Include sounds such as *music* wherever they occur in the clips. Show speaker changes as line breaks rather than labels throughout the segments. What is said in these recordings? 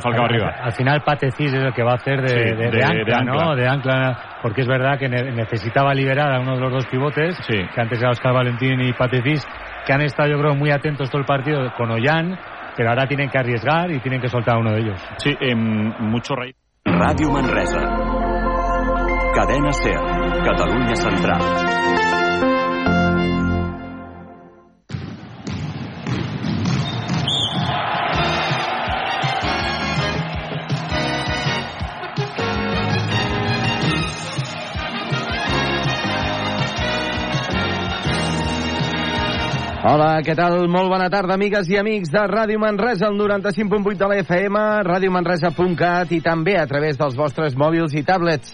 el Falcao arriba. *laughs*
Al final Patecis es el que va a hacer de,
Sí,
de- de
de-
ancla,
de ancla.
¿no? De ancla, porque es verdad que ne- necesitaba liberar a uno de los dos pivotes,
Sí.
que antes era Oscar Valentín y Patecis, que han estado yo creo muy atentos todo el partido con Ollán, pero ahora tienen que arriesgar y tienen que soltar a uno de ellos.
Sí, em, mucho rey.
Ràdio Manresa. Cadena SER. Catalunya Central.
Hola, què tal? Molt bona tarda, amigues i amics de Ràdio Manresa, el 95.8 de la FM, radiomanresa.cat i també a través dels vostres mòbils i tablets.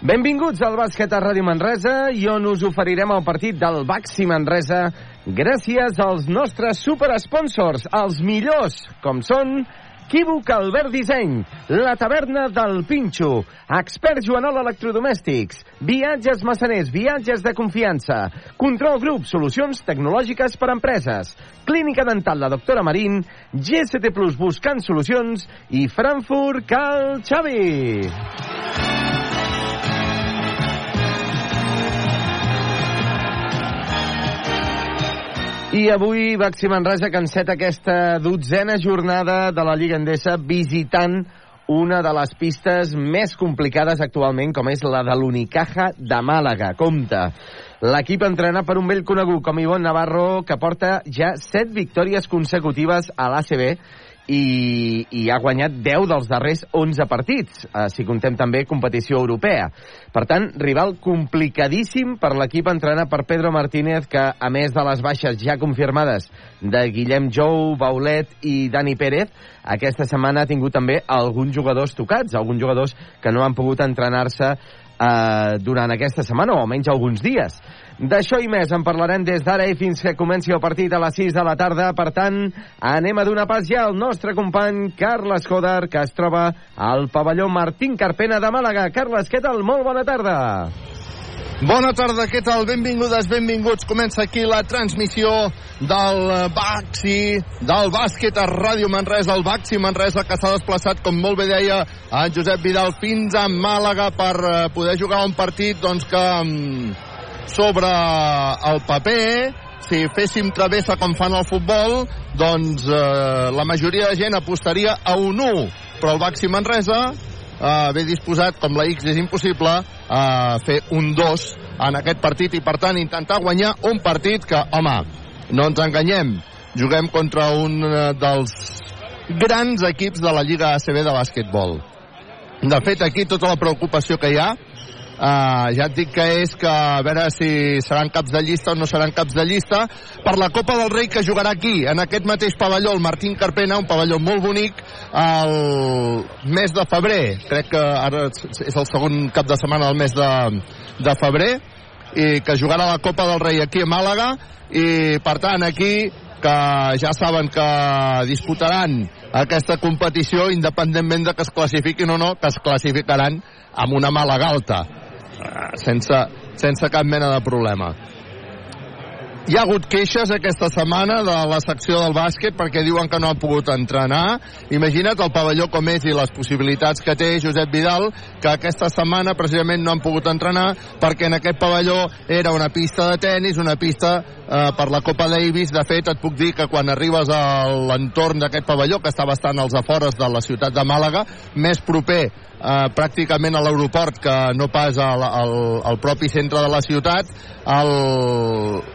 Benvinguts al bàsquet a Ràdio Manresa i on us oferirem el partit del Baxi Manresa gràcies als nostres superesponsors, els millors, com són Equívoc Albert Disseny, la taverna del Pinxo, Expert Joanol Electrodomèstics, Viatges Massaners, viatges de confiança, Control Group, solucions tecnològiques per a empreses, Clínica Dental la doctora Marín, GST Plus buscant solucions. I Frankfurt Cal Xavi. I avui Baxi Manresa que aquesta dotzena jornada de la Lliga Endesa visitant una de les pistes més complicades actualment, com és la de l'Unicaja de Màlaga. Compte, l'equip entrena per un vell conegut com Ivon Navarro, que porta ja set victòries consecutives a l'ACB i, i ha guanyat 10 dels darrers 11 partits, eh, si contem també competició europea. Per tant, rival complicadíssim per l'equip entrenat per Pedro Martínez, que a més de les baixes ja confirmades de Guillem Jou, Baulet i Dani Pérez, aquesta setmana ha tingut també alguns jugadors tocats, alguns jugadors que no han pogut entrenar-se eh, durant aquesta setmana, o almenys alguns dies. D'això i més en parlarem des d'ara i fins que comenci el partit a les 6 de la tarda. Per tant, anem a donar pas ja al nostre company Carles Coder, que es troba al pavelló Martín Carpena de Màlaga. Carles, què tal? Molt bona tarda.
Bona tarda, què tal? Benvingudes, benvinguts. Comença aquí la transmissió del Baxi, del bàsquet a Ràdio Manresa, el Baxi Manresa, que s'ha desplaçat, com molt bé deia en Josep Vidal, fins a Màlaga per eh, poder jugar un partit doncs, que mm, sobre el paper si féssim travessa com fan al futbol, doncs eh, la majoria de gent apostaria a un 1, però el Baxi Manresa eh, ve disposat, com la X és impossible, a fer un 2 en aquest partit i, per tant, intentar guanyar un partit que, home, no ens enganyem, juguem contra un eh, dels grans equips de la Lliga ACB de bàsquetbol. De fet, aquí tota la preocupació que hi ha Uh, ja et dic que és que a veure si seran caps de llista o no seran caps de llista per la Copa del Rei que jugarà aquí en aquest mateix pavelló, el Martín Carpena un pavelló molt bonic el mes de febrer. Crec que ara és el segon cap de setmana del mes de, de febrer i que jugarà la Copa del Rei aquí a Màlaga i per tant aquí que ja saben que disputaran aquesta competició independentment de que es classifiquin o no, que es classificaran amb una mala galta sense, sense cap mena de problema. Hi ha hagut queixes aquesta setmana de la secció del bàsquet perquè diuen que no han pogut entrenar. Imagina't el pavelló com és i les possibilitats que té Josep Vidal, que aquesta setmana precisament no han pogut entrenar perquè en aquest pavelló era una pista de tennis, una pista eh, per la Copa Davis. De fet, et puc dir que quan arribes a l'entorn d'aquest pavelló, que està bastant als afores de la ciutat de Màlaga, més proper eh, pràcticament a l'aeroport que no pas al, al, al propi centre de la ciutat, el,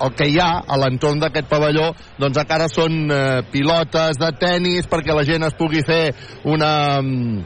el que hi ha a l'entorn d'aquest pavelló doncs encara són eh, pilotes de tennis perquè la gent es pugui fer una, mm,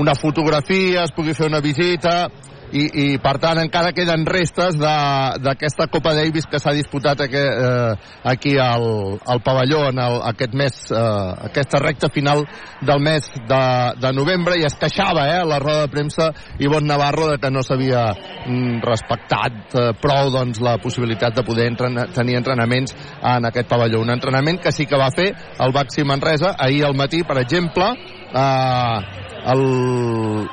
una fotografia, es pugui fer una visita i, i per tant encara queden restes d'aquesta Copa Davis que s'ha disputat aquí, eh, aquí al, al pavelló en el, aquest mes, eh, aquesta recta final del mes de, de novembre i es queixava eh, a la roda de premsa Ivon Navarro de que no s'havia mm, respectat eh, prou doncs, la possibilitat de poder entrenar, tenir entrenaments en aquest pavelló. Un entrenament que sí que va fer el Baxi Manresa ahir al matí, per exemple, eh, el,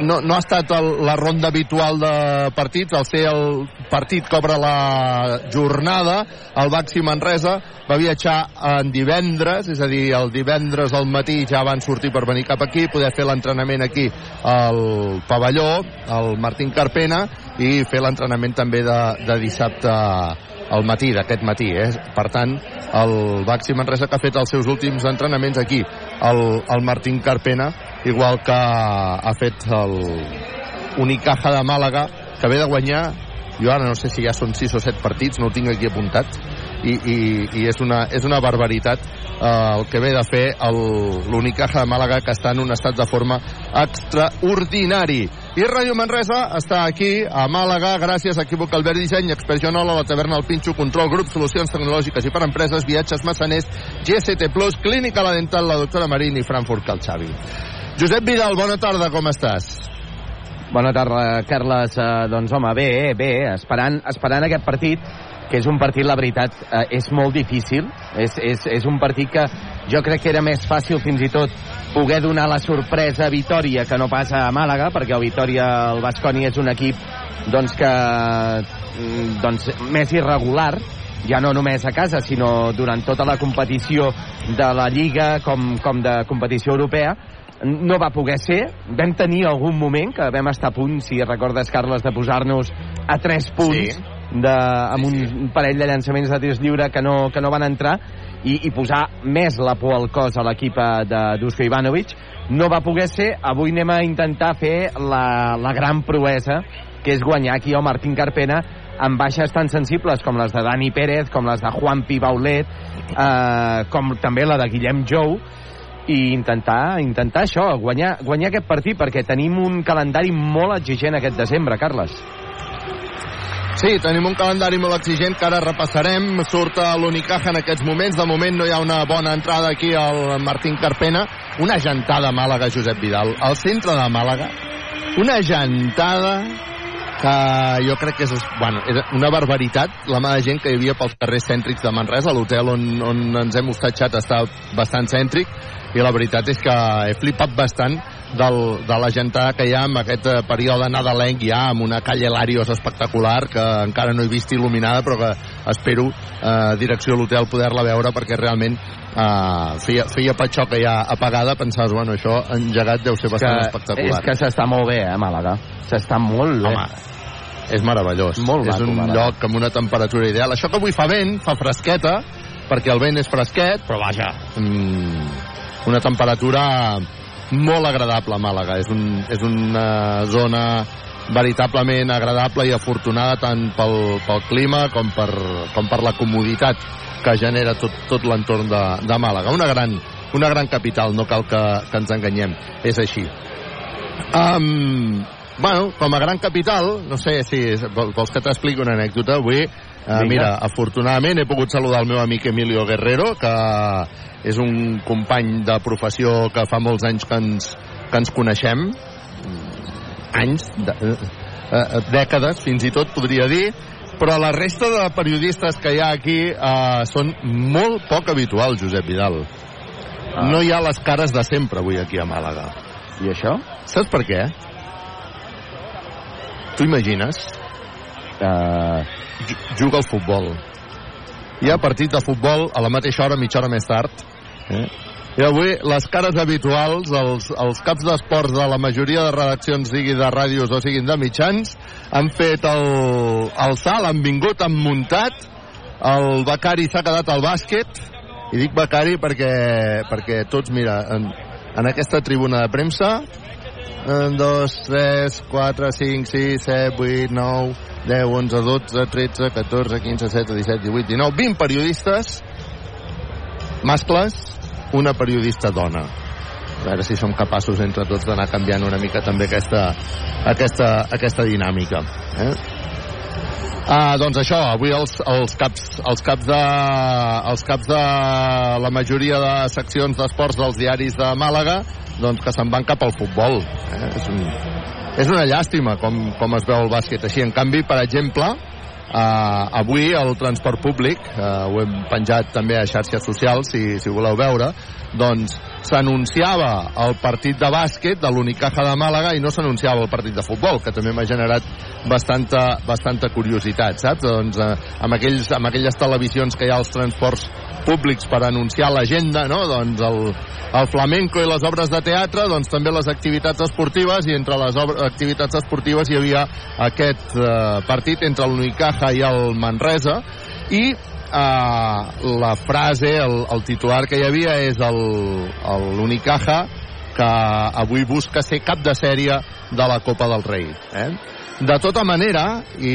no, no ha estat el, la ronda habitual de partits, al ser el partit que obre la jornada, el Baxi Manresa va viatjar en divendres, és a dir, el divendres al matí ja van sortir per venir cap aquí, poder fer l'entrenament aquí al pavelló, al Martín Carpena, i fer l'entrenament també de, de dissabte al matí, d'aquest matí. Eh? Per tant, el Baxi Manresa que ha fet els seus últims entrenaments aquí, el, el Martín Carpena, igual que ha fet el Unicaja de Màlaga, que ve de guanyar, jo ara no sé si ja són 6 o 7 partits, no ho tinc aquí apuntat, i, i, i és, una, és una barbaritat eh, el que ve de fer l'Unicaja de Màlaga que està en un estat de forma extraordinari. I Ràdio Manresa està aquí a Màlaga gràcies a Equívoc Albert Disseny Expert Joanola, la taverna El Pinxo, Control Grup Solucions Tecnològiques i per Empreses Viatges Massaners, GST Plus Clínica La Dental, la doctora Marín i Frankfurt Cal Xavi Josep Vidal, bona tarda, com estàs?
Bona tarda, Carles. Uh, doncs, home, bé, bé, esperant, esperant aquest partit que és un partit, la veritat, eh, és molt difícil. És, és, és un partit que jo crec que era més fàcil fins i tot poder donar la sorpresa a Vitoria que no passa a Màlaga, perquè el Vitoria, el Basconi és un equip doncs, que mm, doncs, més irregular, ja no només a casa, sinó durant tota la competició de la Lliga com, com de competició europea, no va poder ser. Vam tenir algun moment que vam estar a punt, si recordes, Carles, de posar-nos a 3 punts sí. de, amb un, un parell de llançaments de tirs lliure que no, que no van entrar i, i posar més la por al cos a l'equip de Dusko Ivanovic. No va poder ser, avui anem a intentar fer la, la gran proesa que és guanyar aquí el Martín Carpena amb baixes tan sensibles com les de Dani Pérez, com les de Juan Pi Baulet, eh, com també la de Guillem Jou, i intentar, intentar això, guanyar, guanyar aquest partit, perquè tenim un calendari molt exigent aquest desembre, Carles.
Sí, tenim un calendari molt exigent que ara repassarem. Surt l'Unicaja en aquests moments. De moment no hi ha una bona entrada aquí al Martín Carpena. Una gentada a Màlaga, Josep Vidal. Al centre de Màlaga, una gentada que jo crec que és, bueno, és una barbaritat la mà de gent que hi havia pels carrers cèntrics de Manresa. L'hotel on, on ens hem hostatjat està bastant cèntric i la veritat és que he flipat bastant del, de la gentada que hi ha en aquest eh, període nadalenc ja amb una calle Larios espectacular que encara no he vist il·luminada però que espero eh, direcció a l'hotel poder-la veure perquè realment eh, feia, feia patxó que ja apagada pensaves, bueno, això engegat deu ser bastant
que,
espectacular
és que s'està molt bé, eh, Màlaga s'està molt bé
Home, és meravellós.
Molt
és
maco,
un
Màlaga.
lloc amb una temperatura ideal. Això que avui fa vent, fa fresqueta, perquè el vent és fresquet, però vaja, mm, una temperatura molt agradable a Màlaga. És, un, és una zona veritablement agradable i afortunada tant pel, pel clima com per, com per la comoditat que genera tot, tot l'entorn de, de Màlaga. Una gran, una gran capital, no cal que, que ens enganyem. És així. Um, bueno, com a gran capital, no sé si vol- vols que t'expliqui una anècdota avui.
Vinga.
mira, afortunadament he pogut saludar el meu amic Emilio Guerrero, que és un company de professió que fa molts anys que ens, que ens coneixem. Anys, de, uh, dècades, fins i tot podria dir, però la resta de periodistes que hi ha aquí uh, són molt poc habituals, Josep Vidal.
Ah.
No hi ha les cares de sempre avui aquí a Màlaga.
i això?
Saps per què? Tu imagines?
Uh,
Ju- Juga al futbol. Hi ha partit de futbol a la mateixa hora, mitja hora més tard. Eh? I avui les cares habituals, els, els caps d'esports de la majoria de redaccions, sigui de ràdios o siguin de mitjans, han fet el, el salt, han vingut, han muntat, el Becari s'ha quedat al bàsquet, i dic Becari perquè, perquè tots, mira, en, en aquesta tribuna de premsa, 2, 3, 4, 5, 6, 7, 8, 9, 10, 11, 12, 13, 14, 15, 17, 17, 18, 19, 20 periodistes mascles, una periodista dona. A veure si som capaços entre tots d'anar canviant una mica també aquesta, aquesta, aquesta dinàmica. Eh? Ah, doncs això, avui els, els, caps, els, caps de, els caps de la majoria de seccions d'esports dels diaris de Màlaga doncs que se'n van cap al futbol. Eh? És, un, és una llàstima com, com es veu el bàsquet així. En canvi, per exemple, Uh, avui el transport públic, uh, ho hem penjat també a xarxes socials, si, si voleu veure, doncs s'anunciava el partit de bàsquet de l'Unicaja de Màlaga i no s'anunciava el partit de futbol, que també m'ha generat bastanta, bastanta curiositat, saps? Doncs eh, amb, aquells, amb aquelles televisions que hi ha als transports públics per anunciar l'agenda, no? Doncs el, el flamenco i les obres de teatre, doncs també les activitats esportives i entre les obres, activitats esportives hi havia aquest eh, partit entre l'Unicaja i el Manresa i eh, la frase, el, el titular que hi havia és l'Unicaja que avui busca ser cap de sèrie de la Copa del Rei. Eh? De tota manera, i,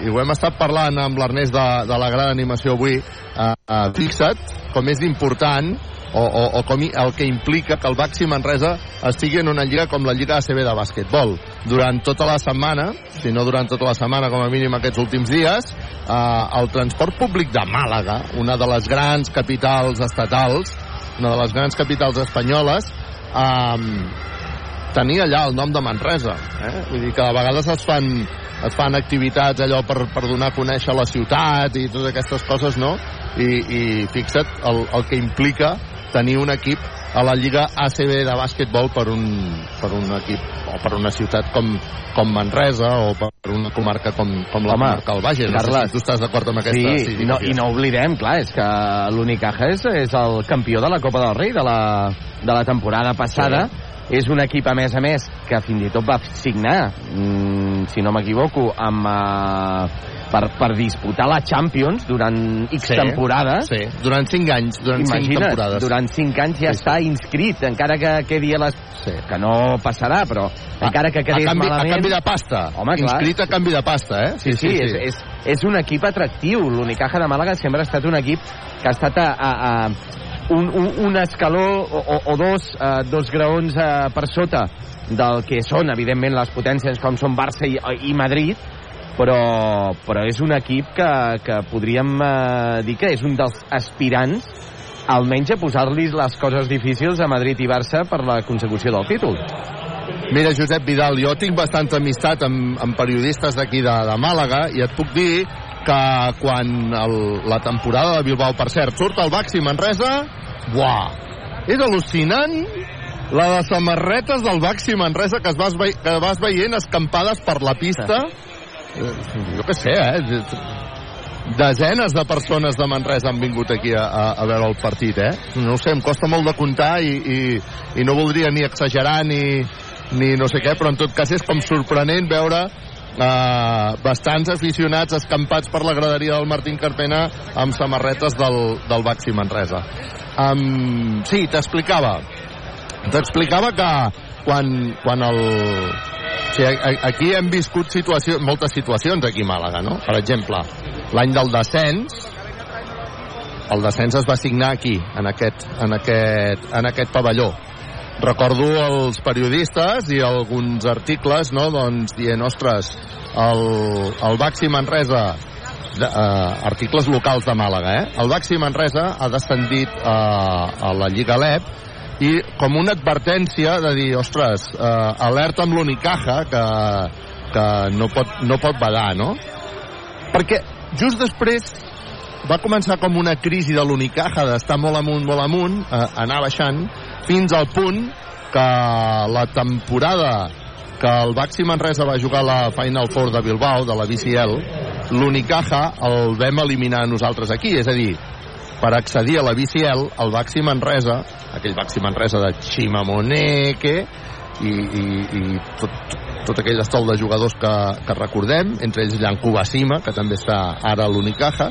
i ho hem estat parlant amb l'Ernest de, de la gran animació avui, eh, eh, fixa't com és important o, o, o com el que implica que el Baxi Manresa estigui en una lliga com la Lliga ACB de bàsquetbol. Durant tota la setmana, si no durant tota la setmana, com a mínim aquests últims dies, eh, el transport públic de Màlaga, una de les grans capitals estatals, una de les grans capitals espanyoles, eh, tenia allà el nom de Manresa. Eh? Vull dir que a vegades es fan, es fan activitats allò per, per donar a conèixer la ciutat i totes aquestes coses, no? I, i fixa't el, el que implica tenir un equip a la Lliga ACB de bàsquetbol per un, per un equip o per una ciutat com, com Manresa o per una comarca com, com la
Home,
comarca del Bages. No sé
Carles,
si tu estàs d'acord amb aquesta
Sí, i no, i no oblidem, clar, és que l'Unicaja és, és el campió de la Copa del Rei de la, de la temporada passada. Sí. És un equip, a més a més, que fins i tot va signar, mm, si no m'equivoco, amb... Uh, per, per disputar la Champions durant X
Sí,
temporades.
Sí, durant 5 anys, durant 5
Imagina't,
temporades.
durant 5 anys ja
Sí, sí.
està inscrit, encara que quedi a les...
Sí.
Que no passarà, però encara que
a
quedés
canvi,
malament...
A canvi de pasta.
Home, clar.
Inscrit a canvi de pasta, eh?
Sí, sí, És, és, és un equip atractiu. L'Unicaja de Màlaga sempre ha estat un equip que ha estat a, a, a un, un, un escaló o, o, dos, uh, dos graons uh, per sota del que són, evidentment, les potències com són Barça i, i Madrid, però, però és un equip que, que podríem uh, dir que és un dels aspirants almenys a posar-li les coses difícils a Madrid i Barça per la consecució del títol.
Mira, Josep Vidal, jo tinc bastanta amistat amb, amb periodistes d'aquí de, de Màlaga i et puc dir que quan el, la temporada de Bilbao, per cert, surt al Baxi Manresa, buah, és al·lucinant la de samarretes del Baxi Manresa que, es vas, vei, que vas veient escampades per la pista. Jo què sé, eh? Desenes de persones de Manresa han vingut aquí a, a, a veure el partit, eh? No sé, em costa molt de comptar i, i, i no voldria ni exagerar ni, ni no sé què, però en tot cas és com sorprenent veure eh, bastants aficionats escampats per la graderia del Martín Carpena amb samarretes del, del Baxi Manresa. Um, sí, t'explicava. T'explicava que quan, quan el... A- aquí hem viscut situació, moltes situacions aquí a Màlaga, no? Per exemple, l'any del descens, el descens es va signar aquí, en aquest, en aquest, en aquest pavelló. Recordo els periodistes i alguns articles, no?, doncs dient, ostres, el, el Baxi Manresa, de, uh, articles locals de Màlaga, eh? El Baxi Manresa ha descendit uh, a la Lliga LEP i com una advertència de dir, ostres, uh, alerta amb l'Unicaja que, que no, pot, no pot badar, no? Perquè just després va començar com una crisi de l'Unicaja d'estar molt amunt, molt amunt, eh, anar baixant, fins al punt que la temporada que el Baxi Manresa va jugar la Final Four de Bilbao, de la BCL, l'Unicaja el vam eliminar nosaltres aquí, és a dir, per accedir a la BCL, el Baxi Manresa, aquell Baxi Manresa de Chimamoneque, i, i, i tot, tot aquell estol de jugadors que, que recordem, entre ells Llancu Basima, que també està ara a l'Unicaja,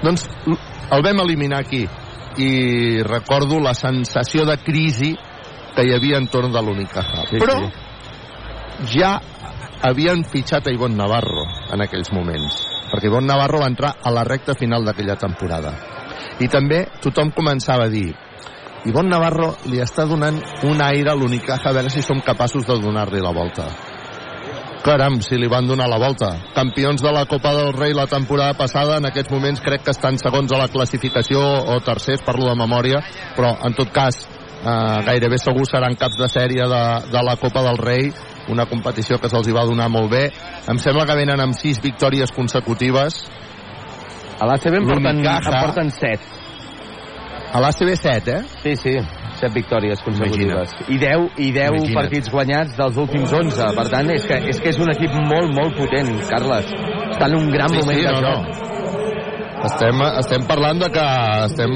doncs el vam eliminar aquí i recordo la sensació de crisi que hi havia entorn de l'Unicaja.
Sí,
Però
sí.
ja havien fitxat a Ivonne Navarro en aquells moments, perquè Ivonne Navarro va entrar a la recta final d'aquella temporada. I també tothom començava a dir Ivonne Navarro li està donant un aire a l'Unicaja a veure si som capaços de donar-li la volta. Caram, si li van donar la volta. Campions de la Copa del Rei la temporada passada, en aquests moments crec que estan segons a la classificació o tercers, parlo de memòria, però en tot cas eh, gairebé segur seran caps de sèrie de, de la Copa del Rei, una competició que se'ls va donar molt bé. Em sembla que venen amb sis victòries consecutives.
A l'ACB en porten, en porten 7.
A l'ACB 7, eh?
Sí, sí. 7 victòries consecutives. I 10, i 10
Imagina't.
partits guanyats dels últims 11. Per tant, és que, és que és un equip molt, molt potent, Carles. Està en un gran
Sí,
moment
sí, no, no. Estem, estem parlant de que estem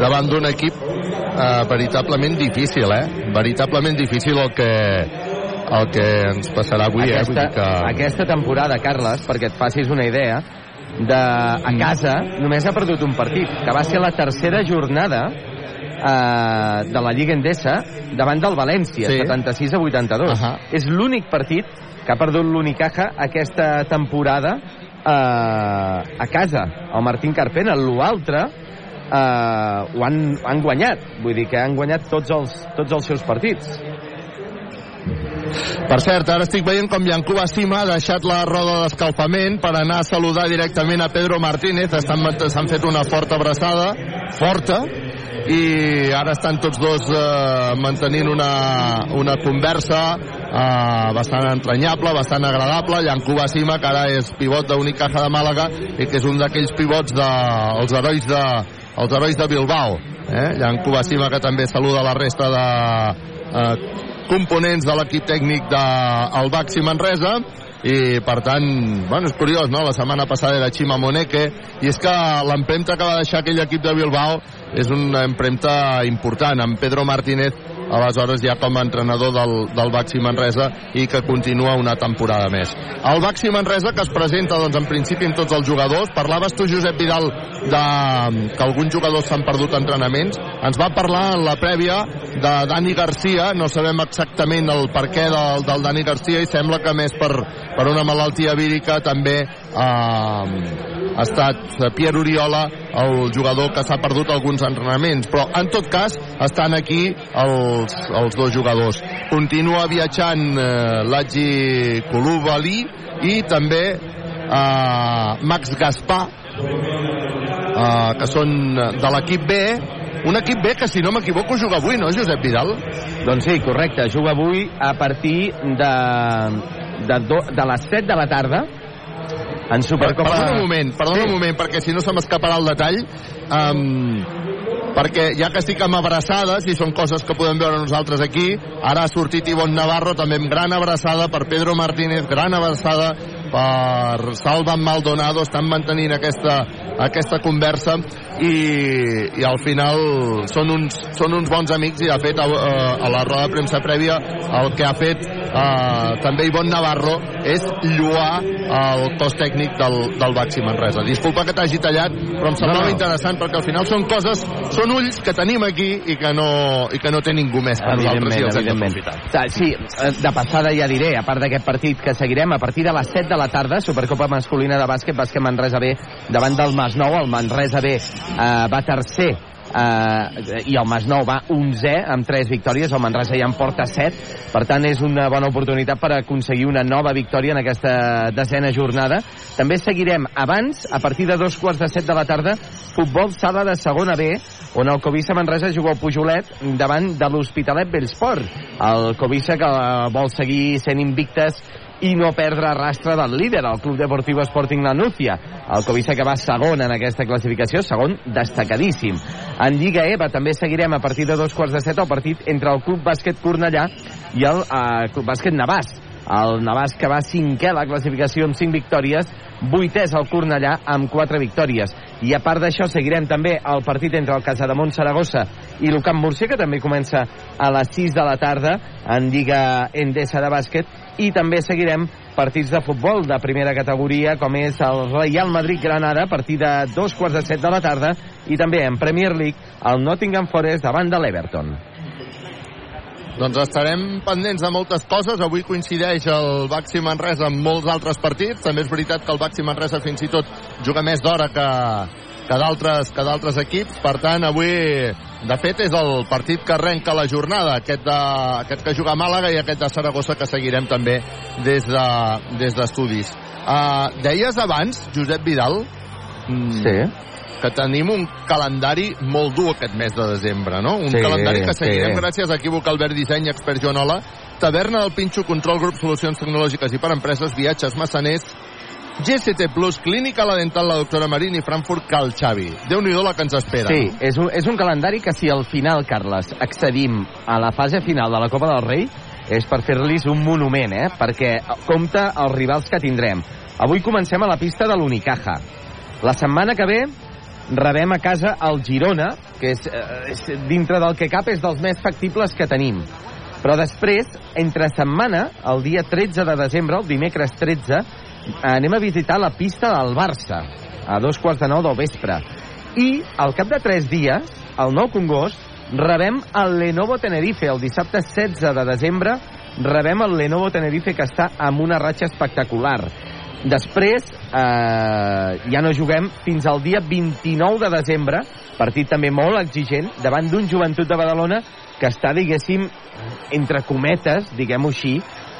davant d'un equip eh, veritablement difícil, eh? Veritablement difícil el que, el que ens passarà avui, eh? Vull
aquesta,
dir que...
aquesta temporada, Carles, perquè et facis una idea, de, a casa només ha perdut un partit, que va ser la tercera jornada eh, de la Lliga Endesa davant del València,
Sí.
76 a 82.
Ahà.
És l'únic partit que ha perdut l'Unicaja aquesta temporada eh, a casa, el Martín Carpena. L'altre eh, ho, han, han guanyat, vull dir que han guanyat tots els, tots els seus partits.
Per cert, ara estic veient com Yancuba Sima ha deixat la roda d'escalfament per anar a saludar directament a Pedro Martínez. Estan- S'han fet una forta abraçada, forta, i ara estan tots dos eh, mantenint una, una conversa eh, bastant entranyable, bastant agradable. Yancuba Sima, que ara és pivot d'Unicaja de Màlaga i que és un d'aquells pivots dels de, herois de els herois de Bilbao. Eh? Yancuba Sima, que també saluda la resta de eh, components de l'equip tècnic del Baxi Manresa i per tant, bueno, és curiós, no? La setmana passada era Chima Moneke i és que l'empremta que va deixar aquell equip de Bilbao és una empremta important, amb Pedro Martínez aleshores ja com a entrenador del, del Baxi Manresa i que continua una temporada més. El Baxi Manresa que es presenta doncs, en principi amb tots els jugadors. Parlaves tu, Josep Vidal, de, que alguns jugadors s'han perdut entrenaments. Ens va parlar en la prèvia de Dani Garcia, no sabem exactament el per què del, del Dani Garcia i sembla que més per, per una malaltia vírica també eh, ha estat Pierre Oriola el jugador que s'ha perdut alguns entrenaments però en tot cas estan aquí els, els dos jugadors continua viatjant eh, l'Agi Koulibaly i també eh, Max Gaspar eh, que són de l'equip B un equip B que si no m'equivoco juga avui, no Josep Vidal?
Doncs sí, correcte. Juga avui a partir de, de, do, de les 7 de la tarda en Supercopa...
Perdona un moment, perdona
Sí.
un moment, perquè si no se m'escaparà el detall. Um, perquè ja que estic amb abraçades, i són coses que podem veure nosaltres aquí, ara ha sortit Ivon Navarro, també amb gran abraçada per Pedro Martínez, gran abraçada per Salva Maldonado, estan mantenint aquesta, aquesta conversa i, i al final són uns, són uns bons amics i de fet a, a la roda de premsa prèvia el que ha fet eh, també Ivon Navarro és lluar el cos tècnic del, del Baxi Manresa. Disculpa que t'hagi tallat, però em semblava
No, no.
interessant perquè al final són coses, són ulls que tenim aquí i que no, i que no té ningú més per nosaltres i els hem d'aprofitar.
Sí, de passada ja diré, a part d'aquest partit que seguirem a partir de les 7 de la tarda, Supercopa masculina de bàsquet, bàsquet Manresa B davant del Masnou, el Manresa B eh, va tercer eh, i el Masnou va 11 amb 3 victòries, el Manresa ja en porta 7 per tant és una bona oportunitat per aconseguir una nova victòria en aquesta desena jornada. També seguirem abans, a partir de dos quarts de 7 de la tarda, futbol sala de segona B on el Covisa Manresa juga al Pujolet davant de l'Hospitalet Bellsport el Covisa que vol seguir sent invictes i no perdre rastre del líder, el Club Deportiu Sporting La Núcia. El Covisa que va segon en aquesta classificació, segon destacadíssim. En Lliga EVA també seguirem a partir de dos quarts de set el partit entre el Club Bàsquet Cornellà i el eh, Club Bàsquet Navàs. El Navàs que va cinquè la classificació amb 5 victòries, vuitès al Cornellà amb 4 victòries. I a part d'això seguirem també el partit entre el Casademont Saragossa i l'Ucamp Murcia, que també comença a les 6 de la tarda en Lliga Endesa de bàsquet i també seguirem partits de futbol de primera categoria com és el Real Madrid-Granada a partir de dos quarts de set de la tarda i també en Premier League el Nottingham Forest davant de l'Everton.
Doncs estarem pendents de moltes coses. Avui coincideix el Baxi Manresa amb molts altres partits. També és veritat que el Baxi Manresa fins i tot juga més d'hora que, que d'altres que d'altres equips. Per tant, avui, de fet, és el partit que arrenca la jornada. Aquest, de, aquest que juga a Màlaga i aquest de Saragossa que seguirem també des d'estudis. De, des uh, deies abans, Josep Vidal, mm,
Sí.
que tenim un calendari molt dur aquest mes de desembre, no? Un
Sí,
calendari que seguirem
sí.
gràcies a Equívoc Albert Disseny, expert Joanola, Taverna del Pinxo, Control Grup, Solucions Tecnològiques i per Empreses, Viatges Massaners, GCT Plus, Clínica La Dental, la doctora Marín i Frankfurt Cal Xavi. Déu-n'hi-do la que ens espera.
Sí, és un, és un calendari que si al final, Carles, accedim a la fase final de la Copa del Rei, és per fer-los un monument, eh? Perquè compta els rivals que tindrem. Avui comencem a la pista de l'Unicaja. La setmana que ve rebem a casa el Girona, que és, eh, és dintre del que cap és dels més factibles que tenim. Però després, entre setmana, el dia 13 de desembre, el dimecres 13, anem a visitar la pista del Barça, a dos quarts de nou del vespre. I, al cap de tres dies, el 9 congost, rebem el Lenovo Tenerife. El dissabte 16 de desembre rebem el Lenovo Tenerife, que està amb una ratxa espectacular. Després, eh, ja no juguem fins al dia 29 de desembre, partit també molt exigent, davant d'un joventut de Badalona que està, diguéssim, entre cometes, diguem-ho així,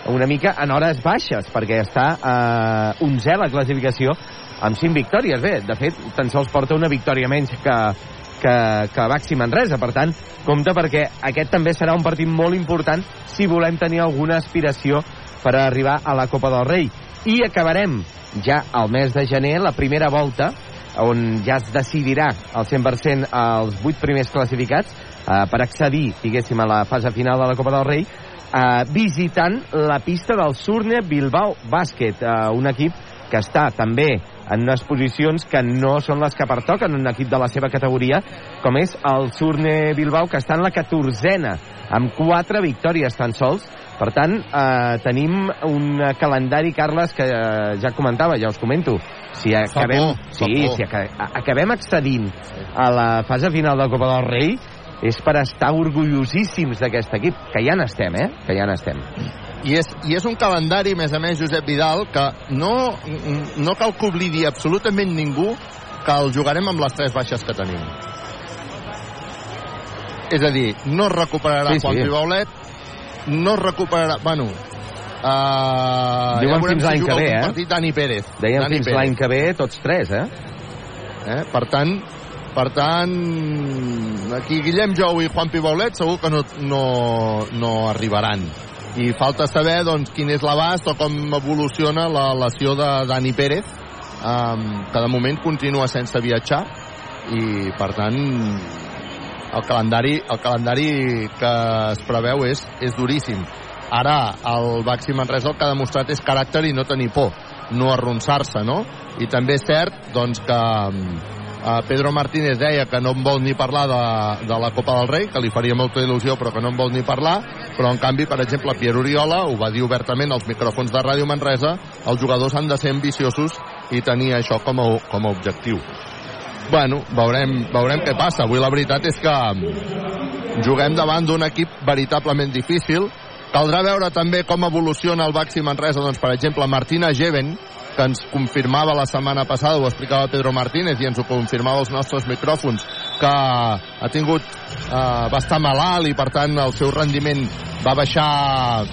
una mica en hores baixes, perquè està eh, 11 a la classificació amb 5 victòries. Bé, de fet, tan sols porta una victòria menys que, que, que Baxi Manresa. Per tant, compte perquè aquest també serà un partit molt important si volem tenir alguna aspiració per arribar a la Copa del Rei. I acabarem ja al mes de gener la primera volta on ja es decidirà al 100% els 8 primers classificats eh, per accedir, diguéssim, a la fase final de la Copa del Rei eh, visitant la pista del Surne Bilbao Bàsquet, eh, un equip que està també en unes posicions que no són les que pertoquen un equip de la seva categoria, com és el Surne Bilbao, que està en la catorzena, amb quatre victòries tan sols. Per tant, eh, tenim un calendari, Carles, que eh, ja comentava, ja us comento. Si acabem,
por, fa
sí,
por.
si aca acabem accedint a la fase final de la Copa del Rei, és per estar orgullosíssims d'aquest equip, que ja n'estem, eh? Que ja n'estem.
I és, I és un calendari, més a més, Josep Vidal, que no, no cal que oblidi absolutament ningú que el jugarem amb les tres baixes que tenim. És a dir, no es recuperarà
Sí,
sí. Juan Pibaulet, no es recuperarà... Bueno, Uh,
Diuen
ja
fins l'any
si
que ve, eh?
partit Dani Pérez.
Deien
Dani
fins l'any que ve tots tres, eh?
Eh? Per tant, per tant, aquí Guillem Jou i Juan Pibaulet segur que no, no, no arribaran. I falta saber doncs, quin és l'abast o com evoluciona la lesió de Dani Pérez, um, que de moment continua sense viatjar i per tant el calendari, el calendari que es preveu és, és duríssim. Ara, el Baxi Manresa el que ha demostrat és caràcter i no tenir por, no arronsar-se, no? I també és cert, doncs, que uh, Pedro Martínez deia que no en vol ni parlar de, de la Copa del Rei, que li faria molta il·lusió, però que no en vol ni parlar, però en canvi, per exemple, Pierre Oriola ho va dir obertament als micròfons de Ràdio Manresa, els jugadors han de ser ambiciosos i tenir això com a, com a objectiu. Bueno, veurem, veurem què passa. Avui la veritat és que juguem davant d'un equip veritablement difícil. Caldrà veure també com evoluciona el Baxi Manresa, doncs, per exemple, Martina Geven, que ens confirmava la setmana passada, ho explicava Pedro Martínez i ens ho confirmava als nostres micròfons, que ha tingut, eh, estar malalt i per tant el seu rendiment va baixar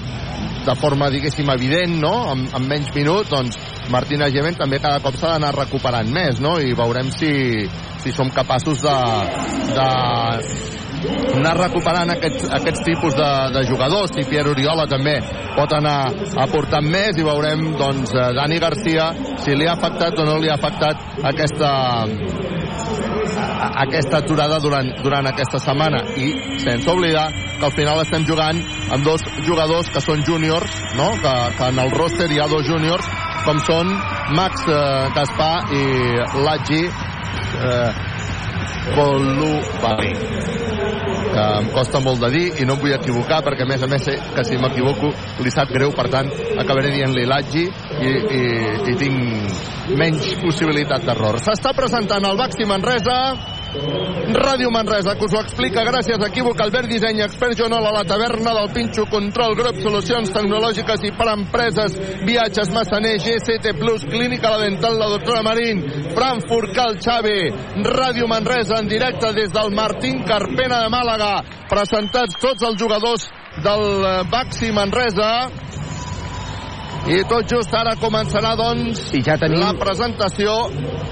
de forma, diguéssim, evident, no? Amb, amb menys minuts, doncs Martina Geven també cada cop s'ha d'anar recuperant més, no? I veurem si, si som capaços de, de anar recuperant aquests, aquests tipus de, de jugadors. Si Pierre Oriola també pot anar aportant més i veurem, doncs, eh, Dani Garcia si li ha afectat o no li ha afectat aquesta, aquesta aturada durant, durant aquesta setmana i sense oblidar que al final estem jugant amb dos jugadors que són júniors no? que, que en el roster hi ha dos júniors com són Max eh, Gaspar i Lagi eh, Colubari que em costa molt de dir i no em vull equivocar perquè a més a més sé que si m'equivoco li sap greu per tant acabaré dient-li Lagi i, i, i tinc menys possibilitat d'error s'està presentant el Baxi Manresa Ràdio Manresa, que us ho explica gràcies a Equívoc, Albert Disseny, Expert Jonol a la taverna del Pinxo, Control Grup, Solucions Tecnològiques i per Empreses, Viatges Massaner, GCT Plus, Clínica La Dental, la doctora Marín, Frankfurt, Cal Xavi, Ràdio Manresa, en directe des del Martín Carpena de Màlaga, presentats tots els jugadors del eh, Baxi Manresa, i tot just ara començarà, doncs,
I ja tenim...
la presentació...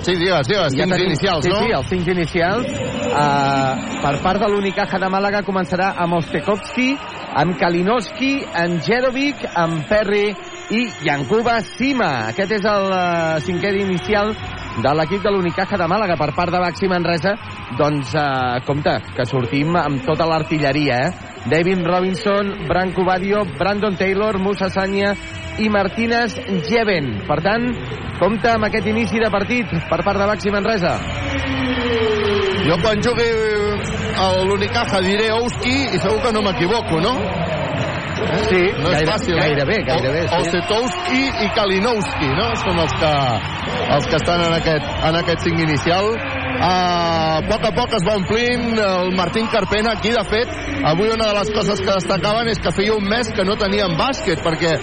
Sí, digues, digues, ja quins inicials,
sí,
no?
Sí, els cinc inicials. Uh, per part de l'Unicaja de Màlaga començarà amb Ostekovski, amb Kalinowski, amb Jerovic, amb Perry i Yankuba Sima. Aquest és el uh, cinquè inicial de l'equip de l'Unicaja de Màlaga per part de Baxi Manresa. Doncs, uh, compte, que sortim amb tota l'artilleria, eh? David Robinson, Branco Badio, Brandon Taylor, Musa Sanya i Martínez Jeven. Per tant, compte amb aquest inici de partit per part de Baxi Manresa.
Jo quan jugui a l'Unicaja diré Ouski i segur que no m'equivoco, no?
Sí,
No és
gaire,
fàcil, eh?
gairebé, gairebé.
O,
sí.
Osetowski i Kalinowski, no? Són els que, els que estan en aquest, en aquest cinc inicial. A poc a poc es va omplint el Martín Carpena. Aquí, de fet, avui una de les coses que destacaven és que feia un mes que no tenien bàsquet, perquè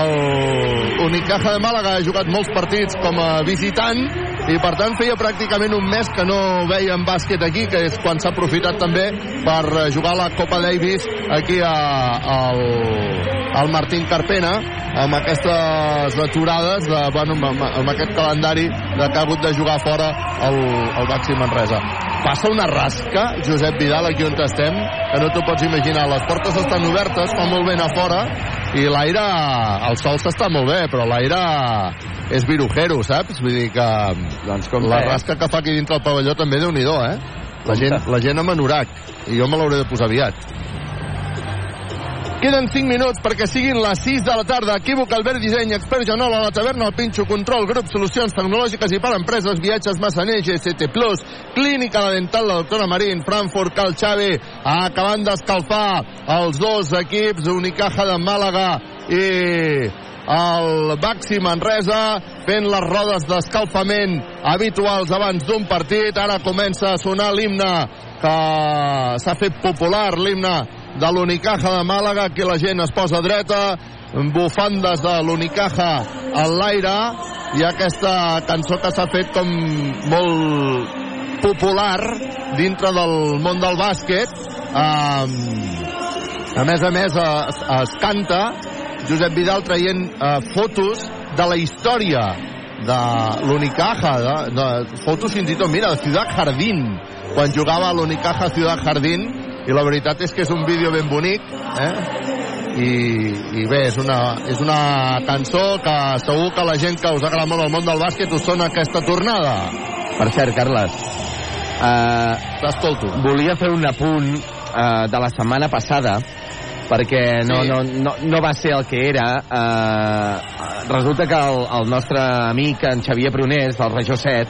el Unicaja de Màlaga ha jugat molts partits com a visitant i per tant feia pràcticament un mes que no veien bàsquet aquí, que és quan s'ha aprofitat també per eh, jugar la Copa Davis aquí a, al, al Martín Carpena amb aquestes aturades de, bueno, amb, amb aquest calendari que ha hagut de jugar fora el, el Baxi Manresa. Passa una rasca, Josep Vidal aquí on estem, que no t'ho pots imaginar. Les portes estan obertes, fa molt vent a fora i l'aire, el sol s'està molt bé però l'aire és virujero, saps? Vull dir que
Doncs com
la rasca que fa aquí dintre el pavelló també déu nhi eh? La gent, la gent amb anorac. I jo me l'hauré de posar aviat. Queden 5 minuts perquè siguin les 6 de la tarda. Equívoc, Albert Disseny, Expert Janol, a la taverna, el Pinxo, Control, Grup, Solucions Tecnològiques i per Empreses, Viatges, Massaner, GST+, Clínica la Dental, la doctora Marín, Frankfurt, Cal Xavi, acabant d'escalfar els dos equips, Unicaja de Màlaga i el Baxi Manresa fent les rodes d'escalfament habituals abans d'un partit. Ara comença a sonar l'himne que s'ha fet popular, l'himne de l'Unicaja de Màlaga. Aquí la gent es posa dreta, bufandes de l'Unicaja en l'aire i aquesta cançó que s'ha fet com molt popular dintre del món del bàsquet. Um, a més a més, es, es canta Josep Vidal traient eh, fotos de la història de l'Unicaja, de, de, fotos fins i tot, mira, de Ciudad Jardín, quan jugava a l'Unicaja Ciudad Jardín, i la veritat és que és un vídeo ben bonic, eh? I, i bé, és una, és una cançó que segur que la gent que us agrada molt el món del bàsquet us sona aquesta tornada.
Per cert, Carles, uh,
T'escolto.
volia fer un apunt uh, de la setmana passada perquè no,
Sí.
no, no, no va ser el que era. Uh, resulta que el, el nostre amic, en Xavier Prunés, del Regió 7,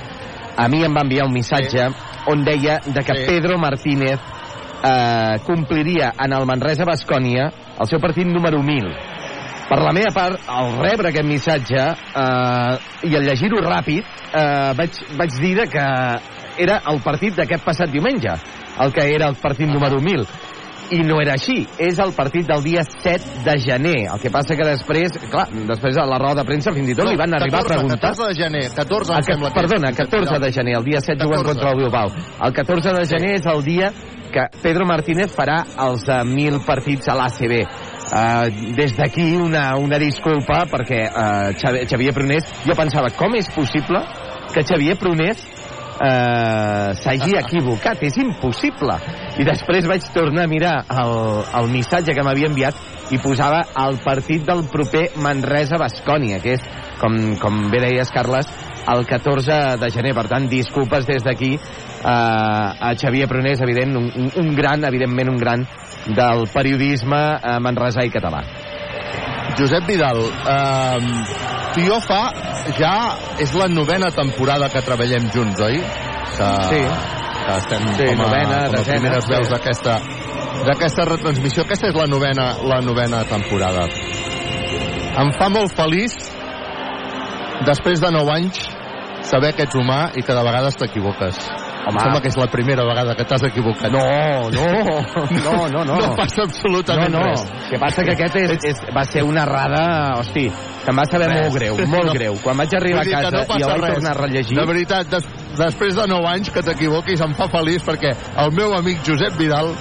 a mi em va enviar un missatge on deia de que
Sí.
Pedro Martínez eh, compliria en el Manresa Bascònia el seu partit número 1000. Per la meva part, al rebre aquest missatge eh, i al llegir-ho ràpid, eh, vaig, vaig dir que era el partit d'aquest passat diumenge, el que era el partit número 1000. I no era així, és el partit del dia 7 de gener. El que passa que després, clar, després a la roda de premsa fins i tot li van arribar
14,
a preguntar...
14 de gener, 14 em
El
sembla que
perdona,
és.
14 de gener, el dia 7 juguen
14.
contra el Bilbao. El 14 de gener és el dia que Pedro Martínez farà els uh, 1.000 partits a l'ACB. Uh, des d'aquí una, una disculpa perquè uh, Xavier Prunés, jo pensava, com és possible que Xavier Prunés uh, s'hagi equivocat? És impossible. I després vaig tornar a mirar el, el missatge que m'havia enviat i posava el partit del proper Manresa-Bascònia, que és, com, com bé deies, Carles, el 14 de gener. Per tant, disculpes des d'aquí eh, a Xavier Prunés, evident, un, un, gran, evidentment un gran del periodisme eh, manresà i català.
Josep Vidal, eh, tu i jo fa ja és la novena temporada que treballem junts, oi? Que,
Sí.
que estem
Sí,
com a,
novena,
com a
desena,
primeres
sí.
veus d'aquesta d'aquesta retransmissió. Aquesta és la novena, la novena temporada. Em fa molt feliç, després de 9 anys, saber que ets humà i que de vegades t'equivoques.
Home.
sembla que és la primera vegada que t'has equivocat.
No, no, no, no, no. *laughs*
No passa absolutament
no, no.
res.
El que passa que aquest és, és, va ser una errada, hosti, que em va saber
Res.
molt greu, molt
No.
greu. Quan vaig arribar a casa
no
i el vaig
res.
tornar a rellegir...
De veritat, des, després de 9 anys que t'equivoquis em fa feliç perquè el meu amic Josep Vidal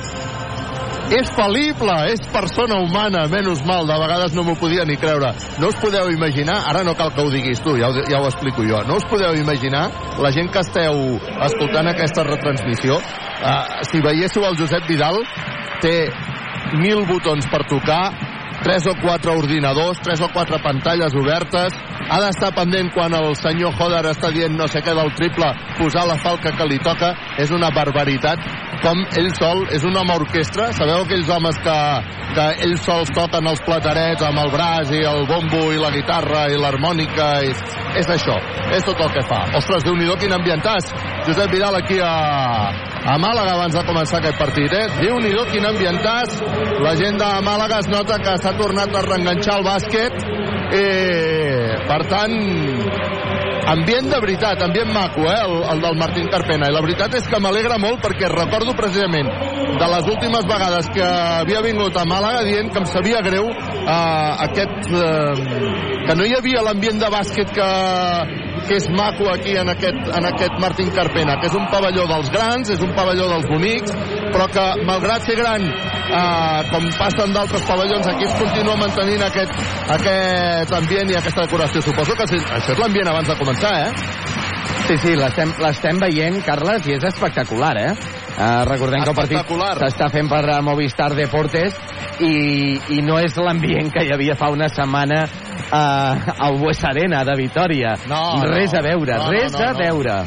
és fal·lible, és persona humana, menys mal, de vegades no m'ho podia ni creure. No us podeu imaginar, ara no cal que ho diguis tu, ja ho, ja ho explico jo, no us podeu imaginar, la gent que esteu escoltant aquesta retransmissió, uh, si veiéssiu el Josep Vidal, té mil botons per tocar, tres o quatre ordinadors, tres o quatre pantalles obertes, ha d'estar pendent quan el senyor Hodder està dient no sé què del triple, posar la falca que li toca, és una barbaritat com ell sol és un home orquestra sabeu aquells homes que, que ells sols toquen els platarets amb el braç i el bombo i la guitarra i l'harmònica és, és això, és tot el que fa. Ostres, déu nhi quin ambientàs. Josep Vidal aquí a, a Màlaga abans de començar aquest partit eh? déu nhi quin ambientàs. La gent de Màlaga es nota que s'ha tornat a reenganxar el bàsquet i per tant ambient de veritat, ambient maco, eh, el, el del Martín Carpena. I la veritat és que m'alegra molt perquè recordo precisament de les últimes vegades que havia vingut a Màlaga dient que em sabia greu eh, aquest... Eh, que no hi havia l'ambient de bàsquet que, que és maco aquí en aquest, en aquest Martín Carpena, que és un pavelló dels grans, és un pavelló dels bonics, però que malgrat ser gran, eh, com passen d'altres pavellons, aquí es continua mantenint aquest, aquest ambient i aquesta decoració. Suposo que això és l'ambient abans de començar, eh?
Sí, sí, l'estem veient, Carles, i és espectacular, eh? Uh, recordem que el partit s'està fent per Movistar Deportes i, i no és l'ambient que hi havia fa una setmana uh, al Bues Arena de Vitoria.
No,
res
no.
a veure,
no,
res
no, no,
a veure.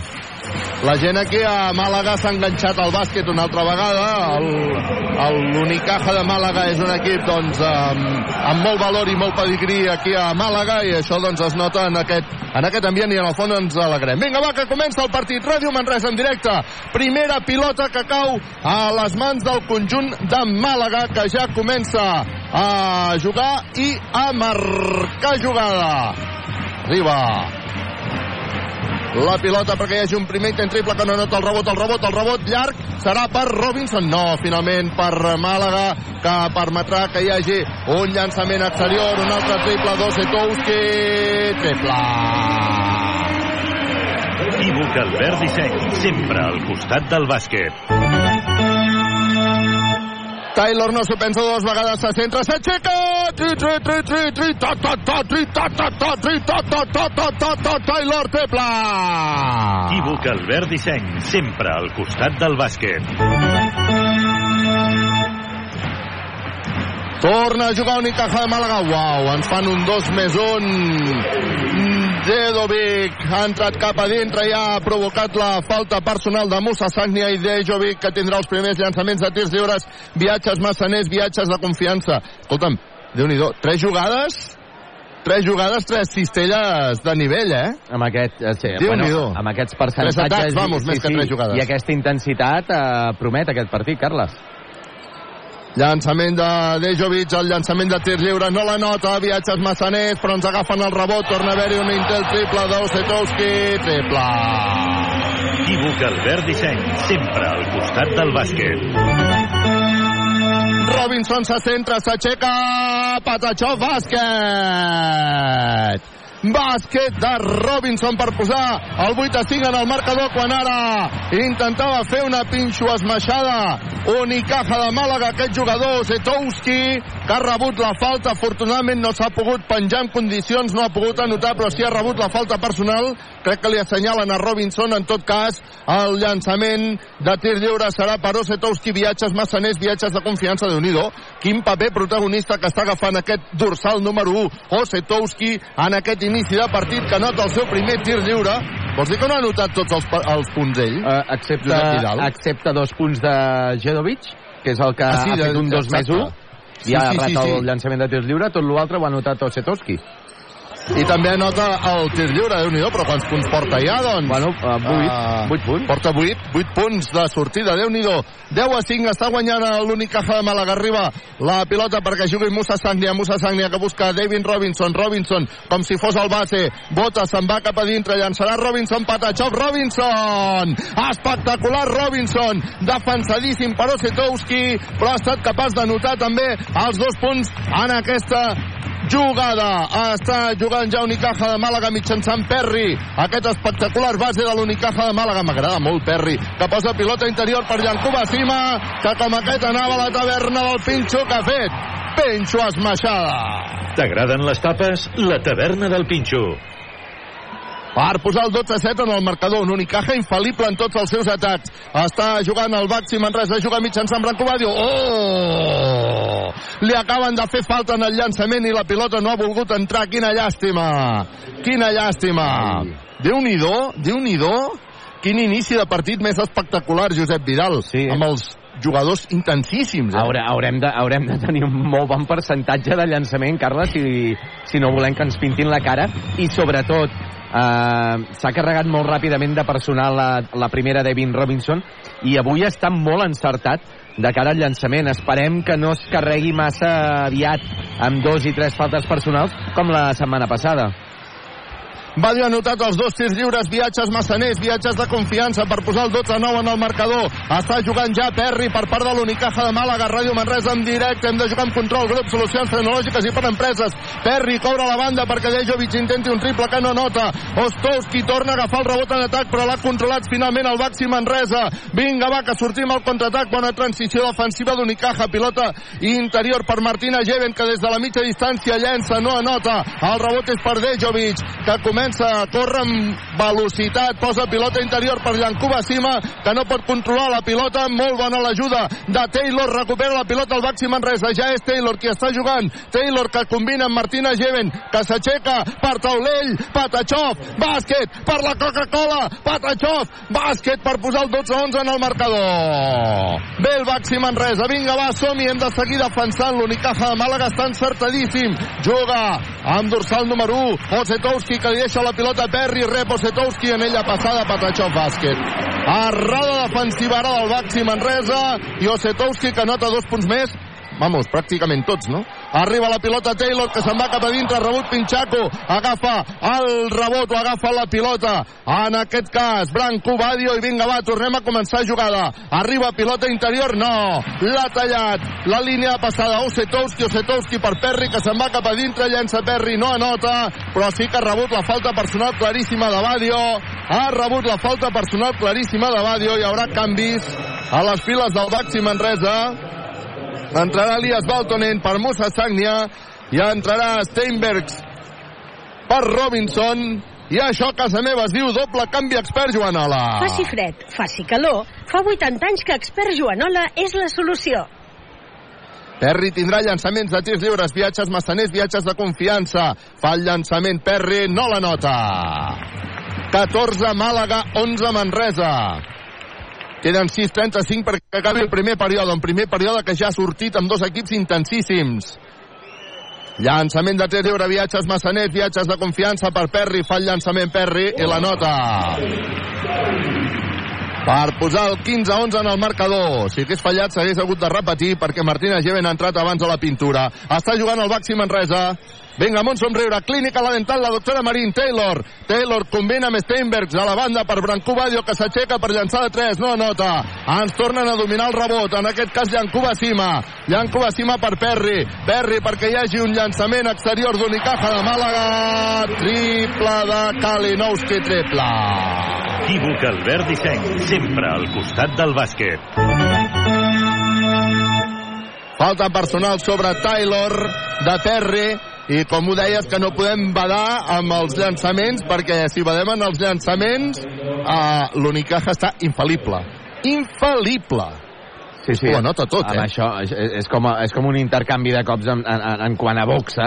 La gent aquí a Màlaga s'ha enganxat al bàsquet una altra vegada. L'Unicaja de Màlaga és un equip doncs, amb, amb molt valor i molt pedigrí aquí a Màlaga i això doncs, es nota en aquest, en aquest ambient i en el fons ens alegrem. Vinga, va, que comença el partit. Ràdio Manresa en directe. Primera pilota que cau a les mans del conjunt de Màlaga que ja comença a jugar i a marcar jugada. Arriba la pilota perquè hi hagi un primer intent triple que no nota el rebot, el rebot, el rebot llarg. Serà per Robinson, no, finalment per Màlaga, que permetrà que hi hagi un llançament exterior un altre triple d'Osetowski triple.
Equívoc Albert Disseny, sempre al costat del bàsquet.
Taylor no s'ho pensa dues vegades, se centra, s'aixeca! Taylor triple!
Equívoc Albert Disseny, sempre al costat del bàsquet.
Torna a jugar Unicaja de Màlaga. Uau, ens fan un 2 més 1. Dedovic ha entrat cap a dintre i ha provocat la falta personal de Musa Sagnia i Dejovic que tindrà els primers llançaments de tirs lliures viatges massaners, viatges de confiança escolta'm, déu nhi tres jugades tres jugades, tres cistelles de nivell, eh?
Amb, aquest, eh, sí, bueno, amb aquests percentatges...
Tres atacs, vamos,
sí,
més que
sí,
tres jugades.
I aquesta intensitat eh, promet aquest partit, Carles.
Llançament de Dejovic, el llançament de tir lliure, no la nota, viatges massaners, però ens agafen el rebot, torna a haver-hi un intel triple d'Osetowski, triple.
Equívoc Albert Disseny, sempre al costat del bàsquet.
Robinson se centra, s'aixeca, Patachó, bàsquet! Bàsquet de Robinson per posar el 8 a 5 en el marcador quan ara intentava fer una pinxo esmaixada. Unicaja de Màlaga, aquest jugador Zetowski, que ha rebut la falta. Afortunadament no s'ha pogut penjar en condicions no ha pogut anotar però sí ha rebut la falta personal crec que li assenyalen a Robinson en tot cas el llançament de tir lliure serà per Osetowski viatges massaners, viatges de confiança de Unido quin paper protagonista que està agafant aquest dorsal número 1 Osetowski en aquest inici de partit que nota el seu primer tir lliure. Vols dir que no ha anotat tots els, els punts ell?
Uh, excepte, excepte dos punts de Jedovic que és el que ah, sí, ha fet un 2 més 1 i ha sí, sí, sí, el llançament de tirs lliure tot l'altre ho ha anotat Osetowski
i també anota el tir lliure, déu nhi però quants punts porta ja, doncs?
Bueno, uh, 8, uh, 8 punts.
Porta 8, 8 punts de sortida, déu nhi 10 a 5, està guanyant l'únic caja de Màlaga, arriba la pilota perquè jugui Musa Sangnia, Musa Sangnia que busca David Robinson, Robinson com si fos el base, bota, se'n va cap a dintre, llançarà Robinson, Patachov, Robinson! Espectacular Robinson, defensadíssim per Osetowski, però ha estat capaç d'anotar també els dos punts en aquesta jugada. Està jugant ja Unicaja de Màlaga mitjançant Perry. Aquest espectacular base de l'Unicaja de Màlaga. M'agrada molt Perry, que posa pilota interior per Yankuba Sima, que com aquest anava a la taverna del Pinxo que ha fet. Pinxo esmaixada.
T'agraden les tapes? La taverna del Pinxo.
Per posar el 12-7 en el marcador, un Unicaja infal·lible en tots els seus atacs. Està jugant el Baxi Manresa, juga mitjançant Branco Badio. Oh! Li acaben de fer falta en el llançament i la pilota no ha volgut entrar. Quina llàstima! Quina llàstima! Déu-n'hi-do, déu nhi déu Quin inici de partit més espectacular, Josep Vidal.
Sí.
Amb els jugadors intensíssims. Eh?
Haure, haurem, de, haurem de tenir un molt bon percentatge de llançament, Carles, si, si no volem que ens pintin la cara. I sobretot, eh, s'ha carregat molt ràpidament de personal la, la primera Devin Robinson i avui està molt encertat de cara al llançament. Esperem que no es carregui massa aviat amb dos i tres faltes personals com la setmana passada.
Badio ha anotat els dos tirs lliures, viatges massaners, viatges de confiança per posar el 12-9 en el marcador. Està jugant ja Perry per part de l'Unicaja de Màlaga, Ràdio Manresa en directe. Hem de jugar amb control, grup, solucions tecnològiques i per empreses. Perry cobra la banda perquè Dejovic intenti un triple que no nota. Ostowski torna a agafar el rebot en atac, però l'ha controlat finalment el Baxi Manresa. Vinga, va, que sortim al contraatac. Bona transició defensiva d'Unicaja. Pilota interior per Martina Jeven, que des de la mitja distància llença, no anota. El rebot és per Dejovic, que comença a córrer amb velocitat. Posa pilota interior per Llancuba Sima, que no pot controlar la pilota. Molt bona l'ajuda de Taylor. Recupera la pilota al Baxi Manresa. Ja és Taylor qui està jugant. Taylor que combina amb Martina Jeven, que s'aixeca per taulell. Patachov, bàsquet per la Coca-Cola. Patachov, bàsquet per posar el 12-11 en el marcador. Bé el Baxi Manresa. Vinga, va, som-hi. Hem de seguir defensant. L'Unicaja de Màlaga està encertadíssim. Juga amb dorsal número 1. Osetowski que li deixa la pilota Perry. Rep Osetowski en ella passada. Patachov, bàsquet. Arrada defensiva ara del Baxi Manresa. I Osetowski que nota dos punts més vamos, pràcticament tots, no? Arriba la pilota Taylor, que se'n va cap a dintre, rebut Pinchaco, agafa el rebot o agafa la pilota. En aquest cas, Branco, Badio, i vinga, va, tornem a començar jugada. Arriba pilota interior, no. L'ha tallat. La línia de passada, Osetowski, Osetowski per Perry, que se'n va cap a dintre, llença Perry, no anota, però sí que ha rebut la falta personal claríssima de Badio. Ha rebut la falta personal claríssima de Badio. Hi haurà canvis a les files del Baxi Manresa. Entrarà Elias Baltonen per Musa Sagnia i entrarà Steinbergs per Robinson i això a casa meva es diu doble canvi expert Joanola.
Faci fred, faci calor. Fa 80 anys que expert Joanola és la solució.
Perry tindrà llançaments de tirs lliures, viatges massaners, viatges de confiança. Fa el llançament Perry, no la nota. 14 Màlaga, 11 Manresa. Queden 6.35 perquè acabi el primer període. Un primer període que ja ha sortit amb dos equips intensíssims. Llançament de 3 lliure, viatges massaners, viatges de confiança per Perry. Fa el llançament Perry i la nota. Per posar el 15-11 en el marcador. Si hagués fallat s'hagués hagut de repetir perquè Martina Geven ha entrat abans a la pintura. Està jugant el Baxi Manresa. Vinga, amb un somriure. Clínica la dental, la doctora Marín Taylor. Taylor combina amb Steinbergs a la banda per Brancú Badio, que s'aixeca per llançar de 3. No anota. Ens tornen a dominar el rebot. En aquest cas, Llancuba Cima. Llancuba Cima per Perry. Perry perquè hi hagi un llançament exterior d'Unicaja de Màlaga. Triple de Kalinowski, triple.
Equívoc Albert Disseny, sempre al costat del bàsquet.
Falta personal sobre Taylor de Terry i com ho deies que no podem badar amb els llançaments perquè si badem en els llançaments eh, l'Unicaja està infal·lible infal·lible
Sí, sí.
Ho anota tot,
amb
eh?
Això és, és, com, a- és com un intercanvi de cops en, en, en quant a boxa.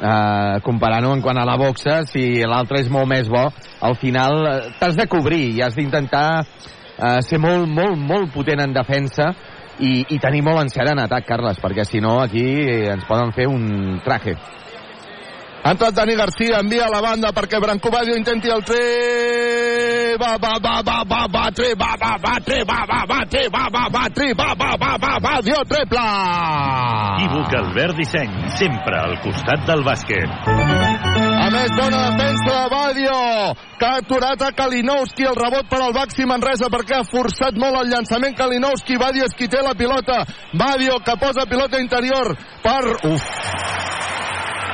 Uh, comparant-ho en quant a la boxa, si l'altre és molt més bo, al final eh, t'has de cobrir i has d'intentar uh, ser molt, molt, molt potent en defensa i, i tenir molt encert en atac, Carles, perquè si no aquí ens poden fer un traje.
Ha entrat Dani Garcia, envia a la banda perquè Branco Badio intenti el tre va, va, va, va, va, va, tre, va, va, va, tre, va, va, va, tre, va, va, va, tre, va, va, va, va, va, dio triple!
Equívoc Albert Disseny, sempre al costat del bàsquet.
A més, bona defensa de Badio, que ha aturat a Kalinowski, el rebot per al Baxi Manresa, perquè ha forçat molt el llançament Kalinowski, Badio és qui té la pilota, Badio que posa pilota interior per... Uf,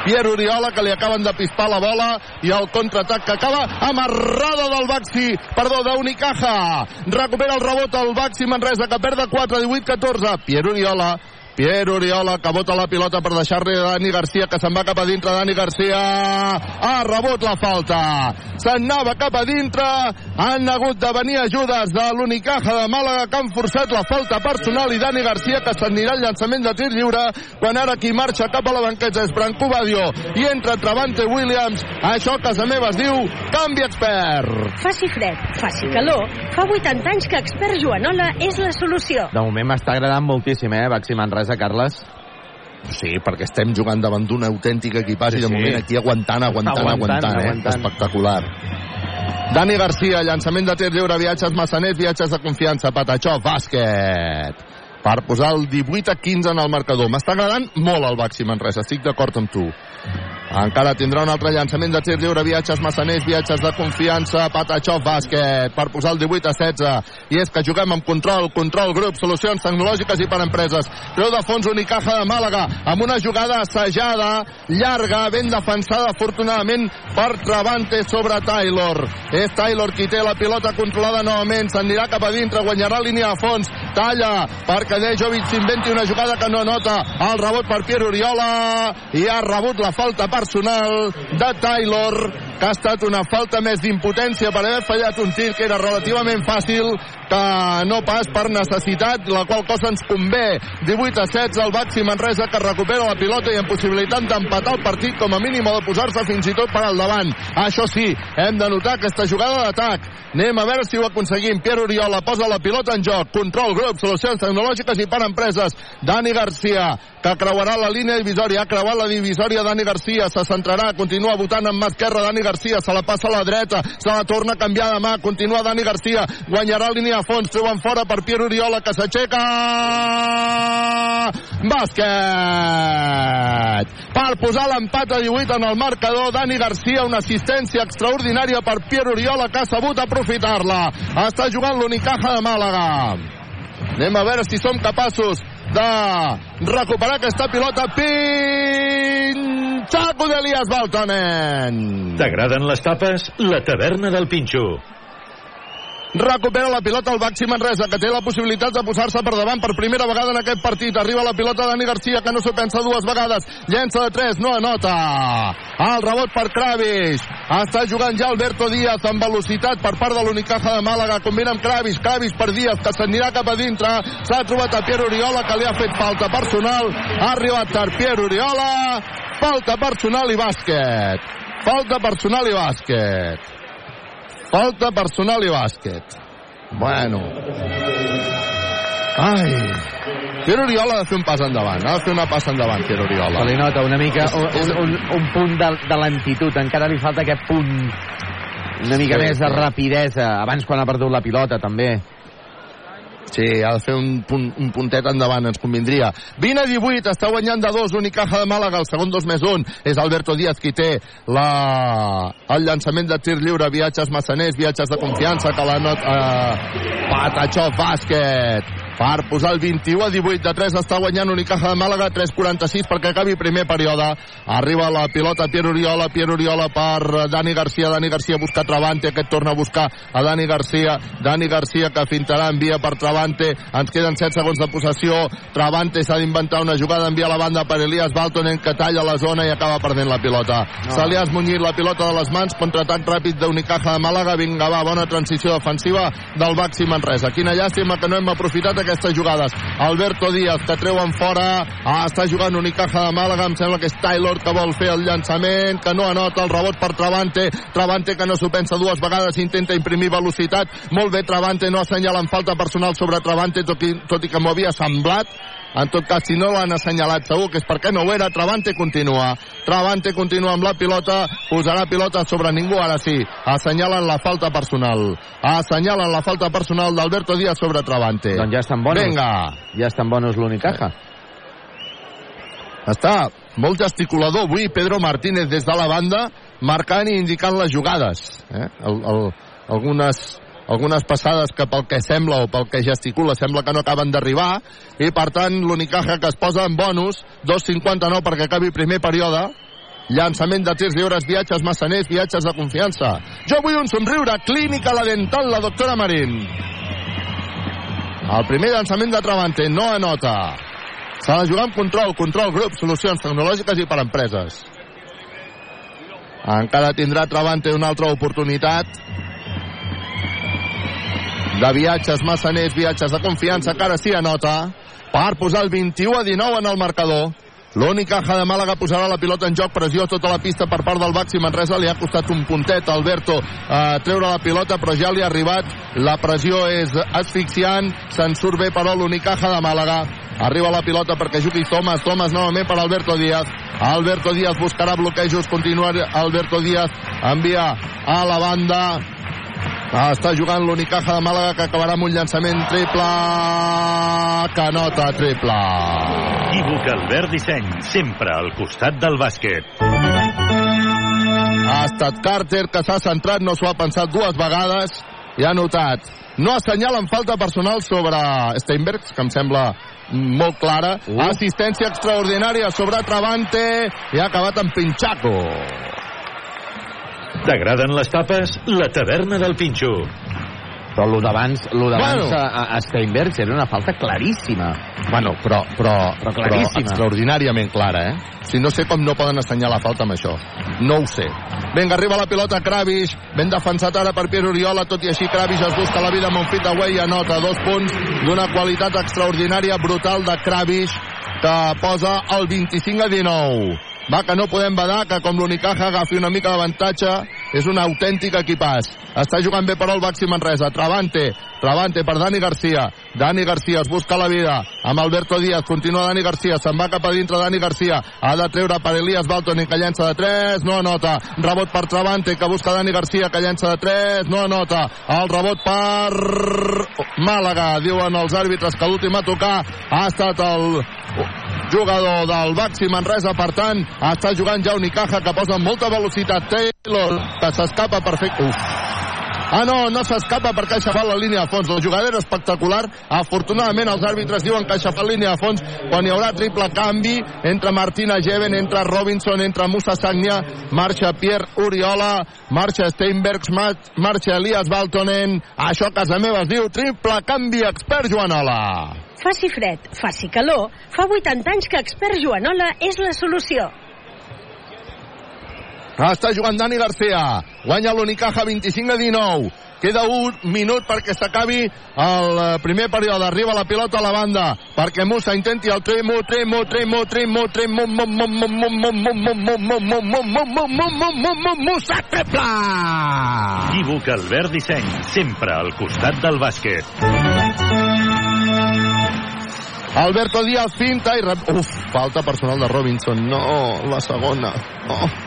Pierre Oriola, que li acaben de pispar la bola, i el contraatac que acaba amarrada del Baxi, perdó, d'Unicaja. Recupera el rebot el Baxi Manresa, que perd de 4, 18, 14. Pierre Oriola Pierre Oriola que bota la pilota per deixar-li a Dani Garcia que se'n va cap a dintre. Dani Garcia ha rebut la falta. Se'n anava cap a dintre. Han hagut de venir ajudes de l'Unicaja de Màlaga que han forçat la falta personal i Dani Garcia que s'anirà al llançament de tir lliure quan ara qui marxa cap a la banqueta és Branco Badio. I entra Travante Williams. Això a casa meva es diu canvi expert.
Faci fred, faci calor, fa 80 anys que expert Joanola és la solució.
De moment m'està agradant moltíssim, eh, Baxi Manresa, Carles.
Sí, perquè estem jugant davant d'un autèntic equipàs
Sí,
i de
sí.
moment aquí aguantant, aguantant,
Aguantant,
aguantant, eh?
aguantant.
Espectacular. Dani Garcia, llançament de tir lliure, viatges Massanet, viatges de confiança, Patachó, bàsquet. Per posar el 18 a 15 en el marcador. M'està agradant molt el Baxi Manresa, estic d'acord amb tu. Encara tindrà un altre llançament de tir lliure, viatges massaners, viatges de confiança, Patachó, bàsquet, per posar el 18 a 16. I és que juguem amb control, control grup, solucions tecnològiques i per empreses. Creu de fons Unicaja de Màlaga, amb una jugada assajada, llarga, ben defensada, afortunadament, per Travante sobre Taylor. És Taylor qui té la pilota controlada novament, s'anirà cap a dintre, guanyarà línia de fons, talla, perquè Dejovic s'inventi una jugada que no anota, el rebot per Pierre Oriola, i ha rebut la falta personal de Taylor, que ha estat una falta més d'impotència per haver fallat un tir que era relativament fàcil, que no pas per necessitat, la qual cosa ens convé. 18 a 16, el Baxi Manresa que recupera la pilota i amb possibilitat d'empatar el partit com a mínim o de posar-se fins i tot per al davant. Això sí, hem de notar aquesta jugada d'atac. Anem a veure si ho aconseguim. Pierre Oriola posa la pilota en joc. Control, grup, solucions tecnològiques i per empreses. Dani Garcia, que creuarà la línia divisòria. Ha creuat la divisòria Dani Garcia. Se centrarà, continua votant amb mà esquerra Dani Garcia. Se la passa a la dreta. Se la torna a canviar de mà. Continua Dani Garcia. Guanyarà línia a fons. Treuen fora per Pierre Oriola, que s'aixeca. Bàsquet! Per posar l'empat a 18 en el marcador, Dani Garcia, una assistència extraordinària per Pierre Oriola, que ha sabut aprofitar-la. Està jugant l'Unicaja de Màlaga. Anem a veure si som capaços de recuperar aquesta pilota. Pinxaco d'Elias Baltonen.
T'agraden les tapes? La taverna del Pinxo.
Recupera la pilota el Baxi Manresa, que té la possibilitat de posar-se per davant per primera vegada en aquest partit. Arriba la pilota Dani Garcia, que no s'ho pensa dues vegades. Llença de 3, no anota. El rebot per Kravis. Està jugant ja Alberto Díaz amb velocitat per part de l'Unicaja de Màlaga. Combina amb Kravis, Kravis per Díaz, que s'anirà cap a dintre. S'ha trobat a Pierre Oriola, que li ha fet falta personal. Ha arribat per Pierre Oriola. Falta personal i bàsquet. Falta personal i bàsquet. Falta personal i bàsquet. Bueno. Ai. Pierre Oriola ha de fer un pas endavant. Ha de fer una passa endavant, Pierre Oriola.
Se li nota una mica un, un, un, un punt de, de lentitud. Encara li falta aquest punt una mica
Sí,
més de rapidesa. Abans quan ha perdut la pilota, també.
Sí, ha de fer un, punt, un puntet endavant, ens convindria. 20 a 18, està guanyant de dos, Unicaja de Màlaga, el segon 2 més 1. És Alberto Díaz qui té la... el llançament de tir lliure, viatges massaners, viatges de confiança, que la not... Eh... Patachó, bàsquet. Per posar el 21 a 18 de 3 està guanyant Unicaja de Màlaga 3.46 perquè acabi primer període. Arriba la pilota Pierre Oriola Pierre Oriola per Dani Garcia Dani Garcia busca Travante aquest torna a buscar a Dani Garcia Dani Garcia que fintarà envia per Travante ens queden 7 segons de possessió Travante s'ha d'inventar una jugada envia a la banda per Elias Baltonen que talla la zona i acaba perdent la pilota. No. se li ha esmunyit la pilota de les mans contraatac ràpid d'Unicaja de Màlaga vinga va, bona transició defensiva del Baxi Manresa. Quina llàstima que no hem aprofitat aquestes jugades. Alberto Díaz que treuen fora. Ah, està jugant Unicaja de Màlaga. Em sembla que és Taylor que vol fer el llançament que no anota el rebot per Travante Travante que no s'ho pensa dues vegades intenta imprimir velocitat. Molt bé Travante no assenyala en falta personal sobre Travante tot i, tot i que m'ho havia semblat en tot cas, si no l'han assenyalat segur que és perquè no ho era. Travante continua. Travante continua amb la pilota. Posarà pilota sobre ningú, ara sí. Assenyalen la falta personal. Assenyalen la falta personal d'Alberto Díaz sobre Travante.
Doncs ja estan bonos.
Vinga.
Ja estan bonos l'Unicaja.
Està molt gesticulador avui Pedro Martínez des de la banda marcant i indicant les jugades. Eh? El, el, algunes, algunes passades que pel que sembla o pel que gesticula sembla que no acaben d'arribar i per tant l'Unicaja que es posa en bonus 2.59 perquè acabi primer període llançament de tirs lliures, viatges massaners, viatges de confiança. Jo vull un somriure, clínica la dental, la doctora Marín. El primer llançament de Travante no anota. S'ha de jugar amb control, control, grup, solucions tecnològiques i per empreses. Encara tindrà Travante una altra oportunitat de viatges massaners, viatges de confiança, que ara sí anota, per posar el 21 a 19 en el marcador. L'únic Caja de Màlaga posarà la pilota en joc, pressió tota la pista per part del Baxi Manresa, li ha costat un puntet a Alberto a treure la pilota, però ja li ha arribat, la pressió és asfixiant, se'n surt bé però l'únic Caja de Màlaga, arriba la pilota perquè jugui Thomas, Thomas novament per Alberto Díaz, Alberto Díaz buscarà bloquejos, continua Alberto Díaz, envia a la banda, està jugant l'Unicaja de Màlaga que acabarà amb un llançament triple que nota triple.
Equívoc Albert Disseny, sempre al costat del bàsquet.
Ha estat Carter que s'ha centrat, no s'ho ha pensat dues vegades i ha notat. No assenyalen falta personal sobre Steinbergs, que em sembla molt clara. Uh. Assistència extraordinària sobre Travante i ha acabat amb Pinchaco.
T'agraden les tapes? La taverna del Pinxo.
Però el d'abans, lo d'abans
Bueno.
a, a Steinbergs era una falta claríssima.
Bueno, però, però,
Però claríssima.
extraordinàriament clara, eh? Si no sé com no poden assenyalar falta amb això. No ho sé. Vinga, arriba la pilota Kravish, ben defensat ara per Pierre Oriola, tot i així Kravish es busca la vida amb un fit de i anota dos punts d'una qualitat extraordinària, brutal de Kravish, que posa el 25 a 19. Va, que no podem badar, que com l'Unicaja agafi una mica d'avantatge, és un autèntic equipàs. Està jugant bé però el Baxi Manresa. Travante, Travante per Dani Garcia. Dani Garcia es busca la vida amb Alberto Díaz. Continua Dani Garcia. Se'n va cap a dintre Dani Garcia. Ha de treure per Elias Balton que llença de 3. No anota. Rebot per Travante que busca Dani Garcia que llença de 3. No anota. El rebot per Màlaga. Diuen els àrbitres que l'últim a tocar ha estat el jugador del Baxi Manresa, per tant, està jugant ja Unicaja, que posa molta velocitat. Taylor, que s'escapa perfecte. Uf. Ah, no, no s'escapa perquè ha aixafat la línia de fons. La jugada era espectacular. Afortunadament, els àrbitres diuen aixafat línia de fons quan hi haurà triple canvi entre Martina Jeven, entre Robinson, entre Musa Sagnia, marxa Pierre Oriola, marxa Steinbergs, mar- marxa Elias Baltonen. Això a casa meva es diu triple canvi expert Joanola.
Faci fred, faci calor, fa 80 anys que Expert Joanola és la solució.
Està jugant Dani Garcia. Guanya l'Unicaja 25 a 19. Queda un minut perquè s'acabi el primer període. Arriba la pilota a la banda perquè Musa intenti el tremo, tremo, tremo, tremo, tremo, Musa triple!
Equívoc Albert Disseny, sempre al costat del bàsquet.
Alberto Díaz finta i... Uf, falta personal de Robinson. No, la segona. Oh.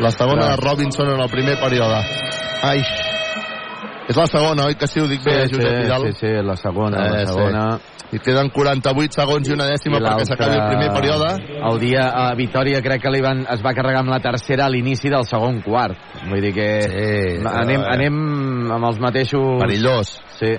La segona de Robinson en el primer període. Ai. És la segona, oi que sí? Ho dic bé,
sí,
Josep Vidal?
sí, sí, la segona,
Eh,
la
sí.
segona.
I queden 48 segons i una dècima perquè s'acabi el primer període.
El dia a Vitoria crec que li van, es va carregar amb la tercera a l'inici del segon quart. Vull dir que
Sí,
anem,
eh.
anem amb els mateixos...
Perillós.
Sí.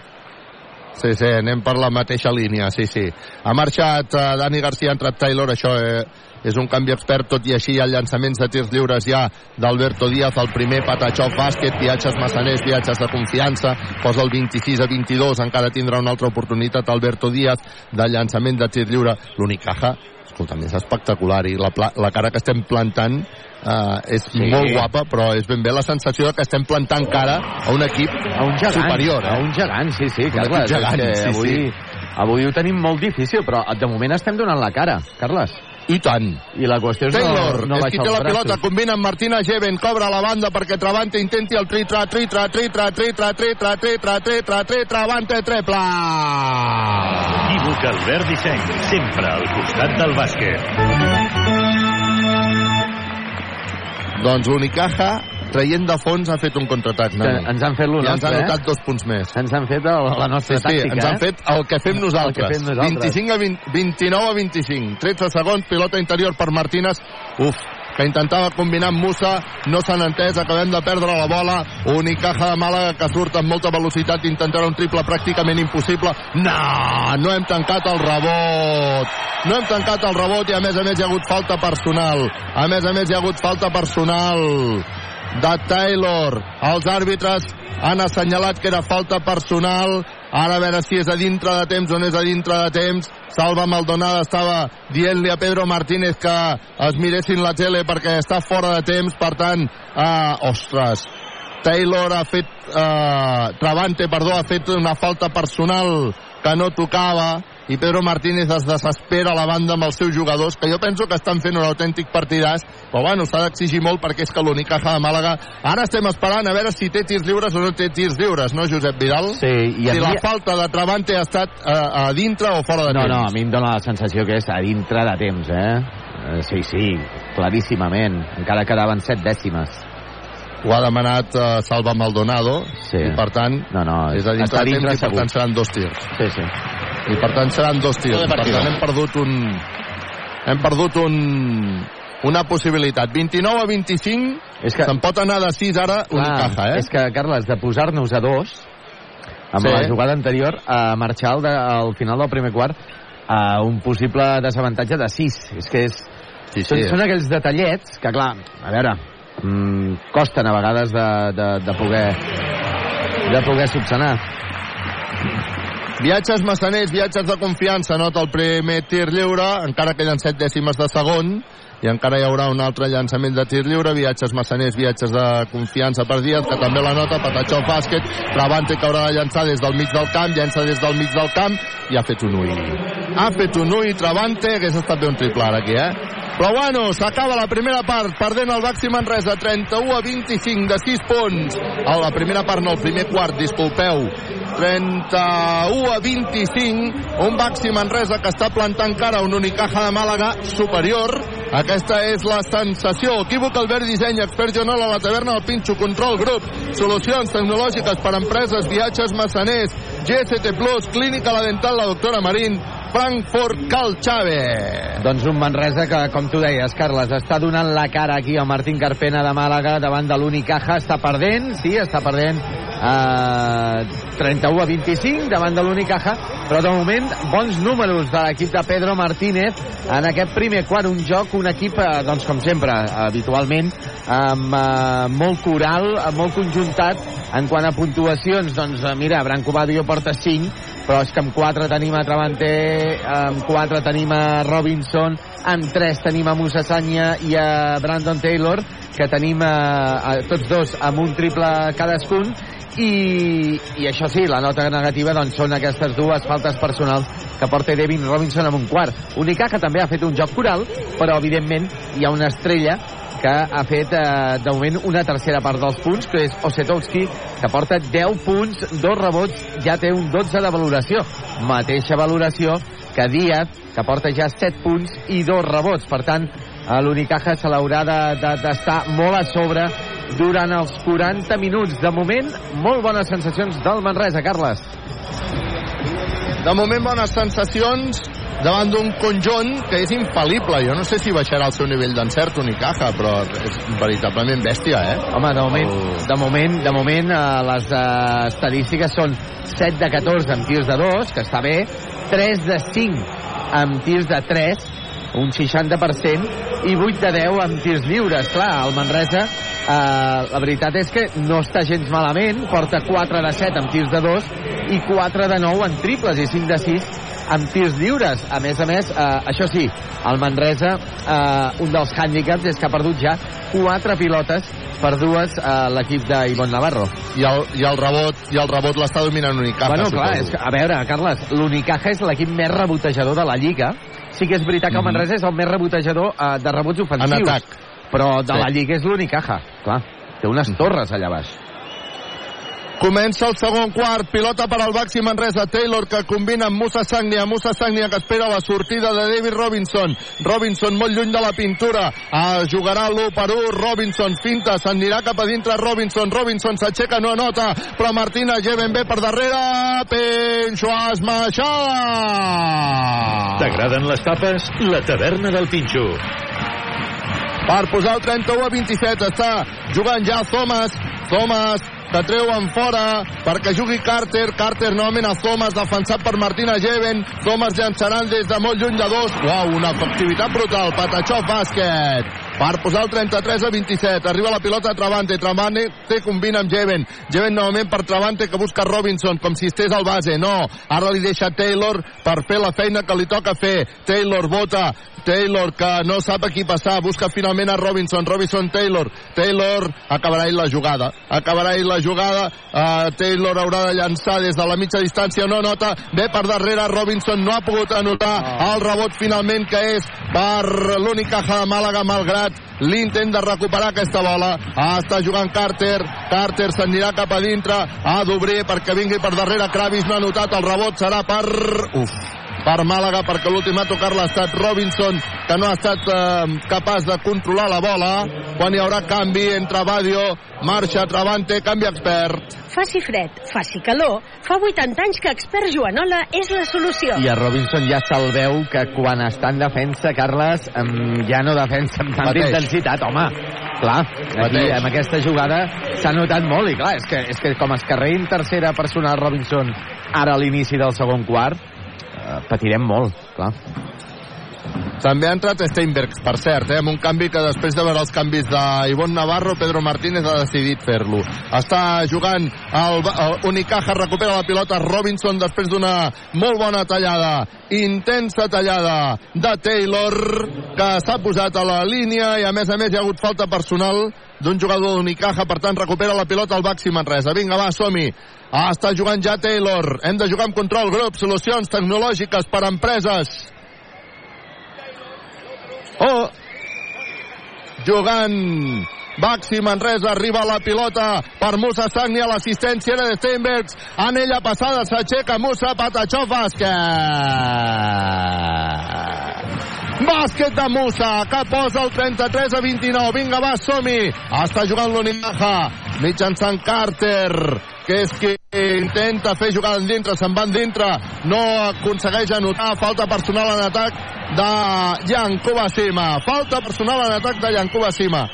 Sí, sí, anem per la mateixa línia, sí, sí. Ha marxat uh, Dani Garcia, ha entrat Taylor, això eh, és un canvi expert, tot i així hi ha llançaments de tirs lliures ja d'Alberto Díaz, el primer patachó bàsquet, viatges massaners, viatges de confiança, posa el 26 a 22, encara tindrà una altra oportunitat Alberto Díaz de llançament de tir lliure. L'Unicaja, escolta'm, és espectacular i la, la cara que estem plantant uh, és
Sí.
molt guapa, però és ben bé la sensació que estem plantant cara a un equip
A un gegant.
superior.
A
Eh?
un gegant, sí, sí.
Un
Carles,
gegant, sí,
avui,
sí.
avui ho tenim molt difícil, però de moment estem donant la cara, Carles.
I tant.
I la qüestió és
Taylor,
no, no
és qui té la pilota,
braços.
combina amb Martina Jeven, cobra la banda perquè Travante intenti el tri-tra, tri-tra, tri-tra, tri-tra, tri-tra, tri-tra, tri-tra, tri Travante triple!
Equívoc Albert Disseny, sempre al costat del bàsquet.
Doncs l'Unicaja, traient de fons, ha fet un contraatac. Nano.
ens han fet lo
Ja ens han
eh?
notat dos punts més.
Ens han fet el, la nostra
Sí, sí,
tàctica,
ens han
eh?
fet el que fem nosaltres.
El que fem nosaltres.
25 a 20, 29 a 25. 13 segons, pilota interior per Martínez. Uf, que intentava combinar amb Musa, no s'han entès, acabem de perdre la bola. Unicaja de Màlaga que surt amb molta velocitat, intentarà un triple pràcticament impossible. No, no hem tancat el rebot. No hem tancat el rebot i a més a més hi ha hagut falta personal. A més a més hi ha hagut falta personal de Taylor. Els àrbitres han assenyalat que era falta personal Ara a veure si és a dintre de temps o no és a dintre de temps. Salva Maldonada estava dient-li a Pedro Martínez que es miressin la tele perquè està fora de temps, per tant, eh, ostres, Taylor ha fet eh, Travante, perdó, ha fet una falta personal que no tocava i Pedro Martínez es desespera a la banda amb els seus jugadors, que jo penso que estan fent un autèntic partidàs, però bueno, s'ha d'exigir molt perquè és que l'Unicaja de Màlaga ara estem esperant a veure si té tirs lliures o no té tirs lliures, no, Josep Vidal?
Sí, i
si
mi-
la falta de Travante ha estat a, a dintre o fora de
No,
temps?
no, a mi em dóna la sensació que és a dintre de temps, eh? Eh, Sí, sí, claríssimament. Encara quedaven set dècimes.
Ho ha demanat uh, Salva Maldonado
Sí.
i per tant
No, no,
és a dintre
està dintre
temps i per tant seran dos tirs.
Sí, sí.
i per tant seran dos tirs. Per tant hem perdut un... Hem perdut un... una possibilitat. 29 a 25,
És que-
se'n pot anar de 6 ara Unicaja, eh?
És que, Carles, de posar-nos a dos, amb
Sí.
la jugada anterior, a marxar al, de, al final del primer quart a un possible desavantatge de 6. És que és,
Sí,
són, són aquells detallets que, clar, a veure, mm, costen a vegades de, de, de poder de poder subsanar.
Viatges massaners, viatges de confiança, nota el primer tir lliure, encara queden 7 dècimes de segon, i encara hi haurà un altre llançament de tir lliure, viatges massaners, viatges de confiança per Díaz, que també la nota, Patachó bàsquet, Travante que haurà de llançar des del mig del camp, llença des del mig del camp, i ha fet un ull. Ha fet un ull, Travante, hagués estat bé un triple ara aquí, eh? Bueno, s'acaba la primera part, perdent el Baxi Manresa, 31 a 25 de 6 punts. A la primera part, no, el primer quart, disculpeu. 31 a 25, un Baxi Manresa que està plantant cara a un Unicaja de Màlaga superior. Aquesta és la sensació. Equívoc Albert Disseny, expert Joanola, la taverna del Pinxo, Control Group, solucions tecnològiques per a empreses, viatges massaners, GST Plus, Clínica La Dental, la doctora Marín, Frankfurt Cal Chave.
Doncs un Manresa que, com tu deies, Carles, està donant la cara aquí al Martín Carpena de Màlaga davant de l'Unicaja. Està perdent, sí, està perdent eh, 31 a 25 davant de l'Unicaja, però de moment bons números de l'equip de Pedro Martínez en aquest primer quart, un joc, un equip, eh, doncs com sempre, habitualment, amb eh, molt coral, molt conjuntat, en quant a puntuacions, doncs mira, Branco Badio porta 5, però és que amb 4 tenim a Travante, amb 4 tenim a Robinson, amb 3 tenim a Musa Sanya i a Brandon Taylor, que tenim a, a tots dos amb un triple cadascun, i, i això sí, la nota negativa doncs, són aquestes dues faltes personals que porta Devin Robinson amb un quart. Unicaja també ha fet un joc coral, però evidentment hi ha una estrella que ha fet eh, de moment una tercera part dels punts, que és Osetowski, que porta 10 punts, dos rebots, ja té un 12 de valoració. Mateixa valoració que Díaz, que porta ja 7 punts i dos rebots. Per tant, a l'Unicaja se l'haurà d'estar de, de, molt a sobre durant els 40 minuts. De moment, molt bones sensacions del Manresa, Carles.
De moment, bones sensacions davant d'un conjunt que és infal·lible. Jo no sé si baixarà el seu nivell d'encert Unicaja, però és veritablement bèstia, eh?
Home, de moment, de moment, de moment eh, les eh, estadístiques són 7 de 14 amb tirs de 2, que està bé, 3 de 5 amb tirs de 3, un 60%, i 8 de 10 amb tirs lliures. Clar, el Manresa, eh, la veritat és que no està gens malament, porta 4 de 7 amb tirs de 2 i 4 de 9 en triples i 5 de 6 amb tirs lliures. A més a més, eh, això sí, el Manresa, eh, un dels hàndicaps és que ha perdut ja 4 pilotes per dues a l'equip d'Ivon Navarro.
I el, i el rebot, i el rebot l'està dominant Unicaja,
bueno, clar, és que, a veure, Carles, l'Unicaja és l'equip més rebotejador de la Lliga. Sí que és veritat que el
Mhm.
Manresa és el més rebotejador eh, de rebots ofensius.
En atac.
Però de
Sí.
la Lliga és l'Unicaja, clar. Té unes torres allà baix.
Comença el segon quart, pilota per al Baxi Manresa, Taylor que combina amb Musa Sagnia, Musa Sagnia que espera la sortida de David Robinson, Robinson molt lluny de la pintura, ah, jugarà l'1 per 1, Robinson finta, s'anirà cap a dintre Robinson, Robinson s'aixeca, no anota, però Martina Jeven bé per darrere, Pinxo Esmaixada!
T'agraden les tapes? La taverna del Pinxo.
per posar el 31 a 27 està jugant ja Thomas. Thomas que treu en fora perquè jugui Carter Carter novament a Thomas defensat per Martina Jeven Thomas llançaran des de molt lluny de dos uau, una efectivitat brutal Patachó bàsquet per posar el 33 a 27. Arriba la pilota a Travante. Travante combina amb Jeven. Jeven novament per Travante que busca Robinson com si estés al base. No, ara li deixa Taylor per fer la feina que li toca fer. Taylor vota. Taylor que no sap a qui passar. Busca finalment a Robinson. Robinson Taylor. Taylor acabarà ell la jugada. Acabarà ell la jugada. Uh, Taylor haurà de llançar des de la mitja distància. No nota. Ve per darrere. Robinson no ha pogut anotar el rebot finalment que és per l'únic caja de Màlaga malgrat l'intent de recuperar aquesta bola ah, està jugant Carter Carter s'anirà cap a dintre ha d'obrir perquè vingui per darrere Kravis no ha notat el rebot serà per uf per Màlaga perquè l'últim a tocar-la ha estat Robinson que no ha estat eh, capaç de controlar la bola. Quan hi haurà canvi entre Badio marxa Travante, canvi expert.
Faci fred, faci calor, fa 80 anys que expert Joanola és la solució.
I a Robinson ja se'l veu que quan està en defensa, Carles, em, ja no defensa amb tanta intensitat, home. Clar, aquí, amb aquesta jugada s'ha notat molt i clar, és que, és que com es carrega en tercera persona Robinson ara a l'inici del segon quart, patirem molt, clar.
També ha entrat Steinbergs, per cert, eh, amb un canvi que després de veure els canvis d'Ivon Navarro, Pedro Martínez ha decidit fer-lo. Està jugant el, el Unicaja, recupera la pilota Robinson després d'una molt bona tallada, intensa tallada de Taylor, que s'ha posat a la línia i a més a més hi ha hagut falta personal d'un jugador d'Unicaja, per tant recupera la pilota al Baxi Manresa. Vinga, va, som-hi. Ah, està jugant ja Taylor. Hem de jugar amb control, grup, solucions tecnològiques per a empreses. Oh! Jugant Baxi Manresa, arriba la pilota per Musa Sagni a l'assistència de Steinbergs. Anella passada, s'aixeca Musa, Patachó, bàsquet. Bàsquet de Musa, que posa el 33 a 29. Vinga, va, som-hi. Està jugant l'Unimaja, mitjançant Carter, que és qui intenta fer jugada en dintre, se'n va en dintre, no aconsegueix anotar, falta personal en atac de Yankuba Sima. Falta personal en atac de Yankuba Sima.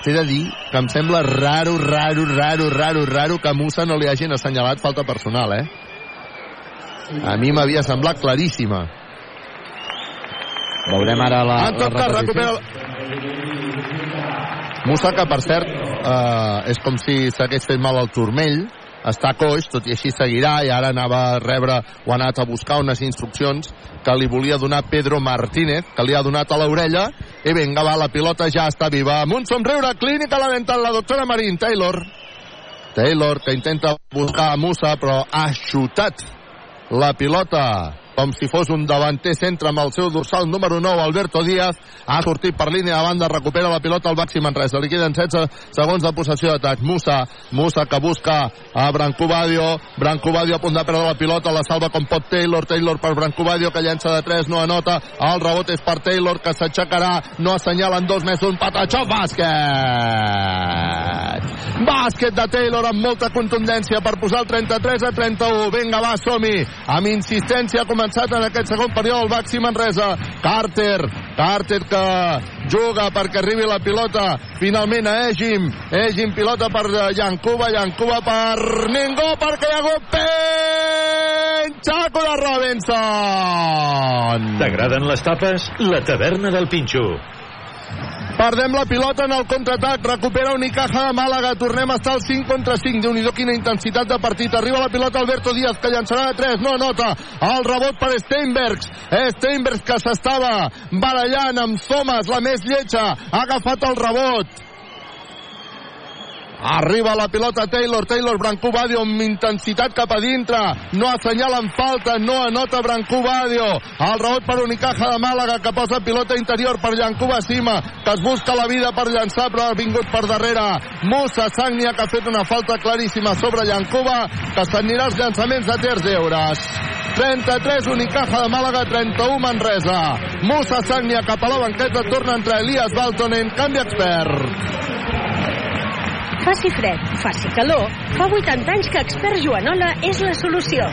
T'he de dir que em sembla raro, raro, raro, raro, raro que Musa no li hagin assenyalat falta personal, eh? A mi m'havia semblat claríssima.
Veurem ara la,
en
la
tot cas,
repetició.
recupera... Musa, que per cert, eh, és com si s'hagués fet mal al turmell, està coix, tot i així seguirà, i ara anava a rebre o ha anat a buscar unes instruccions que li volia donar Pedro Martínez, que li ha donat a l'orella, i vinga, va, la pilota ja està viva. Amb un somriure clínic a la dental, la doctora Marín, Taylor. Taylor, que intenta buscar a Musa, però ha xutat la pilota com si fos un davanter centre amb el seu dorsal número 9, Alberto Díaz. Ha sortit per línia de banda, recupera la pilota al Baxi Manresa. Li queden 16 segons de possessió d'atac. Musa, Musa que busca a Brancobadio. Brancobadio a punt de perdre la pilota, la salva com pot Taylor. Taylor per Brancobadio que llença de 3, no anota. El rebot és per Taylor que s'aixecarà, no assenyalen dos més un patachó, bàsquet! Bàsquet de Taylor amb molta contundència per posar el 33 a 31. Vinga, va, som-hi. Amb insistència ha començat en aquest segon període el Baxi Manresa. Carter, Carter que juga perquè arribi la pilota finalment a Egim. Egim pilota per Yankuba, Yankuba per ningú perquè hi ha hagut penxaco de Robinson.
T'agraden les tapes? La taverna del Pinxo.
Perdem la pilota en el contraatac, recupera Unicaja. De Màlaga, tornem a estar al 5 contra 5, déu nhi quina intensitat de partit, arriba la pilota Alberto Díaz, que llançarà de 3, no nota, el rebot per Steinbergs, Steinbergs que s'estava barallant amb Thomas, la més lletja, ha agafat el rebot, Arriba la pilota Taylor, Taylor Brancobadio amb intensitat cap a dintre, no assenyalen falta, no anota Brancobadio, el rebot per Unicaja de Màlaga que posa pilota interior per Llancuba Sima, que es busca la vida per llançar però ha vingut per darrere Musa Sagnia que ha fet una falta claríssima sobre Llancuba, que s'anirà als llançaments de terç d'eures. 33 Unicaja de Màlaga, 31 Manresa. Musa Sagnia cap a la banqueta, torna entre Elias Baltonen, canvi expert.
Faci fred, faci calor, fa 80 anys que expert Joanola és la solució.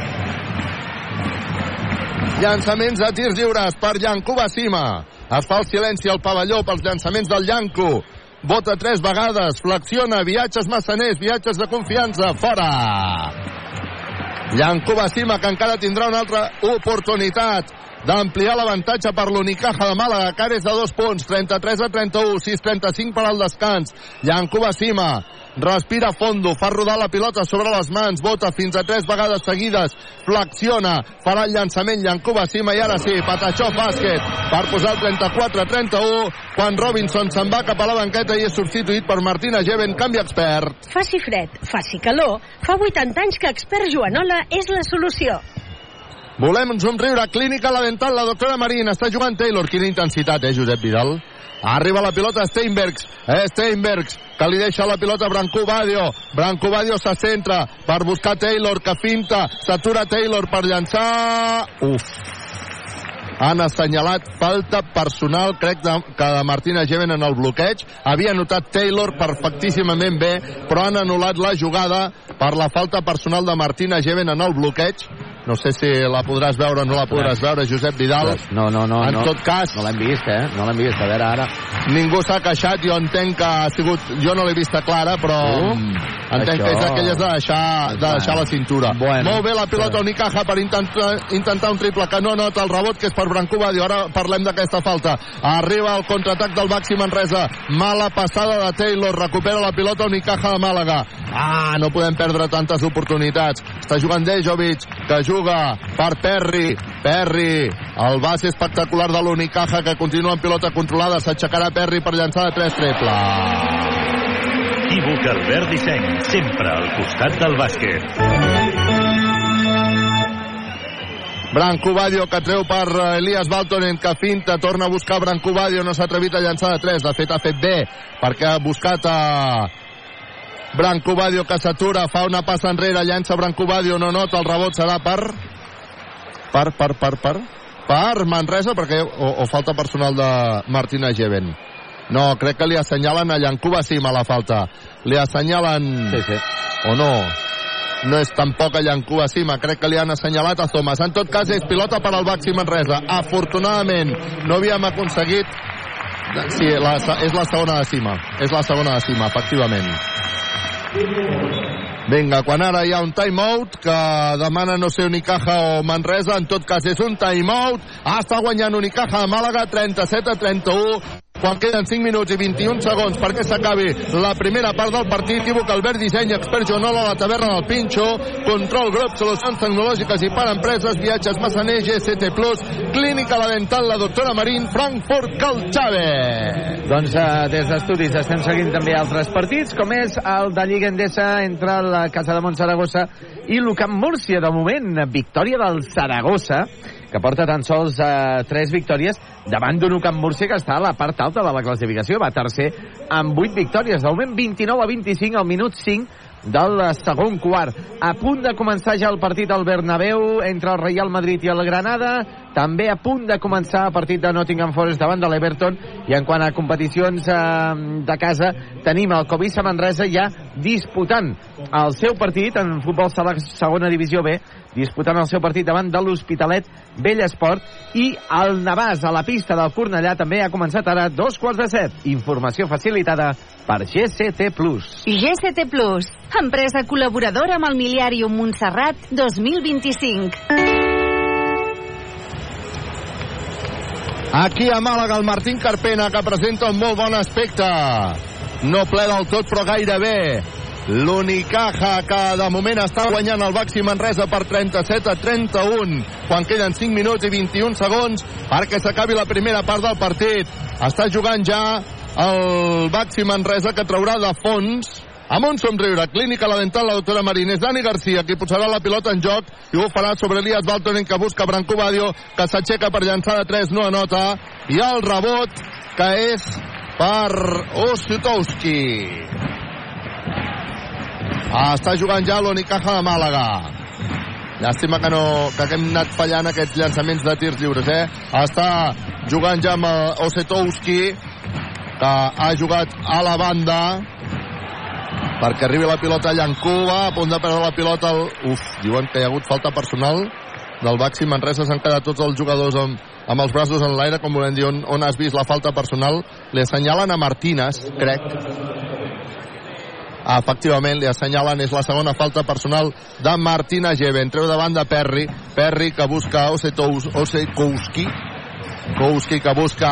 Llançaments de tirs lliures per Llancuba Sima. Es fa el silenci al pavelló pels llançaments del Llanco. Vota tres vegades, flexiona, viatges massaners, viatges de confiança, fora! Llancuba Sima, que encara tindrà una altra oportunitat d'ampliar l'avantatge per l'Unicaja de Màlaga, que ara és de dos punts, 33 a 31, 6-35 per al descans. Llancuba Cima, respira fondo, fa rodar la pilota sobre les mans, bota fins a tres vegades seguides, flexiona, farà el llançament, Llancuba Cima, i ara sí, Patachó bàsquet, per posar el 34 a 31, quan Robinson se'n va cap a la banqueta i és substituït per Martina Geven, canvi expert.
Faci fred, faci calor, fa 80 anys que expert Joanola és la solució.
Volem un somriure. Clínica La Dental, la doctora Marín. Està jugant Taylor. Quina intensitat, eh, Josep Vidal? Arriba la pilota Steinbergs. Eh, Steinbergs, que li deixa la pilota Branco Badio. Branco Badio se centra per buscar Taylor, que finta. S'atura Taylor per llançar. Uf. Han assenyalat falta personal, crec de, que de Martina Geven en el bloqueig. Havia notat Taylor perfectíssimament bé, però han anul·lat la jugada per la falta personal de Martina Geven en el bloqueig. No sé si la podràs veure o no la podràs veure, Josep Vidal.
No, no, no.
En
no,
tot cas,
No l'hem vist, eh? No l'hem vist. A veure, ara...
ningú s'ha queixat, jo entenc que ha sigut... Jo no l'he vista clara, però
Uh,
entenc
això-
que és d'aquelles de deixar, de deixar la cintura.
Bueno.
Molt bé la pilota Unicaja per intentar, intentar un triple que no nota el rebot, que és per Branco Badio. Ara parlem d'aquesta falta. Arriba el contraatac del Baxi Manresa. Mala passada de Taylor. Recupera la pilota Unicaja de Màlaga. Ah, no podem perdre tantes oportunitats. Està jugant Dejovic, que juga per Perry. Perry, el base espectacular de l'Unicaja, que continua en pilota controlada. S'aixecarà Perry per llançar de 3 triple.
Equívoc Albert Disseny, sempre al costat del bàsquet.
Branco Badio que treu per eh, Elias Baltonen que finta, torna a buscar Branco Badio no s'ha atrevit a llançar de 3 de fet ha fet bé perquè ha buscat a Branco Badio que s'atura fa una passa enrere, llança Branco Badio no nota, el rebot serà per per, per, per, per per Manresa perquè o, o falta personal de Martina Geven no, crec que li assenyalen a Llancuba sí, la falta li assenyalen
Sí, sí.
o no no és tampoc a Llancuba Cima, crec que li han assenyalat a Thomas. En tot cas, és pilota per al Baxi Manresa. Afortunadament, no havíem aconseguit... Sí, la, és la segona de Cima. És la segona de Cima, efectivament. Vinga, quan ara hi ha un timeout que demana no sé Unicaja o Manresa, en tot cas és un timeout. Ah, està guanyant Unicaja de Màlaga 37 a 31 quan queden 5 minuts i 21 segons perquè s'acabi la primera part del partit. Equívoc Albert Disseny, expert Joanola, la taverna del Pinxo, Control Grup, solucions tecnològiques i per empreses, viatges Massaner, GST+, Clínica La Dental, la doctora Marín, Frankfurt, Calxave.
Doncs eh, des d'estudis estem seguint també altres partits, com és el de Lliga Endesa entre la Casa de Montsaragossa i l'Ucamp Múrcia. De moment, victòria del Saragossa, que porta tan sols eh, tres victòries davant d'un Ucamp Múrcia que està a la part alta de la classificació. Va tercer amb vuit victòries. De moment, 29 a 25 al minut 5 del segon quart. A punt de començar ja el partit al Bernabéu entre el Real Madrid i el Granada. També a punt de començar el partit de Nottingham Forest davant de l'Everton. I en quant a competicions eh, de casa, tenim el Covisa Manresa ja disputant el seu partit en futbol sala segona divisió B disputant el seu partit davant de l'Hospitalet Bellesport i el Navàs a la pista del Cornellà també ha començat ara dos quarts de set. Informació facilitada per GCT+.
GCT Plus, empresa col·laboradora amb el Miliàrium Montserrat 2025.
Aquí a Màlaga el Martín Carpena que presenta un molt bon aspecte. No ple del tot però gairebé. L'Unicaja que de moment està guanyant el Baxi Manresa per 37 a 31 quan queden 5 minuts i 21 segons perquè s'acabi la primera part del partit. Està jugant ja el Baxi Manresa que traurà de fons amb un somriure. Clínica La Dental, la doctora Marínez. Dani Garcia, qui posarà la pilota en joc i ho farà sobre Elias Baltonen, que busca Branco Badio, que s'aixeca per llançar de 3, no anota. I el rebot, que és per Osutowski. Ah, està jugant ja l'Unicaja de Màlaga. Llàstima que, no, que hem anat fallant aquests llançaments de tirs lliures, eh? Està jugant ja amb eh, Osetowski, que ha jugat a la banda perquè arribi la pilota a Llancuba, a punt de perdre la pilota. El... Uf, diuen que hi ha hagut falta personal del Baxi Manresa. S'han quedat tots els jugadors amb, amb els braços en l'aire, com volem dir, on, on has vist la falta personal. Li assenyalen a Martínez, crec. Efectivament li assenyalen és la segona falta personal de Martina Geven treu de banda Perry. Perry que busca Osekowski Kowski que busca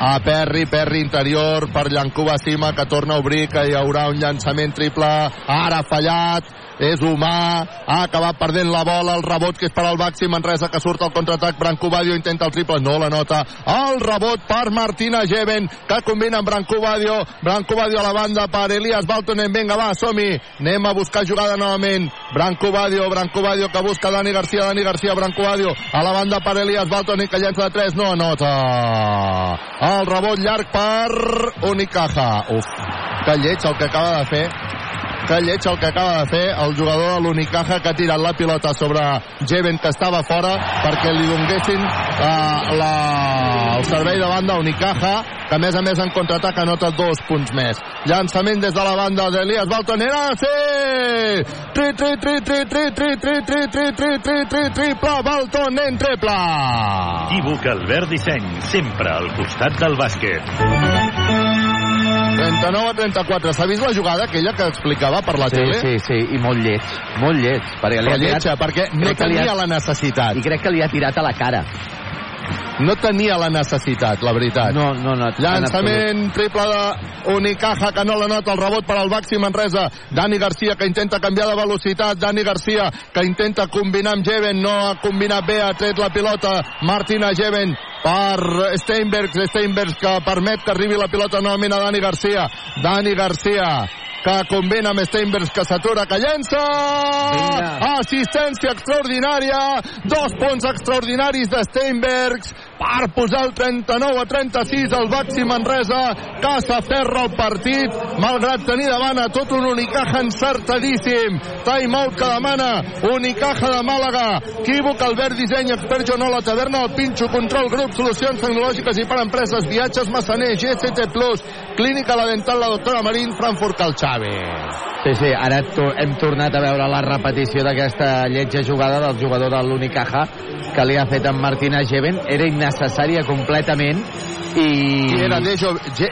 a Perry, Perry interior per Llancuba Sima que torna a obrir que hi haurà un llançament triple. Ara fallat és humà, ha acabat perdent la bola, el rebot que és per al Baxi Manresa que surt al contraatac, Branco Badio intenta el triple, no la nota, el rebot per Martina Geven, que combina amb Branco Badio, Branco Badio a la banda per Elias Baltonen, vinga va, som-hi. Anem a buscar jugada novament. Branco Badio que busca Dani Garcia, Dani Garcia, Branco Badio a la banda per Elias Baltonen que llença de 3, no anota el rebot llarg per Unicaja. Uf, que lleig el que acaba de fer que lleig el que acaba de fer el jugador de l'Unicaja que ha tirat la pilota sobre Jeven que estava fora perquè li donguessin uh, la, el servei de banda a Unicaja que a més a més en contraatac anota dos punts més llançament des de la banda d'Elias Baltonera sí! tri, tri, tri, tri, tri, tri, tri, tri, tri, tri, tri, tri, triple Baltonen triple
Equívoc Albert Disseny, sempre al costat del bàsquet.
39 a 34 s'ha vist la jugada aquella que explicava per la
Sí,
tele?
sí, sí, i molt lleig, molt lleig. Perquè li ha tirat,
lletja, perquè no
li ha-
tenia la necessitat
I crec que li ha tirat a la cara.
No tenia la necessitat, la veritat.
No, no, no. en
Llançament triple de Unicaja que no la nota el rebot per al Baxi Manresa. Dani Garcia que intenta canviar de velocitat. Dani Garcia que intenta combinar amb Jeven. No ha combinat bé, ha tret la pilota. Martina Jeven per Steinbergs. Steinbergs que permet que arribi la pilota novament a Dani Garcia. Dani Garcia que combina amb Steinbergs que s'atura, que llença!
Vinga.
assistència extraordinària! Dos punts extraordinaris de Steinbergs per posar el 39 a 36 al Baxi Manresa que s'aferra al partit malgrat tenir davant a tot un Unicaja encertadíssim. Timeout que demana Unicaja de Màlaga. Equívoc Albert Disseny expert Joanola Taverna el Pinxo Control Grup Solucions Tecnològiques i per Empreses Viatges Massaner GST Plus Clínica La Dental La Doctora Marín Frankfurt Calxave
Sí, sí, ara to hem tornat a veure la repetició d'aquesta lletja jugada del jugador de l'Unicaja que li ha fet en Martina Geven. Era innecessària completament i...
i era Dejo, Je,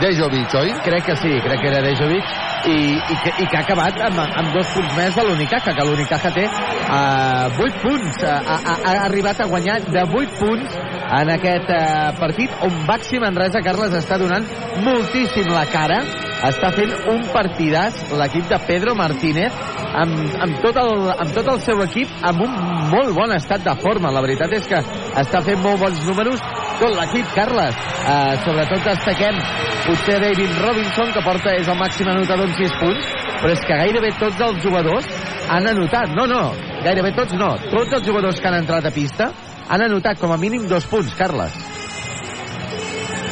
Dejovic, oi?
Crec que sí, crec que era Dejovic. I, i, que, i que ha acabat amb, amb dos punts més de l'Unicaja, que l'Unicaja té uh, 8 punts, uh, ha, ha, ha arribat a guanyar de 8 punts en aquest uh, partit on Baxi Manresa, Carles, està donant moltíssim la cara, està fent un partidàs l'equip de Pedro Martínez amb, amb, tot el, amb tot el seu equip amb un molt bon estat de forma. La veritat és que està fent molt bons números tot l'equip, Carles. Uh, sobretot destaquem potser David Robinson que porta és el màxim anotador amb 6 punts però és que gairebé tots els jugadors han anotat, no, no, gairebé tots no. Tots els jugadors que han entrat a pista han anotat com a mínim dos punts, Carles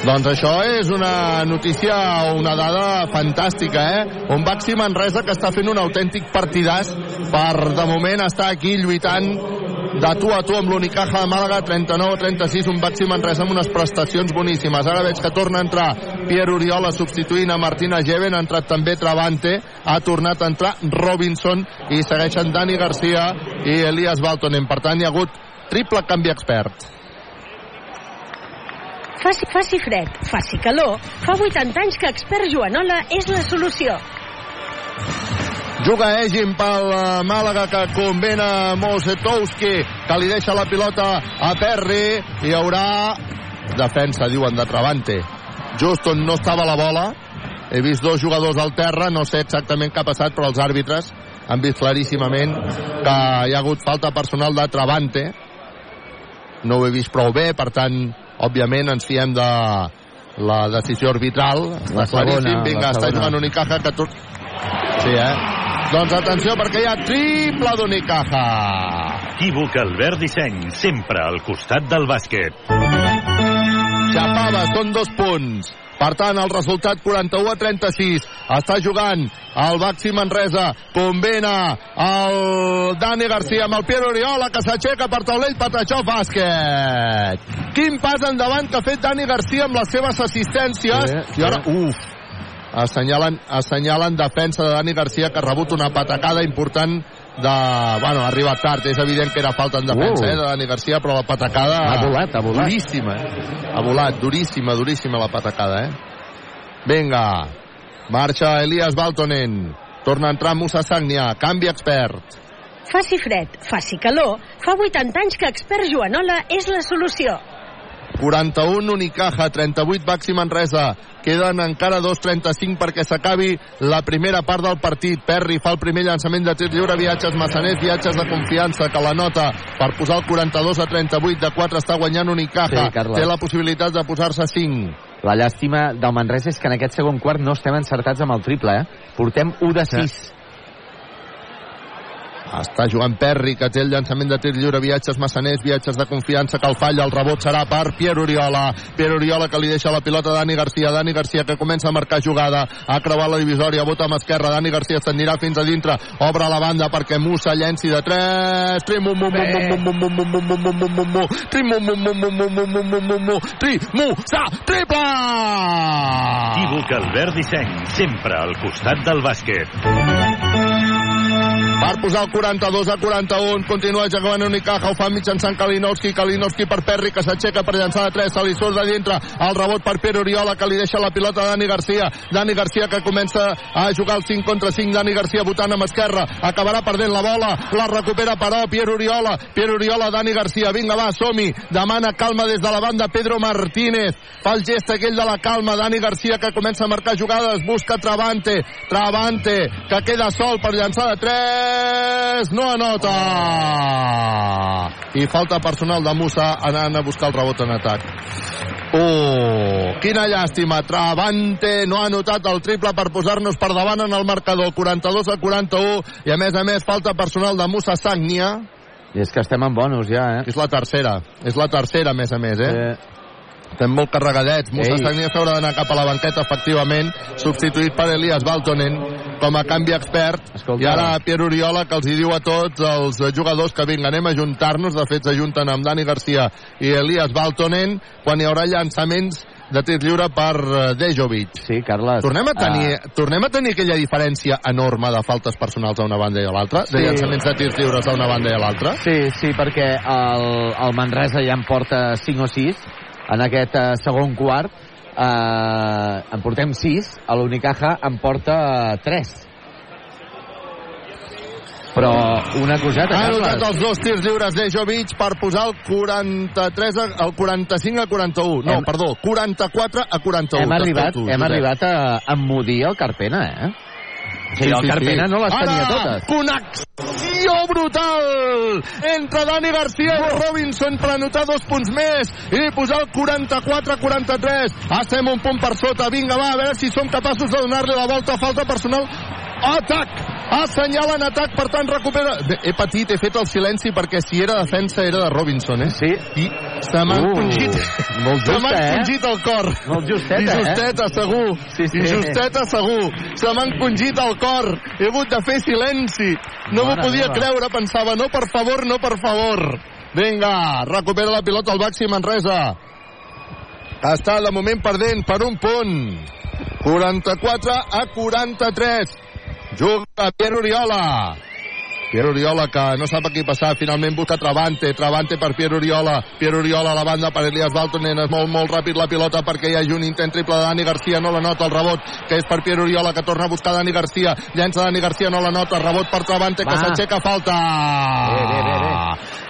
Doncs això és una notícia una dada fantàstica, eh? Un Baxi Manresa que està fent un autèntic partidàs per, de moment, estar aquí lluitant de tu a tu amb l'Unicaja de Màlaga 39-36, un Baxi Manresa amb unes prestacions boníssimes. Ara veig que torna a entrar Pierre Oriola substituint a Martina Geven, ha entrat també Travante, ha tornat a entrar Robinson i segueixen Dani Garcia i Elias Baltonen. Per tant, hi ha hagut triple canvi expert.
Faci, faci fred, faci calor, fa 80 anys que Expert Joanola és la solució.
Juga Egin pel eh, Màlaga que combina Mosetowski que li deixa la pilota a Perry i hi haurà defensa, diuen, de Travante. Just on no estava la bola, he vist dos jugadors al terra, no sé exactament què ha passat, però els àrbitres han vist claríssimament que hi ha hagut falta personal de Travante. No ho he vist prou bé, per tant, òbviament ens fiem de la decisió arbitral. Està
La segona,
claríssim. Vinga,
la
està
segona.
jugant Unicaja que tu... Sí, eh? Doncs atenció perquè hi ha triple d'Unicaja.
Equívoc Albert Disseny, sempre al costat del bàsquet.
Xapava, són dos punts. Per tant, el resultat 41 a 36. Està jugant el Baxi Manresa. Combina el Dani Garcia amb el Piero Oriola, que s'aixeca per taulell, Patachó, bàsquet. Quin pas endavant que ha fet Dani Garcia amb les seves assistències.
Sí, sí.
I ara, uf, assenyalen, assenyalen defensa de Dani Garcia que ha rebut una patacada important de... Bueno, ha arribat tard, és evident que era falta en defensa
Uh.
eh, de Dani Garcia, però la patacada...
Ha volat, ha volat.
Duríssima, eh? Ha volat, duríssima, duríssima la patacada, eh? Vinga. Marxa Elias Baltonen. Torna a entrar Musa Sagnia. Canvi expert.
Faci fred, faci calor, fa 80 anys que expert Joanola és la solució.
41 Unicaja, 38 Baxi Manresa. Queden encara 2.35 perquè s'acabi la primera part del partit. Perry fa el primer llançament de tir lliure, viatges massaners, viatges de confiança, que la nota per posar el 42 a 38 de 4 està guanyant Unicaja.
Sí, Carles.
Té la possibilitat de posar-se 5.
La llàstima del Manresa és que en aquest segon quart no estem encertats amb el triple, eh? Portem 1 de 6.
Està jugant Perry, que té el llançament de tir lliure, viatges massaners, viatges de confiança, que el falla, el rebot serà per Pierre Oriola. Pierre Oriola que li deixa la pilota a Dani Garcia. Dani Garcia que comença a marcar jugada, ha creuat la divisòria, vota amb esquerra, Dani Garcia s'endirà fins a dintre, obre la banda perquè Musa llenci de 3, trim, mum, mum, mum, mum, mum, mum, mum, mum, mum, mum, mum, trim, mum, mum, mum, mum, mum, mum, mum, mum, mum, tri, Musa, triple!
Equívoc Albert Disseny, sempre al costat del bàsquet.
Per posar el 42 a 41, continua jugant Unicaja, ho fa mitjançant Kalinowski, Kalinowski per Perry, que s'aixeca per llançar de 3, se li surt de dintre, el rebot per Pere Oriola, que li deixa la pilota a Dani Garcia, Dani Garcia que comença a jugar el 5 contra 5, Dani Garcia votant amb esquerra, acabarà perdent la bola, la recupera però Pierre Oriola, Pierre Oriola, Dani Garcia, vinga va, som-hi, demana calma des de la banda Pedro Martínez, fa el gest aquell de la calma, Dani Garcia que comença a marcar jugades, busca Travante, Travante, que queda sol per llançar de 3, no anota! I falta personal de Musa anant a buscar el rebot en atac. Oh, quina llàstima. Travante no ha anotat el triple per posar-nos per davant en el marcador. 42 a 41 i a més a més falta personal de Musa Sagnia.
I és que estem en bonus ja, eh?
És la tercera. És la tercera, a més a més, eh?
eh
Estem molt carregadets. Sagnia s'haurà d'anar cap a la banqueta, efectivament, substituït per Elias Baltonen com a canvi expert.
Escolta.
I ara Pierre Oriola que els hi diu a tots els jugadors que vinga, anem a juntar-nos. De fet, s'ajunten amb Dani Garcia i Elias Baltonen quan hi haurà llançaments de tir lliure per eh, Dejovic.
Sí, Carles.
Tornem a, tenir,
Ah,
tornem a tenir aquella diferència enorme de faltes personals a una banda i a l'altra, de
Sí.
llançaments de tirs lliures a una banda i a l'altra.
Sí, sí, perquè el, el Manresa ja en porta 5 o 6 en aquest eh, segon quart. Eh, en portem 6, a l'Unicaja en porta 3. Però una coseta,
Ha anotat
Carles.
els dos tirs lliures de Jovic per posar el 43 a, el 45 a 41. No,
Hem-
perdó, 44 a 41.
Hem arribat,
T'escolto,
hem arribat a emmudir el Carpena, eh? O sigui, el Carpena no les tenia
Ara,
totes.
connexió brutal entre Dani Garcia i Robinson per anotar dos punts més i posar el 44-43. Estem un punt per sota. Vinga, va, a veure si som capaços de donar-li la volta. Falta personal. Atac! Assenyala en atac, per tant recupera... He patit, he fet el silenci perquè si era defensa era de Robinson, eh?
Sí.
I se m'ha
Uh,
encongit...
molt
se m'ha
justa, eh?
el cor.
Molt justeta,
I
eh?
justeta, segur.
Sí, sí.
I justeta, segur. Se m'ha encongit el cor. He hagut de fer silenci. No m'ho podia
meva.
creure. Pensava, no, per favor, no, per favor. Vinga, recupera la pilota al Baxi Manresa. Està de moment perdent per un punt. 44 a 43. Juga Pierre Oriola. Pierre Oriola que no sap a qui passar, finalment busca Travante, Travante per Pierre Oriola, Pierre Oriola a la banda per Elias Baltonen, és molt, molt ràpid la pilota perquè hi hagi un intent triple de Dani Garcia, no la nota el rebot, que és per Pierre Oriola, que torna a buscar Dani Garcia, llença Dani Garcia, no la nota, rebot per Travante, que
Va.
s'aixeca falta.
Bé, bé, bé, bé.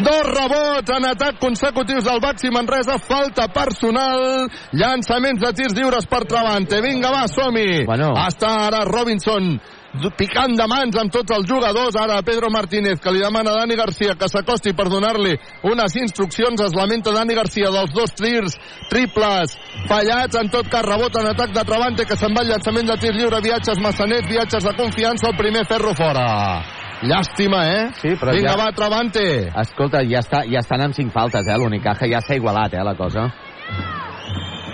Dos rebots en atac consecutius del Baxi Manresa, falta personal, llançaments de tirs lliures per Travante. Vinga, va, som-hi.
Bueno.
Està ara Robinson picant de mans amb tots els jugadors. Ara Pedro Martínez, que li demana a Dani Garcia que s'acosti per donar-li unes instruccions. Es lamenta Dani Garcia dels dos tirs triples fallats. En tot cas, rebot en atac de Travante, que se'n va al llançament de tir lliure. Viatges Massanet, viatges de confiança. El primer ferro fora. Llàstima, eh?
Sí, però
Vinga,
ja-
va, Travante.
Escolta, ja, està, ja estan amb 5 faltes, eh? L'Unicaja ja s'ha igualat, eh, la cosa.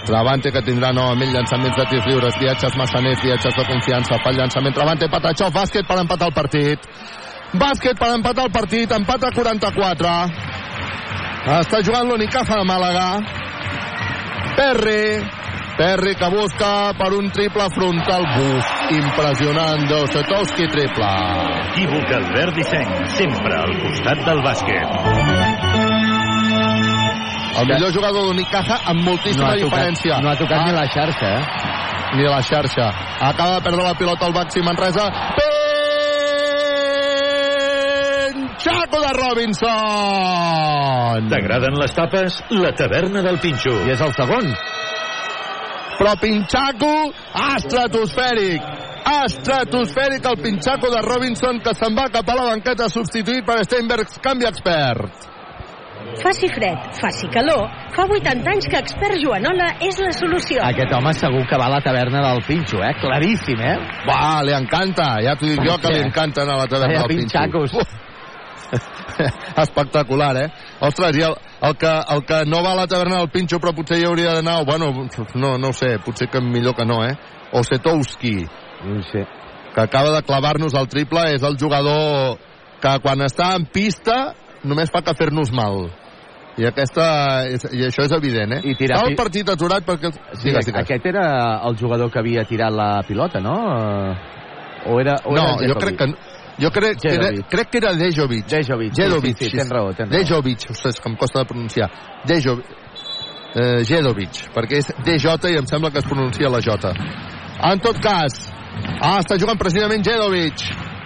Travante que tindrà novament llançaments de tirs lliures, viatges Massanet, viatges de confiança, fa el llançament Travante, Patachov, bàsquet per empatar el partit. Bàsquet per empatar el partit, empat a 44. Està jugant l'Unicaja de Màlaga. Perry, Perry que busca per un triple frontal. Buf, impressionant, Dossetowski triple.
Equívoc Albert Disseny, sempre al costat del bàsquet.
El millor jugador d'Unicaja amb moltíssima
ha tocat,
diferència.
no ha tocat
Ah,
ni la xarxa, eh?
ni la xarxa. Acaba de perdre la pilota el Baxi Manresa. Pinxaco de Robinson!
T'agraden les tapes? La taverna del Pinxo.
I és el segon.
Però Pinxaco estratosfèric estratosfèric el Pinxaco de Robinson que se'n va cap a la banqueta substituït per Steinbergs, canvi expert.
Faci fred, faci calor, fa 80 anys que expert Joanola és la solució.
Aquest home segur que va a la taverna del Pinxo, eh? Claríssim, eh?
Va, li encanta, ja t'ho dic jo que li encanta anar a la taverna del Pinxo.
pinxacos. *laughs*
Espectacular, eh? Ostres, i el, el, que, el que no va a la taverna del Pinxo però potser hi hauria d'anar, bueno, no, no ho sé, potser que millor que no, eh? Osetowski,
No sé.
que acaba de clavar-nos el triple, és el jugador que quan està en pista només fa que fer-nos mal. I, aquesta, I això és evident, eh?
I tirar
el partit aturat perquè...
Sí,
Digues, digues.
aquest era el jugador que havia tirat la pilota, no? O era, o
No,
era
jo crec que... Jo crec que, era, crec que era Dejovic.
Dejovic, sí,
Dejovic,
sí, sí, tens raó, tens raó.
Dejovic, ostres, que em costa de pronunciar. Dejovic. Eh, Jedovic, perquè és DJ i em sembla que es pronuncia la J. En tot cas, ah, està jugant precisament Jedovic.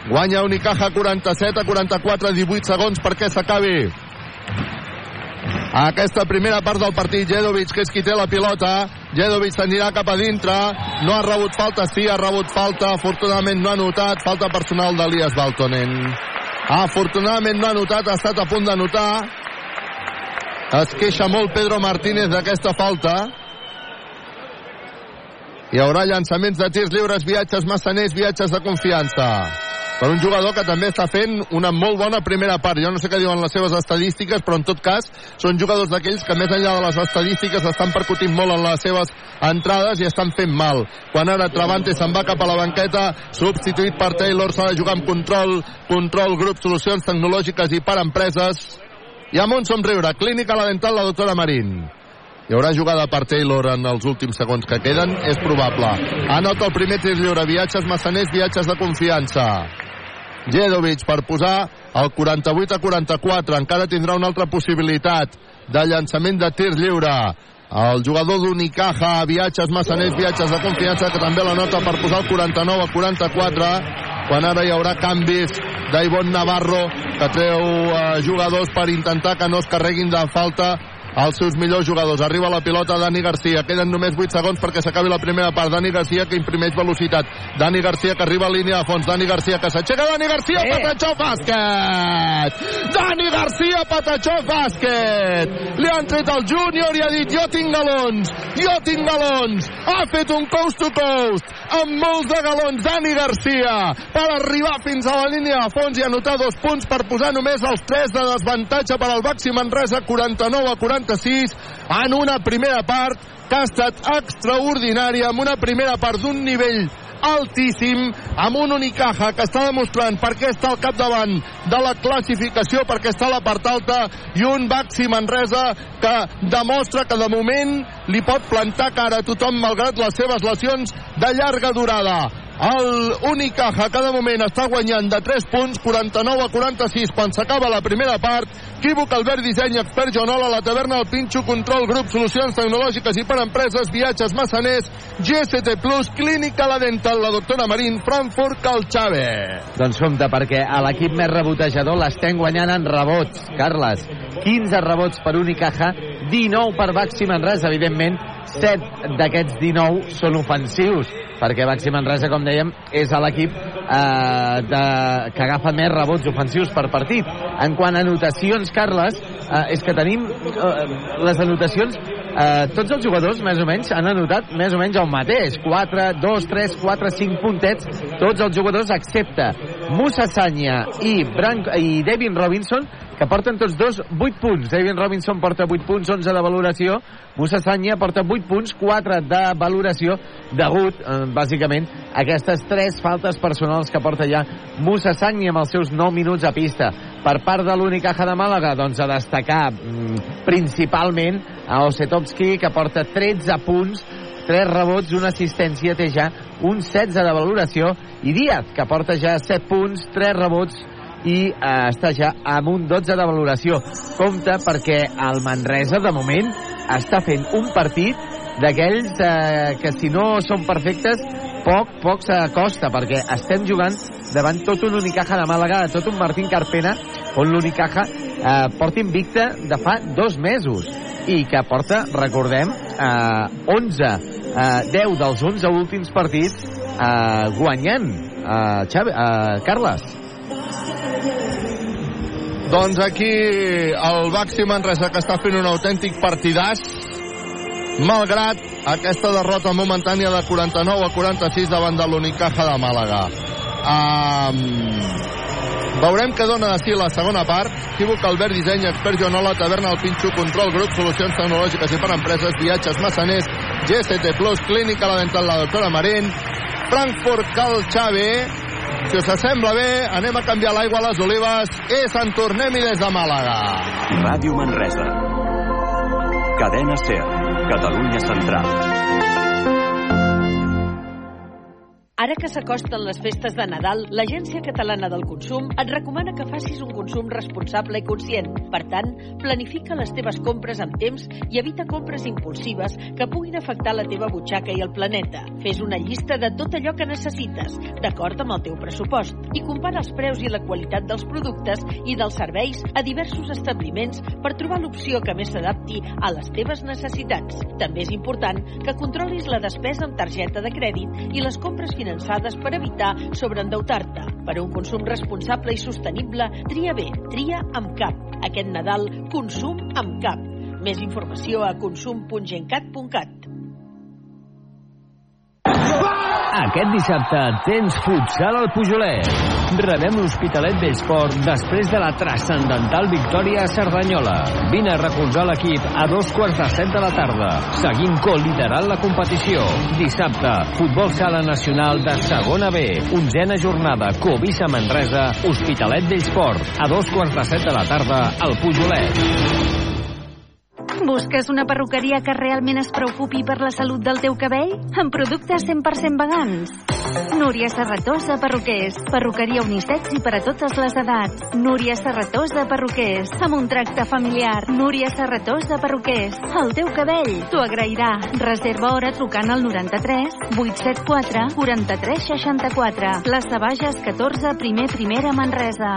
Guanya Unicaja 47 a 44, 18 segons perquè s'acabi aquesta primera part del partit. Jedovic, que és qui té la pilota. Jedovic s'anirà cap a dintre. No ha rebut falta, sí, ha rebut falta. Afortunadament no ha notat. Falta personal d'Elias Baltonen. Afortunadament no ha notat, ha estat a punt de notar. Es queixa molt Pedro Martínez d'aquesta falta. Hi haurà llançaments de tirs lliures, viatges massaners, viatges de confiança. Per un jugador que també està fent una molt bona primera part. Jo no sé què diuen les seves estadístiques, però en tot cas són jugadors d'aquells que més enllà de les estadístiques estan percutint molt en les seves entrades i estan fent mal. Quan ara Travante se'n va cap a la banqueta, substituït per Taylor, s'ha de jugar amb control, control, grup, solucions tecnològiques i per empreses. I amb un somriure, clínica la dental, la doctora Marín. Hi haurà jugada per Taylor en els últims segons que queden? És probable. Anota el primer tir lliure. Viatges massaners, viatges de confiança. Jedovic per posar el 48 a 44. Encara tindrà una altra possibilitat de llançament de tir lliure. El jugador d'Unicaja, viatges massaners, viatges de confiança, que també la nota per posar el 49 a 44, quan ara hi haurà canvis d'Ivon Navarro, que treu eh, jugadors per intentar que no es carreguin de falta els seus millors jugadors. Arriba la pilota Dani Garcia. Queden només 8 segons perquè s'acabi la primera part. Dani Garcia que imprimeix velocitat. Dani Garcia que arriba a línia de fons. Dani Garcia que s'aixeca. Dani Garcia,
Eh.
Patachó, bàsquet! Dani Garcia, Patachó, bàsquet! Li han tret el júnior i ha dit jo tinc galons, jo tinc galons. Ha fet un coast to coast amb molts de galons Dani Garcia per arribar fins a la línia de fons i anotar dos punts per posar només els tres de desavantatge per al Baxi Manresa 49 a 46 en una primera part que ha estat extraordinària amb una primera part d'un nivell altíssim amb un Unicaja que està demostrant per què està al capdavant de la classificació, perquè està a la part alta i un Baxi Manresa que demostra que de moment li pot plantar cara a tothom malgrat les seves lesions de llarga durada. El Unicaja de moment està guanyant de 3 punts, 49 a 46 quan s'acaba la primera part. Equívoc, Albert Disseny, Expert Joanola, la taverna del Pinxo, Control Grup, Solucions Tecnològiques i per Empreses, Viatges Massaners, GST Plus, Clínica La Dental, la doctora Marín, Frankfurt, Calxave.
Doncs compte, perquè a l'equip més rebotejador l'estem guanyant en rebots, Carles. 15 rebots per Unicaja, 19 per Baxi Manresa, evidentment, 7 d'aquests 19 són ofensius, perquè Baxi Manresa, com dèiem, és l'equip eh, de- que agafa més rebots ofensius per partit. En quant a anotacions, Carles, eh, és que tenim eh, les anotacions eh, tots els jugadors, més o menys, han anotat més o menys el mateix. 4, 2, 3, 4, 5 puntets. Tots els jugadors, excepte Musa Sanya i, Branc i Devin Robinson, que porten tots dos 8 punts. Devin Robinson porta 8 punts, 11 de valoració. Musa Sanya porta 8 punts, 4 de valoració, degut, eh, bàsicament, a aquestes 3 faltes personals que porta ja Musa Sanya amb els seus 9 minuts a pista. Per part de l'Unicaja de Màlaga, doncs a destacar mm, principalment a Osetovski, que porta 13 punts, 3 rebots, una assistència, té ja un 16 de valoració, i Díaz, que porta ja 7 punts, 3 rebots, i eh, està ja amb un 12 de valoració. Compte perquè el Manresa, de moment, està fent un partit d'aquells eh, que si no són perfectes poc, poc s'acosta, perquè estem jugant davant tot un Unicaja de Màlaga, tot un Martín Carpena, on l'Unicaja eh, porta invicta de fa dos mesos i que porta, recordem, eh, 11, eh, 10 dels 11 últims partits eh, guanyant. Eh, Xavi, eh, Carles.
Doncs aquí el Baxi Manresa que està fent un autèntic partidàs malgrat aquesta derrota momentània de 49 a 46 davant de l'Unicaja de Màlaga. Um, veurem què dona de si la segona part. Equívoc Albert Disseny, Expert Joanola, Taverna El Pinxo, Control Grup, Solucions Tecnològiques i per Empreses, Viatges Massaners, GST Plus, Clínica La Dental, la doctora Marín, Frankfurt Cal Xavi, si us sembla bé, anem a canviar l'aigua a les olives i se'n tornem-hi des de Màlaga.
Ràdio Manresa. Cadena Ser. Catalunya Central.
Ara que s'acosten les festes de Nadal, l'Agència Catalana del Consum et recomana que facis un consum responsable i conscient. Per tant, planifica les teves compres amb temps i evita compres impulsives que puguin afectar la teva butxaca i el planeta. Fes una llista de tot allò que necessites, d'acord amb el teu pressupost, i compara els preus i la qualitat dels productes i dels serveis a diversos establiments per trobar l'opció que més s'adapti a les teves necessitats. També és important que controlis la despesa amb targeta de crèdit i les compres finançades per evitar sobreendeutar-te. Per un consum responsable i sostenible, tria bé, tria amb cap. Aquest Nadal, consum amb cap. Més informació a consum.gencat.cat.
Aquest dissabte tens futsal al Pujolet. Rebem l'Hospitalet d'Esport després de la transcendental victòria a Cerdanyola. Vine a recolzar l'equip a dos quarts de set de la tarda. Seguim co-liderant la competició. Dissabte, futbol sala nacional de segona B. Onzena jornada, Covisa Manresa, Hospitalet d'Esport. A dos quarts de set de la tarda al Pujolet.
Busques una perruqueria que realment es preocupi per la salut del teu cabell? Amb productes 100% vegans. Núria Serratosa Perruquers. Perruqueria unisex i per a totes les edats. Núria Serratosa Perruquers. Amb un tracte familiar. Núria Serratosa Perruquers. El teu cabell t'ho agrairà. Reserva hora trucant al 93 874 43 64. Plaça Bages 14, primer primera Manresa.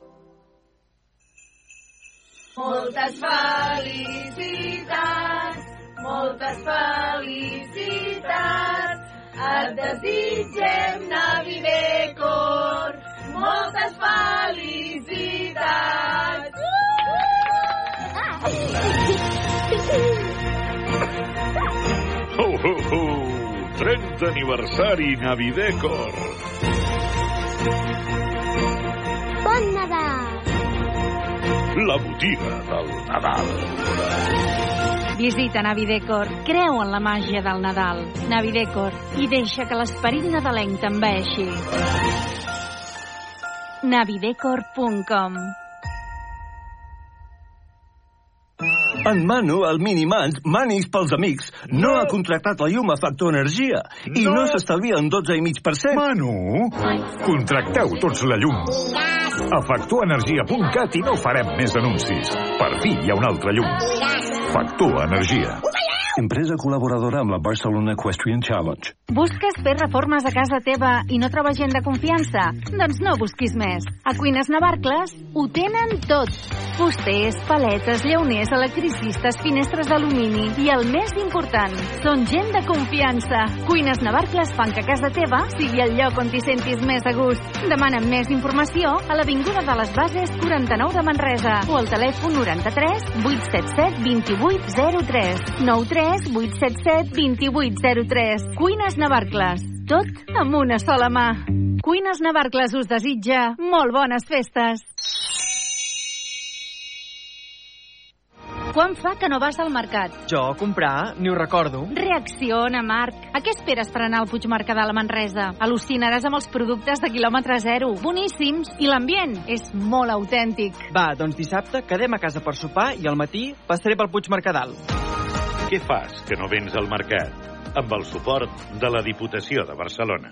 Moltes felicitats, moltes felicitats. Et desitgem Navidecor, moltes felicitats.
Ho, ho, ho! 30 aniversari Navidecor.
Bon Nadal!
La botiga del Nadal.
Visita Navidecor, creu en la màgia del Nadal. Navidecor, i deixa que l'esperit nadalenc t'enveixi. navidecor.com
En Manu, el Minimans, Manis pels amics, no, ha contractat la llum a Factor Energia i no,
No.
s'estalvia un 12,5%.
Manu, contracteu tots la llum. A factorenergia.cat i no farem més anuncis. Per fi hi ha un altre llum. Factor Energia.
Empresa col·laboradora amb la Barcelona Equestrian Challenge.
Busques fer reformes a casa teva i no troba gent de confiança? Doncs no busquis més. A Cuines Navarcles ho tenen tot. Fusters, paletes, llauners, electricistes, finestres d'alumini i el més important, són gent de confiança. Cuines Navarcles fan que casa teva sigui el lloc on t'hi sentis més a gust. Demana més informació a l'Avinguda de les Bases 49 de Manresa o al telèfon 93 877 2803 93 877 2803 Cuines Navarcles. Tot amb una sola mà. Cuines Navarcles us desitja molt bones festes. Quan fa que no vas al mercat?
Jo a comprar ni ho recordo.
Reacciona, Marc. A què esperes per anar al Puigmercadal a Manresa? Al·lucinaràs amb els productes de quilòmetre zero. Boníssims. I l'ambient és molt autèntic.
Va, doncs dissabte quedem a casa per sopar i al matí passaré pel Puigmercadal.
Què fas que no vens al mercat? Amb el suport de la Diputació de Barcelona.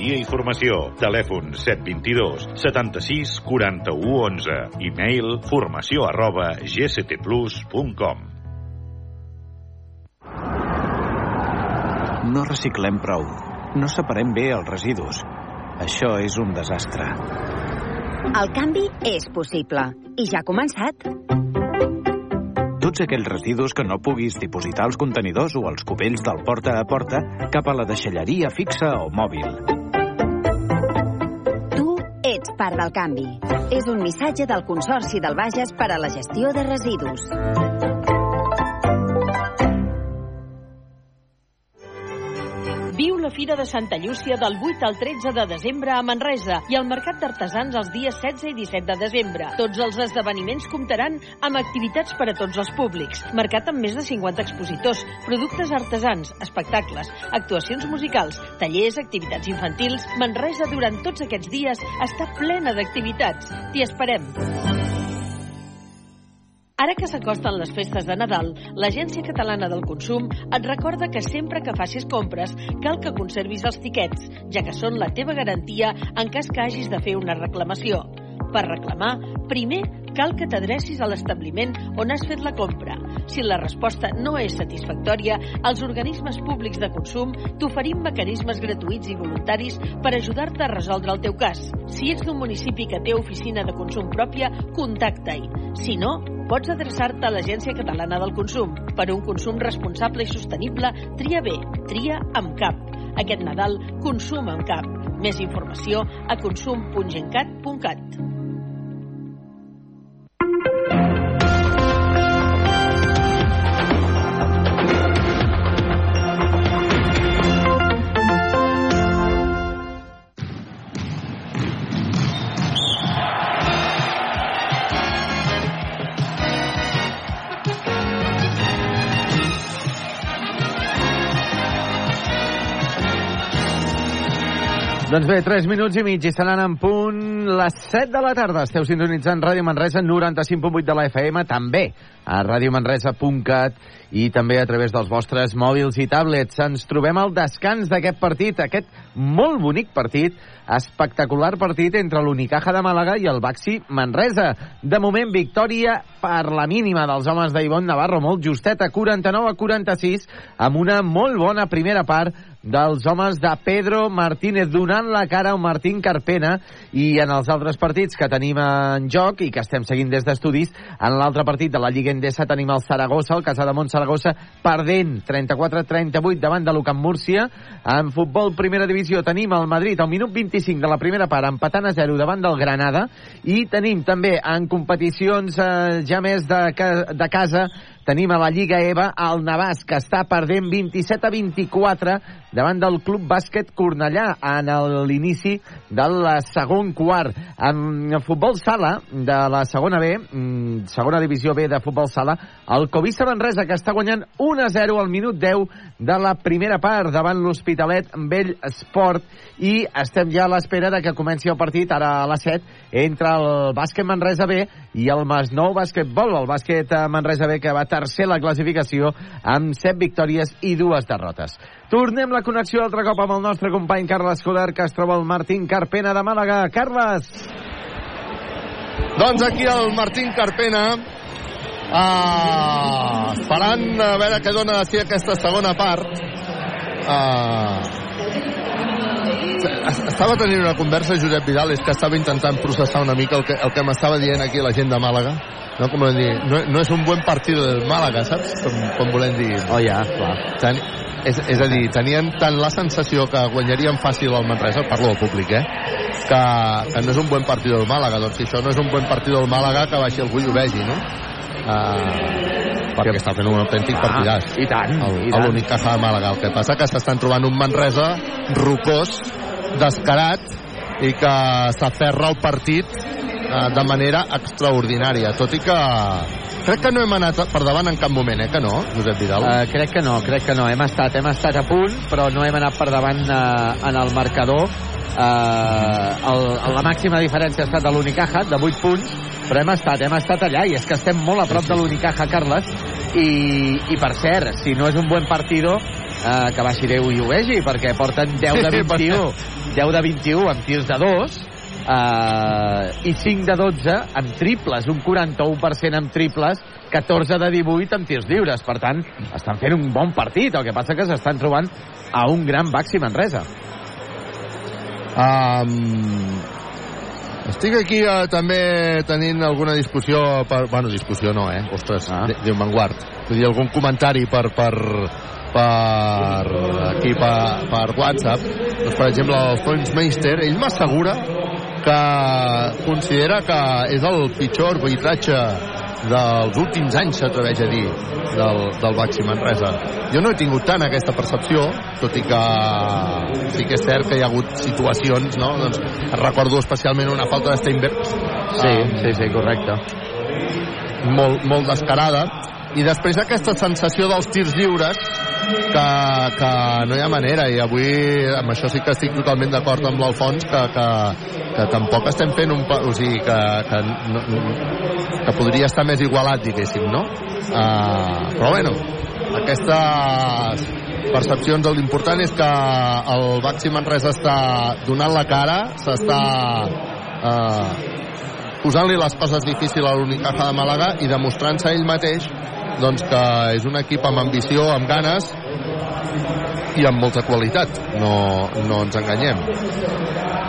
Consultoria i Formació. Telèfon 722 76 41 11. E-mail formació arroba gctplus.com.
No reciclem prou. No separem bé els residus. Això és un desastre.
El canvi és possible. I ja ha començat.
Tots aquells residus que no puguis dipositar als contenidors o als cubells del porta a porta cap a la deixalleria fixa o mòbil.
Tu ets part del canvi. És un missatge del Consorci del Bages per a la gestió de residus.
Viu la Fira de Santa Llúcia del 8 al 13 de desembre a Manresa i el Mercat d'Artesans els dies 16 i 17 de desembre. Tots els esdeveniments comptaran amb activitats per a tots els públics. Mercat amb més de 50 expositors, productes artesans, espectacles, actuacions musicals, tallers, activitats infantils. Manresa durant tots aquests dies està plena d'activitats. T'hi esperem. Ara que s'acosten les festes de Nadal, l'Agència Catalana del Consum et recorda que sempre que facis compres cal que conservis els tiquets, ja que són la teva garantia en cas que hagis de fer una reclamació. Per reclamar, primer cal que t'adrecis a l'establiment on has fet la compra. Si la resposta no és satisfactòria, els organismes públics de consum t'oferim mecanismes gratuïts i voluntaris per ajudar-te a resoldre el teu cas. Si ets d'un municipi que té oficina de consum pròpia, contacta-hi. Si no, pots adreçar-te a l'Agència Catalana del Consum. Per un consum responsable i sostenible, tria bé, tria amb cap. Aquest Nadal, consum amb cap. Més informació a consum.gencat.cat.
Doncs bé, 3 minuts i mig i estaran en punt les 7 de la tarda. Esteu sintonitzant Ràdio Manresa 95.8 de la FM, també a radiomanresa.cat i també a través dels vostres mòbils i tablets. Ens trobem al descans d'aquest partit, aquest molt bonic partit, espectacular partit entre l'Unicaja de Màlaga i el Baxi Manresa. De moment, victòria per la mínima dels homes d'Ivon Navarro, molt justeta, 49 a 46, amb una molt bona primera part dels homes de Pedro Martínez donant la cara a Martín Carpena i en els altres partits que tenim en joc i que estem seguint des d'estudis en l'altre partit de la Lliga Endesa tenim el Saragossa, el Casademont Saragossa perdent 34-38 davant de l'Ucamp Múrcia. En futbol primera divisió tenim el Madrid al minut 25 de la primera part empatant a 0 davant del Granada. I tenim també en competicions eh, ja més de, de casa tenim a la Lliga EVA el Navàs, que està perdent 27 a 24 davant del Club Bàsquet Cornellà en l'inici del segon quart. En futbol sala de la segona B, mm, segona divisió B de futbol sala, el Covisa Manresa, que està guanyant 1 a 0 al minut 10 de la primera part davant l'Hospitalet Vell Esport i estem ja a l'espera de que comenci el partit ara a les 7 entre el bàsquet Manresa B i el Masnou Bàsquetbol, el bàsquet Manresa B que va tercer la classificació amb 7 victòries i dues derrotes. Tornem la connexió altre cop amb el nostre company Carles Coder, que es troba al Martín Carpena de Màlaga. Carles!
Doncs aquí el Martín Carpena uh, esperant a veure què dona de si aquesta segona part uh, estava tenint una conversa Josep Vidal, és que estava intentant processar una mica el que, el que m'estava dient aquí la gent de Màlaga. No, com dir, no, no és un buen partido del Màlaga, saps? Com, com volem dir.
Oh, ja, clar.
Ten, és, és a dir, tenien tant la sensació que guanyarien fàcil el Manresa, parlo del públic, eh? Que, que no és un bon partit del Màlaga. Doncs si això no és un bon partit del Màlaga, que baixi algú i ho vegi, no? Uh, perquè està fent un autèntic
Ah,
partidàs.
i tant,
El,
i tant.
l'únic caja de Màlaga. El que passa que s'estan trobant un Manresa rocós, descarat, i que s'aferra al partit eh, de manera extraordinària, tot i que crec que no hem anat per davant en cap moment, eh, que no, Josep Vidal?
Uh, crec que no, crec que no. Hem estat, hem estat a punt, però no hem anat per davant uh, en el marcador. Uh, el, la màxima diferència ha estat de l'Unicaja, de 8 punts, però hem estat, hem estat allà, i és que estem molt a prop de l'Unicaja, Carles, i, i per cert, si no és un bon partido, uh, que baixi Déu i ho vegi, perquè porten 10 de 21, 10 de 21 amb tirs de 2, uh, i 5 de 12 amb triples, un 41% amb triples, 14 de 18 amb tirs lliures. Per tant, estan fent un bon partit. El que passa que s'estan trobant a un gran Baxi Manresa.
Um, estic aquí uh, també tenint alguna discussió per... Bueno, discussió no, eh? Ostres, ah. Déu me'n guard. Vull dir, algun comentari per, per, per aquí per, per WhatsApp. Doncs, per exemple el Fons Meister ell m'assegura que considera que és el pitjor arbitratge dels últims anys s'atreveix a dir del, del Baxi Manresa. Jo no he tingut tant aquesta percepció tot i que sí que és cert que hi ha hagut situacions no? doncs, recordo especialment una falta de Steinberg.
Sí, sí, sí, correcte.
molt, molt descarada i després aquesta sensació dels tirs lliures que, que no hi ha manera i avui amb això sí que estic totalment d'acord amb l'Alfons que, que, que tampoc estem fent un... o sigui, que, que, no, que podria estar més igualat diguéssim, no? Uh, però bueno aquestes percepcions l'important és que el Baxi Manresa està donant la cara s'està eh, posant-li les coses difícils a l'Unicaja de Màlaga i demostrant-se ell mateix doncs que és un equip amb ambició, amb ganes i amb molta qualitat. No, no ens enganyem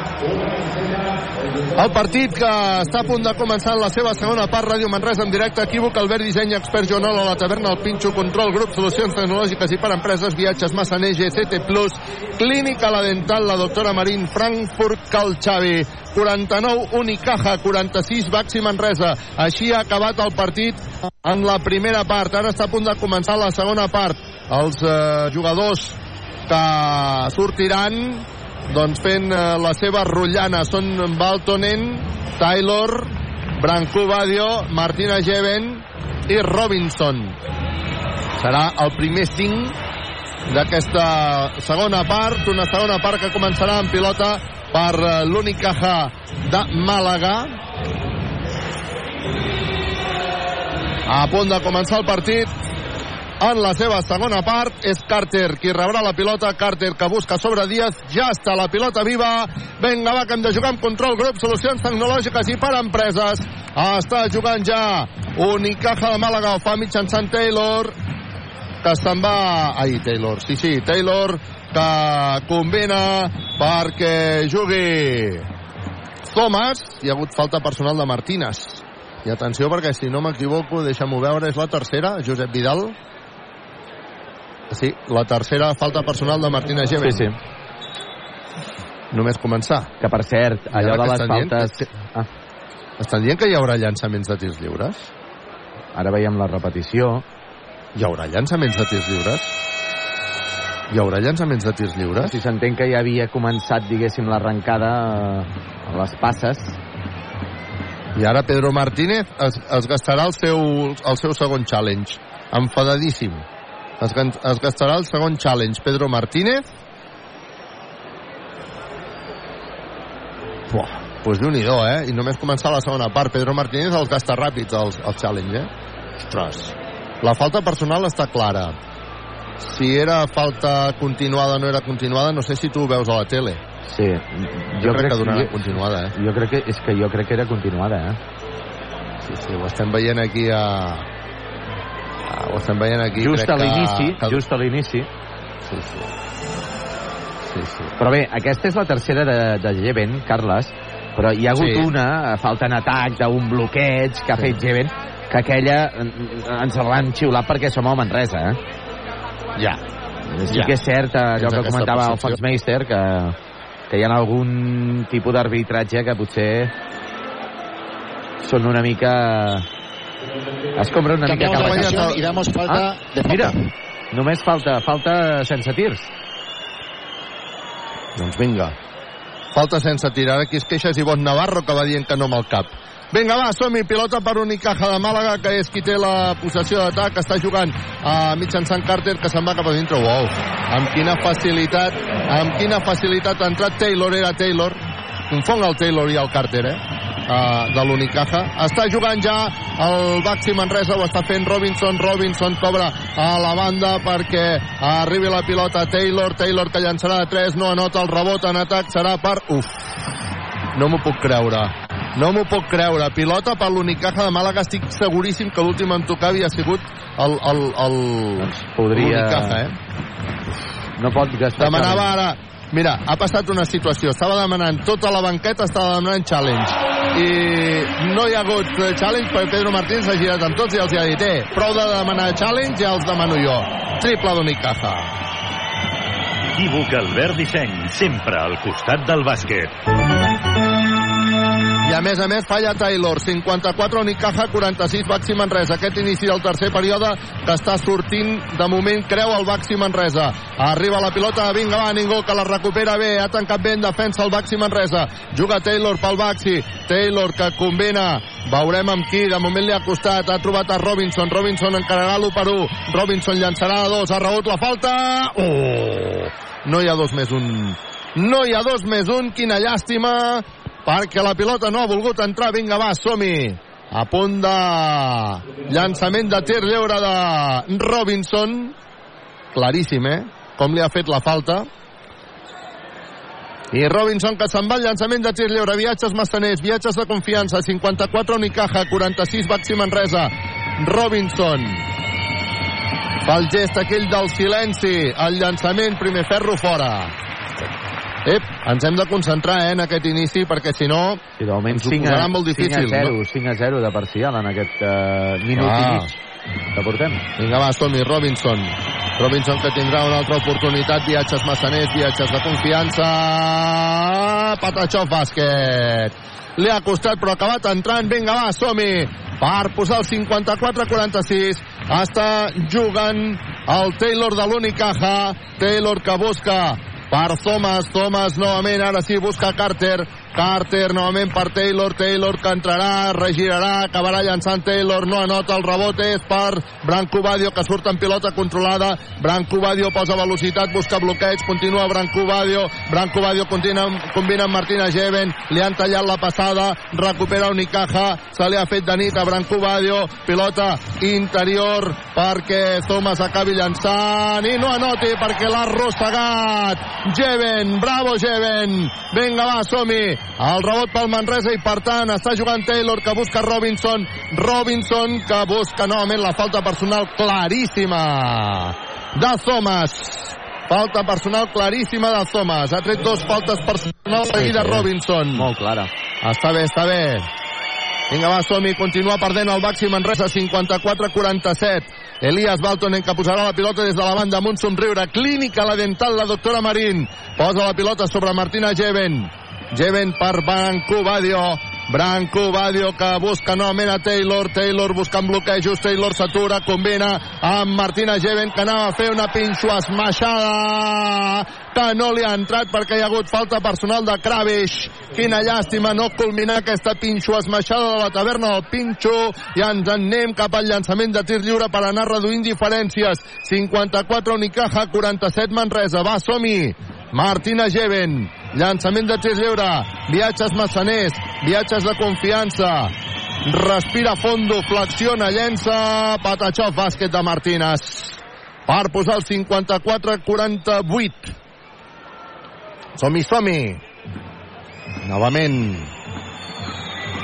el partit que està a punt de començar en la seva segona part, Ràdio Manresa en directe, equívoc, Albert Disseny, Expert Joanol a la taverna, el Pinxo, Control, Grup, Solucions Tecnològiques i per Empreses, Viatges, Massaneige, CT+, Clínica La Dental, la doctora Marín, Frankfurt, Cal Xavi, 49, Unicaja, 46, Baxi Manresa. Així ha acabat el partit en la primera part. Ara està a punt de començar la segona part. Els eh, jugadors que sortiran doncs fent eh, la seva rotllana són Baltonen, Taylor, Branco Badio, Martina Jeven i Robinson. Serà el primer 5 d'aquesta segona part, una segona part que començarà en pilota per eh, l'Unicaja de Màlaga. A punt de començar el partit, en la seva segona part. És Carter qui rebrà la pilota, Carter que busca sobre Díaz, ja està la pilota viva. Vinga va que hem de jugar amb control grup solucions tecnològiques i per empreses. Està jugant ja Unicaja de Màlaga ho fa mitjançant Taylor que se'n va. Ai Taylor, sí sí, Taylor que combina perquè jugui Thomas. Hi ha hagut falta personal de Martínez. I atenció perquè si no m'equivoco deixa'm-ho veure, és la tercera Josep Vidal Sí, la tercera falta personal de Martínez Geven.
Sí, sí.
Només començar.
Que per cert, allò de les
estan dient
faltes...
que- Ah. Estan dient que hi haurà llançaments de tirs lliures?
Ara veiem la repetició.
Hi haurà llançaments de tirs lliures? Hi haurà llançaments de tirs lliures?
Si s'entén que ja havia començat, diguéssim, l'arrencada eh, a les passes.
I ara Pedro Martínez es, es gastarà el seu, el seu segon challenge. Enfadadíssim. Es, es gastarà el segon challenge. Pedro Martínez. Buah, pues déu nhi eh? I només començar la segona part. Pedro Martínez els gasta ràpids, els, els challenge, eh? Ostres. La falta personal està clara. Si era falta continuada o no era continuada, no sé si tu ho veus a la tele.
Sí.
Jo, crec que donarà
jo-
continuada, eh?
Jo crec que és que jo crec que era continuada, eh?
Sí, sí, ho estem veient aquí a... ho estem veient aquí.
Just a l'inici,
que...
just a l'inici.
Sí, sí.
Sí, sí. Però bé, aquesta és la tercera de, de Jeven, Carles, però hi ha hagut
Sí.
una, falta en atac, d'un bloqueig que ha fet Jeven, que aquella eh, ens l'han xiulat perquè som a Manresa, eh?
Ja.
Sí
Ja.
que és cert, allò
Tens
que comentava
percepció.
Alfons Meister, que, que hi ha algun tipus d'arbitratge que potser són una mica... Escombra una mica cap
de
a
posición y damos falta
ah,
de falta.
Mira, només falta, falta sense tirs.
Doncs vinga. Falta sense tirar. Aquí es queixa és Ivon Navarro, que va dient que no amb el cap. Vinga, va, som-hi. Pilota per Unicaja de Màlaga, que és qui té la possessió d'atac. Està jugant a mitjançant Carter, que se'n va cap a dintre. Uau, amb quina facilitat, amb quina facilitat ha entrat Taylor, era Taylor. Confong el Taylor i el Carter, eh? Uh, de l'Unicaja. Està jugant ja el Baxi Manresa, ho està fent Robinson. Robinson cobra a la banda perquè arribi la pilota Taylor. Taylor que llançarà de 3, no anota el rebot en atac, serà per... Uf, no m'ho puc creure. No m'ho puc creure. Pilota per l'Unicaja de Màlaga. Estic seguríssim que l'últim en tocar havia sigut el, el, el...
podria-
l'Unicaja, eh?
No pot gastar...
Demanava ara... Mira, ha passat una situació. Estava demanant tota la banqueta, estava demanant challenge. I no hi ha hagut eh, challenge perquè Pedro Martínez s'ha girat amb tots i els ha dit eh, prou de demanar challenge, ja els demano jo. Triple d'Unicaja.
Equívoc Albert Disseny, sempre al costat del bàsquet.
I a més a més falla Taylor, 54 Unicaja, 46 Baxi Manresa. Aquest inici del tercer període que està sortint de moment creu el Baxi Manresa. Arriba la pilota, vinga va, ningú que la recupera bé, ha tancat bé en defensa el Baxi Manresa. Juga Taylor pel Baxi, Taylor que combina, veurem amb qui, de moment li ha costat, ha trobat a Robinson, Robinson encararà l'1 per 1, Robinson llançarà a 2, ha rebut la falta, oh! No hi ha dos més un. No hi ha dos més un, quina llàstima, perquè la pilota no ha volgut entrar. Vinga, va, som-hi. A punt de llançament de tir lliure de Robinson. Claríssim, eh? Com li ha fet la falta. I Robinson que se'n va al llançament de tir lliure. Viatges massaners, viatges de confiança. 54 Unicaja, 46 Baxi Manresa. Robinson fa el gest aquell del silenci. El llançament, primer ferro fora. Ep, ens hem de concentrar eh, en aquest inici perquè si no
Sí, de moment
ens ho
5
posarà molt
5
difícil.
a 0,
no?
5 a 0 de parcial en aquest uh, minut
Ah.
i mig que portem.
Vinga, va, som-hi, Robinson. Robinson que tindrà una altra oportunitat, viatges massaners, viatges de confiança... Patachó bàsquet. Li ha costat, però ha acabat entrant. Vinga, va, som-hi. Per posar el 54-46. Està jugant el Taylor de l'Unicaja. Taylor que busca per Thomas, Thomas novament, ara sí busca Carter, Carter novament per Taylor, Taylor que entrarà, regirarà, acabarà llançant Taylor, no anota el rebot, és per Branco Badio que surt en pilota controlada, Branco Badio posa velocitat, busca bloqueig, continua Branco Badio, Branco Badio continua, combina amb Martina Geven, li han tallat la passada, recupera Unicaja, se li ha fet de nit a Branco Badio, pilota interior perquè Thomas acabi llançant i no anoti perquè l'ha arrossegat. Jeven, bravo Jeven. Vinga va, som-hi el rebot pel Manresa i per tant està jugant Taylor que busca Robinson Robinson que busca novament la falta personal claríssima de Thomas falta personal claríssima de Thomas ha tret dos faltes personals seguida Robinson
Molt clara.
està bé, està bé Vinga, va, som-hi, continua perdent el Baxi Manresa, 54-47. Elias Baltonen que posarà la pilota des de la banda amb un somriure. Clínica la dental, la doctora Marín. Posa la pilota sobre Martina Jeven. Jeven per Branco Badio. Branco Badio que busca novament a Taylor. Taylor buscant bloquejos. Taylor s'atura, combina amb Martina Jeven que anava a fer una pinxo esmaixada que no li ha entrat perquè hi ha hagut falta personal de Kravish. Quina llàstima no culminar aquesta pinxo esmaixada de la taverna del Pinxo i ens en anem cap al llançament de tir lliure per anar reduint diferències. 54 Unicaja, 47 Manresa. Va, som-hi! Martina Jeven, llançament de tir lliure, viatges massaners, viatges de confiança, respira fondo, flexiona, llença, Patachov, bàsquet de Martínez, per posar el 54-48. Som-hi, som-hi. Novament,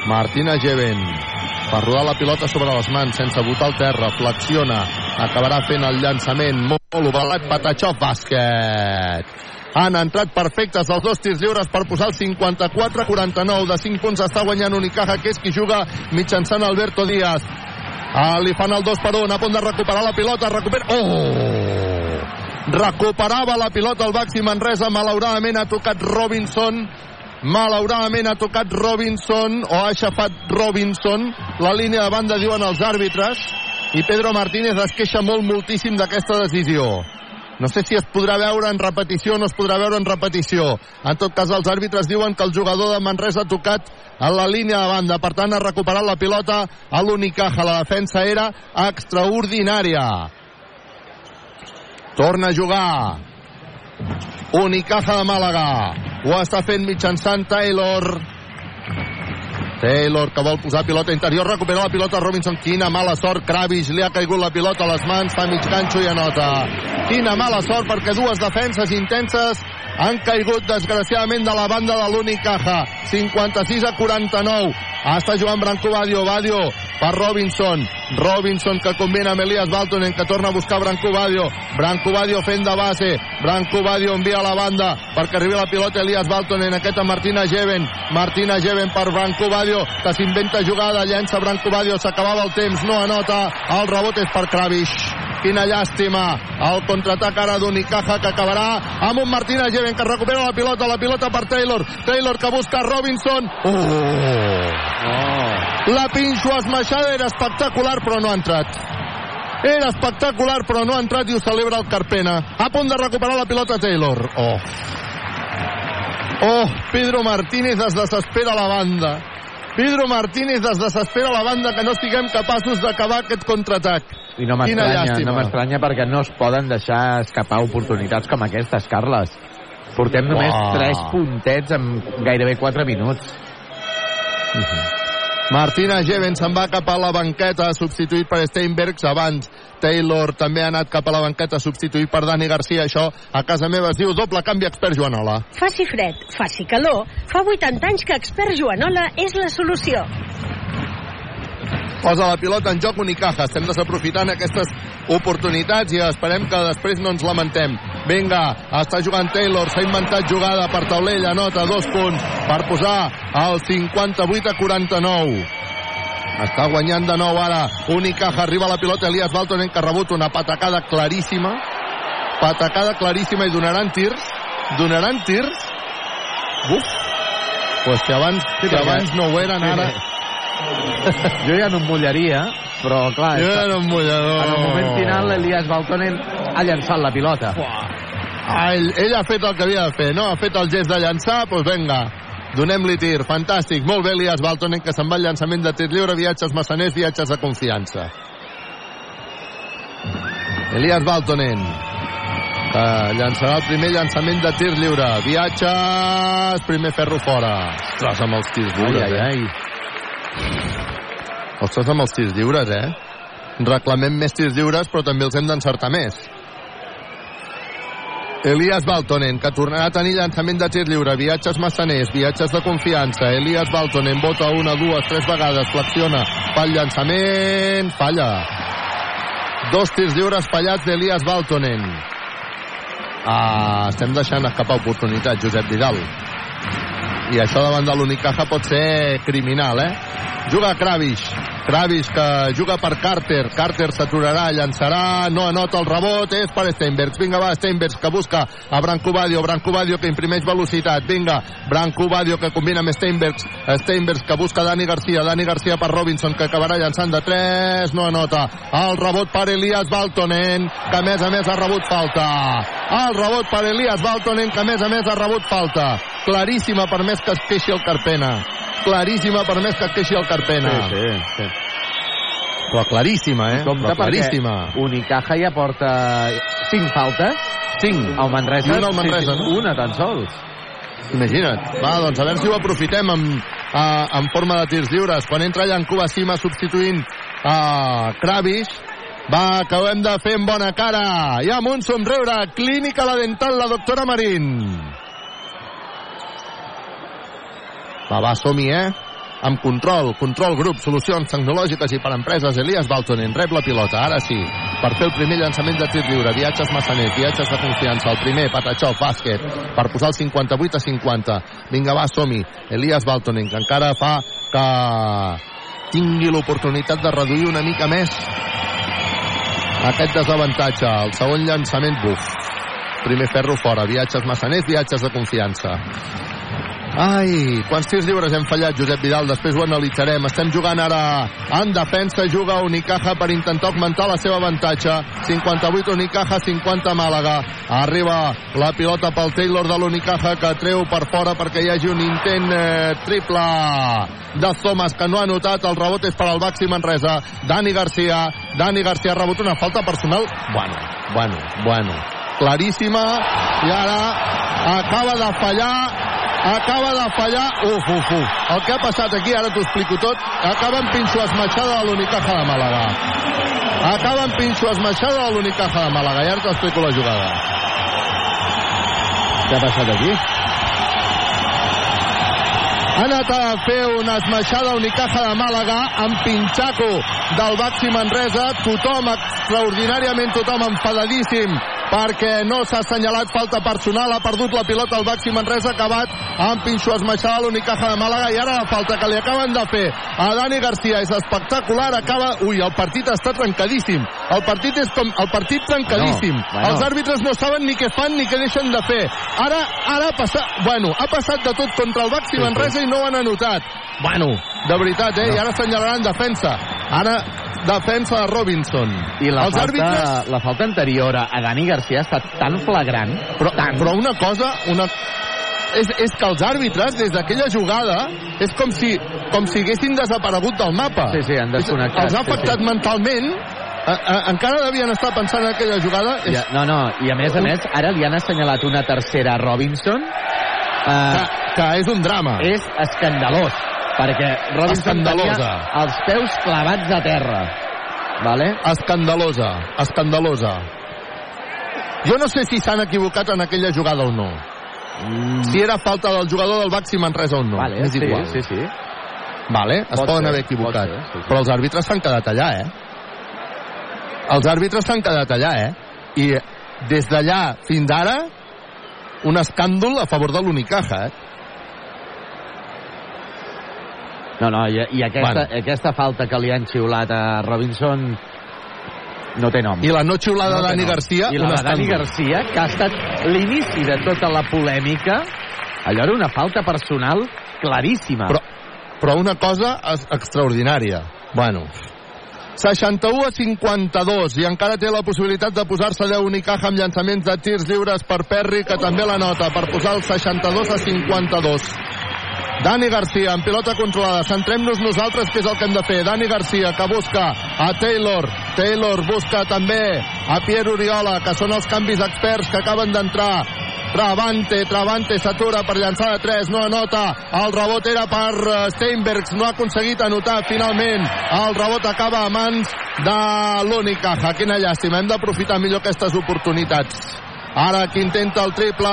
Martina Jeven, per rodar la pilota sobre les mans, sense botar al terra, flexiona, acabarà fent el llançament. Molt, ovalat, Patachov, bàsquet. Han entrat perfectes els dos tirs lliures per posar el 54-49 de 5 punts. Està guanyant Unicaja, que és qui juga mitjançant Alberto Díaz. Ah, li fan el 2 per 1, a punt de recuperar la pilota, recupera... Oh! Recuperava la pilota el Baxi Manresa, malauradament ha tocat Robinson, malauradament ha tocat Robinson, o ha aixafat Robinson, la línia de banda diuen els àrbitres, i Pedro Martínez es queixa molt moltíssim d'aquesta decisió. No sé si es podrà veure en repetició o no es podrà veure en repetició. En tot cas, els àrbitres diuen que el jugador de Manresa ha tocat a la línia de banda. Per tant, ha recuperat la pilota a l'Unicaja. La defensa era extraordinària. Torna a jugar. Unicaja de Màlaga. Ho està fent mitjançant Taylor. Taylor que vol posar pilota interior, recupera la pilota Robinson, quina mala sort, Kravis li ha caigut la pilota a les mans, fa mig ganxo i anota. Quina mala sort perquè dues defenses intenses han caigut desgraciadament de la banda de l'Unicaja. 56 a 49. Està jugant Branco Badio, Badio per Robinson. Robinson que combina amb Elias Baltonen que torna a buscar Branco Badio. Branco Badio fent de base. Branco Badio envia a la banda perquè arribi la pilota Elias Baltonen. Aquesta Martina Jeven. Martina Jeven per Branco Badio que s'inventa jugada. Llença Branco Badio. S'acabava el temps. No anota. El rebot és per Kravish. Quina llàstima. El contraatac ara d'Unicaja que acabarà amb un Martina Jeven que recupera la pilota. La pilota per Taylor. Taylor que busca Robinson. Oh! Oh. La pinxo esmaixada era espectacular, però no ha entrat. Era espectacular, però no ha entrat i ho celebra el Carpena. A punt de recuperar la pilota Taylor. Oh. Oh, Pedro Martínez es desespera a la banda. Pedro Martínez es desespera la banda que no siguem capaços d'acabar aquest contraatac.
I no m'estranya, no m'estranya perquè no es poden deixar escapar oportunitats com aquestes, Carles. Portem només
Uah.
3 puntets en gairebé 4 minuts.
Uh -huh. Martina Jeven se'n va cap a la banqueta, substituït per Steinbergs. Abans Taylor també ha anat cap a la banqueta, substituït per Dani Garcia. Això a casa meva es diu doble canvi expert Joanola.
Faci fred, faci calor. Fa 80 anys que Expert Joanola és la solució.
Posa la pilota en joc Unicaja. Estem desaprofitant aquestes oportunitats i esperem que després no ens lamentem. Vinga, està jugant Taylor, s'ha inventat jugada per taulell, anota dos punts per posar el 58 a 49. Està guanyant de nou ara. Unicaja arriba a la pilota. Elias Baltonen que ha rebut una patacada claríssima. Patacada claríssima i donaran tirs. Donaran tirs. Uf. Pues que abans,
Sí,
que abans no ho eren ara.
Jo ja no em mullaria, però clar...
Jo ja no em mullador.
En el moment final, l'Elias Baltonen ha llançat la pilota.
Ah, ell, ell ha fet el que havia de fer, no? Ha fet el gest de llançar, doncs venga, donem-li tir. Fantàstic, molt bé Elias Baltonen, que se'n va al llançament de tir lliure, viatges massaners, viatges de confiança. Elias Baltonen, que llançarà el primer llançament de tir lliure. Viatges, primer ferro fora. Ostres, amb els tirs lliures,
Ai, ai, ai.
eh? Ostres, amb els tirs lliures, eh? Reclamem més tirs lliures, però també els hem d'encertar més. Elias Baltonen, que tornarà a tenir llançament de tir lliure, viatges massaners, viatges de confiança. Elias Baltonen vota una, dues, tres vegades, flexiona, fa el llançament, falla. Dos tirs lliures fallats d'Elias Baltonen. Ah, estem deixant escapar oportunitats, Josep Vidal. I això davant de l'Unicaja pot ser criminal, eh? Juga Kravish. Kravish que juga per Carter. Carter s'aturarà, llançarà, no anota el rebot, és per Steinbergs. Vinga, va, Steinbergs que busca a Branco Badio. Branco Badio que imprimeix velocitat. Vinga, Branco Badio que combina amb Steinbergs. Steinbergs que busca Dani Garcia. Dani Garcia per Robinson que acabarà llançant de 3, no anota. El rebot per Elias Baltonen, que a més a més ha rebut falta. El rebot per Elias Baltonen, que a més a més ha rebut falta. Claríssima per més que es queixi el Carpena. Claríssima per més que es queixi el Carpena.
Sí, sí, sí.
Però claríssima, eh?
Compte
Però claríssima.
Unicaja ja porta 5 faltes, 5 al Manresa.
I una al Manresa,
sí, sí,
no?
Una tan sols.
Imagina't. Va, doncs a veure si ho aprofitem en, a, en forma de tirs lliures. Quan entra Llancuba Sima substituint a Kravish, va, que ho hem de fer amb bona cara. I amb un somriure. Clínica La Dental, la doctora Marín. Va, va, som-hi, eh? amb control, control grup, solucions tecnològiques i per empreses, Elias Baltonen rep la pilota, ara sí, per fer el primer llançament de tir lliure, viatges massaners, viatges de confiança, el primer, Patachó, bàsquet, per posar el 58 a 50. Vinga, va, som-hi. Elias Baltonen, que encara fa que tingui l'oportunitat de reduir una mica més aquest desavantatge. El segon llançament, buf. Primer ferro fora, viatges massaners, viatges de confiança. Ai, quants tirs lliures hem fallat, Josep Vidal? Després ho analitzarem. Estem jugant ara en defensa, juga Unicaja per intentar augmentar la seva avantatge. 58 Unicaja, 50 Màlaga. Arriba la pilota pel Taylor de l'Unicaja que treu per fora perquè hi hagi un intent eh, triple de Thomas que no ha notat. El rebot és per al Baxi Manresa. Dani Garcia. Dani Garcia ha rebut una falta personal. Bueno, bueno, bueno. Claríssima. I ara acaba de fallar acaba de fallar. Uf, uf, uf. el que ha passat aquí ara t'ho explico tot. Acaba amb pinxo esmaixada de l'Unicaja de Màlaga. Acaba amb pinxo esmaixada de l'Unicaja de Màlaga. I ara t'explico la jugada.
Què ha passat aquí?
ha anat a fer una esmaixada Unicaja de Màlaga amb Pinxaco del Baxi Manresa. Tothom extraordinàriament tothom enfadadíssim perquè no s'ha assenyalat falta personal, ha perdut la pilota al Baxi Manresa, acabat amb Pinxo esmaixada l'Unicaja de Màlaga i ara la falta que li acaben de fer a Dani Garcia és espectacular, acaba... Ui, el partit està trencadíssim. El partit és com... El partit trencadíssim.
Bueno, bueno.
Els àrbitres no saben ni què fan ni què deixen de fer. Ara, ara ha passat... Bueno, ha passat de tot contra el Baxi Manresa i no ho han anotat. Bueno, de veritat, eh? I ara assenyalaran defensa. Ara defensa de Robinson.
I la
Els
falta,
àrbitres...
la falta anterior a Dani Garcia ha estat tan flagrant.
Però, però una cosa, una, és, és que els àrbitres, des d'aquella jugada, és com si, com si haguessin desaparegut del mapa.
Sí, sí, han desconnectat.
Els ha
sí,
afectat
sí.
mentalment, a, a, encara devien estar pensant en aquella jugada. És,
Ja, no, no, i a més a més, ara li han assenyalat una tercera a Robinson.
que,
Eh,
que és un drama.
és escandalós, perquè Robinson
Escandalosa.
tenia els peus clavats a terra. Vale?
Escandalosa, escandalosa. Jo no sé si s'han equivocat en aquella jugada o no.
Mm.
Si era falta del jugador del Baxi Manresa o no.
Vale,
és
sí,
igual.
sí, sí.
Vale, es
Pot
poden
ser,
haver equivocat.
ser, sí, sí.
Però els àrbitres s'han quedat allà, eh? Els àrbitres s'han quedat allà, eh? I des d'allà fins ara, un escàndol a favor de l'Unicaja, eh?
No, no, i, i aquesta,
Bueno.
aquesta falta que li han xiulat a Robinson no té nom.
I la no xiulada
No
Dani
nom.
Garcia,
I la de Dani. Garcia, que ha estat l'inici de tota la polèmica, allò era una falta personal claríssima.
Però, però una cosa es- extraordinària. Bueno, 61 a 52 i encara té la possibilitat de posar-se 10 Unicaja amb llançaments de tirs lliures per Perry que també la nota per posar el 62 a 52 Dani Garcia en pilota controlada centrem-nos nosaltres que és el que hem de fer Dani Garcia que busca a Taylor Taylor busca també a Pierre Oriola que són els canvis experts que acaben d'entrar Travante, Travante s'atura per llançar de 3, no anota. El rebot era per eh, Steinbergs, no ha aconseguit anotar finalment. El rebot acaba a mans de l'Unicaja. Quina llàstima, hem d'aprofitar millor aquestes oportunitats. Ara qui intenta el triple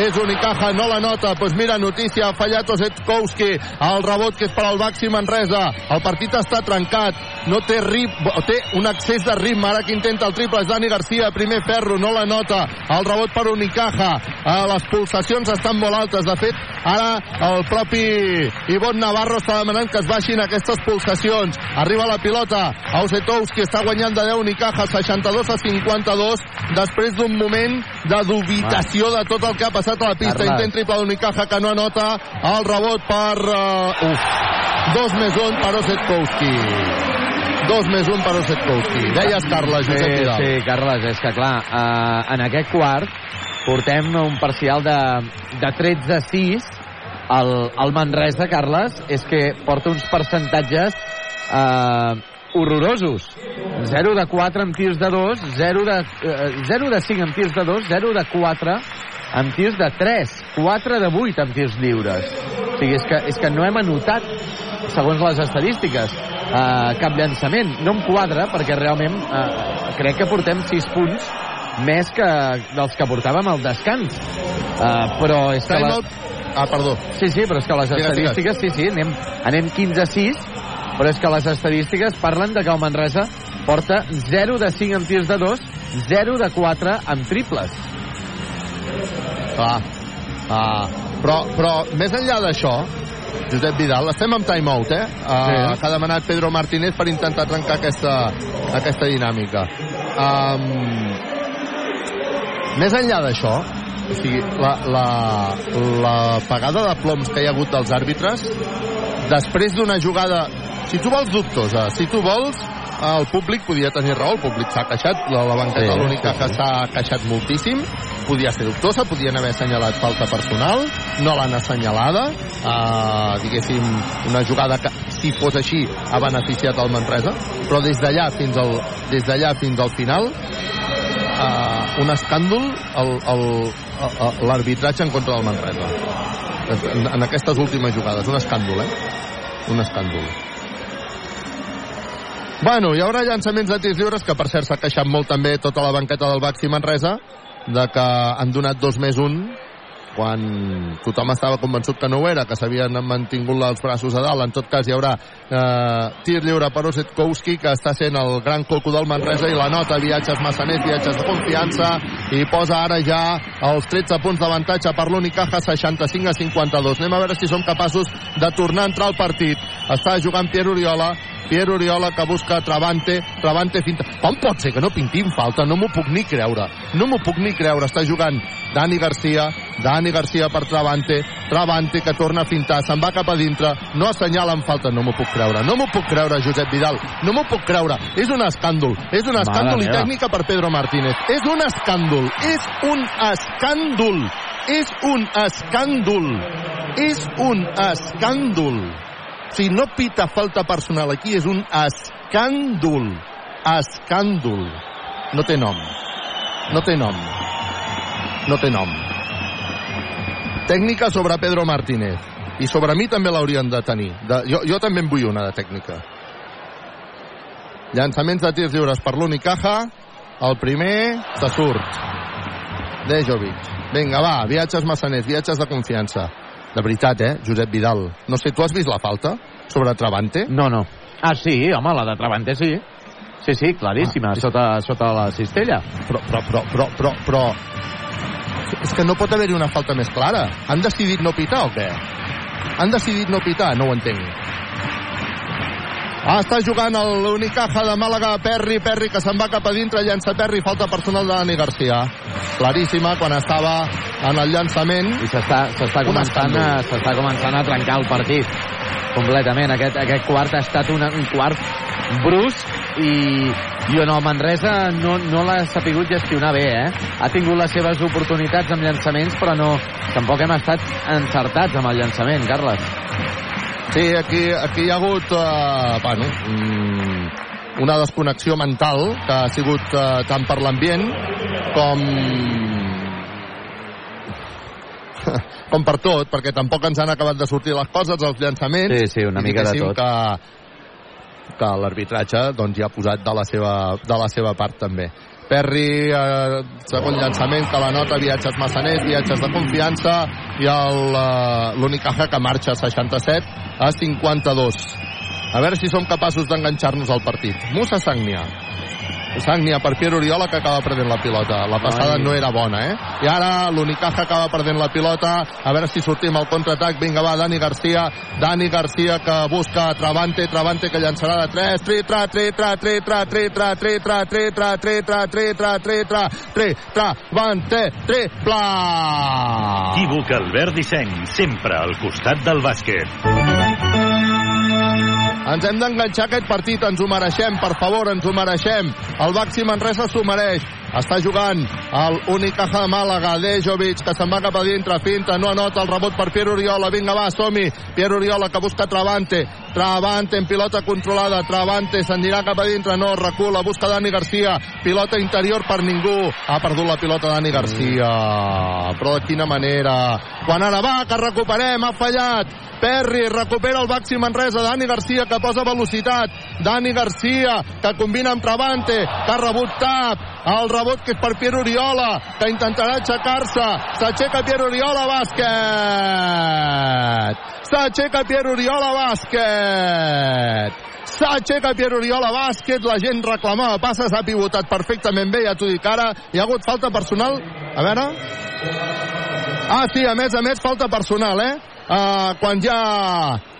és Unicaja, no la nota. Doncs pues mira, notícia, ha fallat Osetkowski. El rebot que és per al Baxi Manresa. El partit està trencat. No té rit, té un excés de ritme. Ara qui intenta el triple és Dani Garcia. Primer ferro, no la nota. El rebot per Unicaja. Eh, les pulsacions estan molt altes. De fet, ara el propi Ivon Navarro està demanant que es baixin aquestes pulsacions. Arriba la pilota. Osetowski està guanyant de 10 Unicaja, 62 a 52, després d'un moment de dubitació de tot el que ha passat a la pista. Intent triple d'Unicaja que no anota. El rebot per... Uh, uf, dos més un per Osetkowski. Dos més un per Osetkowski. Deies, Carles, Josep
Sí,
Vidal.
sí, Carles, és que clar, eh, en aquest quart portem un parcial de, de 13 a 6 el, el Manresa, Carles, és que porta uns percentatges eh, horrorosos. 0 de 4 amb tirs de 2, 0 de, eh, 0 de 5 amb tirs de 2, 0 de 4 amb tirs de 3, 4 de 8 amb tirs lliures. O sigui, és que, és que no hem anotat, segons les estadístiques, eh, cap llançament. No em quadra, perquè realment eh, crec que portem 6 punts més que dels que portàvem al descans. Uh, però és que... La...
Ah, perdó.
Sí, sí, però és que les estadístiques, sí, sí, anem, anem 15-6, però és que les estadístiques parlen de que el Manresa porta 0 de 5 en tirs de 2, 0 de 4 en triples.
Clar. Ah, però, però més enllà d'això, Josep Vidal, estem en timeout, eh? Uh,
Sí.
Que ha demanat Pedro Martínez per intentar trencar aquesta, aquesta dinàmica. Um, més enllà d'això, o sigui, la, la, la pagada de ploms que hi ha hagut dels àrbitres, després d'una jugada... Si tu vols dubtosa, si tu vols, el públic podia tenir raó, el públic s'ha queixat, la, la banqueta
Sí,
l'única
sí,
que
sí.
s'ha queixat moltíssim, podia ser dubtosa, podien haver assenyalat falta personal, no l'han assenyalada, uh, diguéssim, una jugada que, si fos així, ha beneficiat el Manresa, però des d'allà fins al, des d'allà fins al final, uh, un escàndol el- l'arbitratge en contra del Manresa. En, en aquestes últimes jugades, un escàndol, eh? Un escàndol. Bueno, hi haurà llançaments de tirs lliures, que per cert s'ha queixat molt també tota la banqueta del Baxi Manresa, de que han donat dos més un, quan tothom estava convençut que no ho era, que s'havien mantingut els braços a dalt. En tot cas, hi haurà eh, tir lliure per Osetkowski, que està sent el gran coco del Manresa, i la nota viatges massaners, viatges de confiança, i posa ara ja els 13 punts d'avantatge per l'Unicaja, 65 a 52. Anem a veure si som capaços de tornar a entrar al partit. Està jugant Pierre Oriola, Pierre Oriola que busca Travante, Travante finta. Com pot ser que no pintin falta? No m'ho puc ni creure. No m'ho puc ni creure. Està jugant Dani Garcia, Dani Garcia per Travante, Travante que torna a fintar, se'n va cap a dintre, no assenyala en falta, no m'ho puc creure. No m'ho puc creure, Josep Vidal. No m'ho puc creure. És un escàndol. És un escàndol i
meva.
tècnica per Pedro Martínez. És un escàndol. És un escàndol. És un escàndol. És un escàndol. Sigui, no pita falta personal aquí, és un escàndol. Escàndol. No té nom. No té nom. No té nom. Tècnica sobre Pedro Martínez. I sobre mi també l'haurien de tenir. De, jo, jo també en vull una de tècnica. Llançaments de tirs lliures per l'Unicaja. El primer se surt. Dejovic. Vinga, va, viatges massaners, viatges de confiança. De veritat, eh, Josep Vidal. No sé, tu has vist la falta sobre Travante?
No, no. Ah, sí, home, la de Travante sí. Sí, sí, claríssima, ah, sota, sota la cistella.
Però, però, però, però, però, però... És que no pot haver-hi una falta més clara. Han decidit no pitar o què? Han decidit no pitar? No ho entenc. Ah, està jugant l'Unicaja de Màlaga, Perri, Perri, que se'n va cap a dintre, llença Perri, falta personal de Dani Garcia. Claríssima, quan estava en el llançament.
I s'està
Un
començant, a- començant a trencar el partit completament. Aquest, aquest quart ha estat una, un quart brusc i, i on el Manresa no, no l'ha sapigut gestionar bé, eh? Ha tingut les seves oportunitats amb llançaments, però no, tampoc hem estat encertats amb el llançament, Carles.
Sí, aquí, aquí hi ha hagut uh, bueno, mm, una desconnexió mental que ha sigut uh, tant per l'ambient com *laughs* com per tot, perquè tampoc ens han acabat de sortir les coses, els llançaments.
Sí, sí, una mica de tot.
Que, que l'arbitratge doncs, ja ha posat de la seva, de la seva part també. Perry, eh, segon llançament, que la nota, viatges massaners, viatges de confiança, i eh, l'Unicaja que marxa a 67 a 52. A veure si som capaços d'enganxar-nos al partit. Musa Sagnia. Sagnia per Pierre Oriola que acaba perdent la pilota. La passada
Ai.
no era bona, eh? I ara l'Unicaja acaba perdent la pilota. A veure si sortim al contraatac. Vinga, va, Dani Garcia. Dani Garcia que busca Travante. Travante que llançarà de 3. Tri, tra, tri, tra, tri, tra, tri, tra, tri, tra, tri, tra, tri, tra, tri, tra, tri, tra, tri, Travante, triple!
Equívoc Albert Disseny, sempre al costat del bàsquet.
Ens hem d'enganxar aquest partit, ens ho mereixem, per favor, ens ho mereixem. El Baxi Manresa s'ho mereix. Està jugant el Unicaja de Màlaga, Dejovic, que se'n va cap a dintre, finta, no anota el rebot per Pierre Oriola, vinga va, som-hi, Pierre Oriola que busca Travante, Travante en pilota controlada, Travante s'anirà cap a dintre, no, recula, busca Dani Garcia, pilota interior per ningú, ha perdut la pilota Dani Garcia, però de quina manera, quan ara va, que recuperem, ha fallat, Perry recupera el Baxi Manresa, Dani Garcia que posa velocitat, Dani Garcia, que combina amb Travante, que ha rebut tap, el rebot que és per Pierre Oriola, que intentarà aixecar-se, s'aixeca Pierre Oriola, bàsquet! S'aixeca Pierre Oriola, bàsquet! S'aixeca Pierre Oriola, bàsquet, la gent reclamava passes, ha pivotat perfectament bé, ja t'ho dic ara, hi ha hagut falta personal, a veure... Ah, sí, a més a més, falta personal, eh? Uh, quan ja...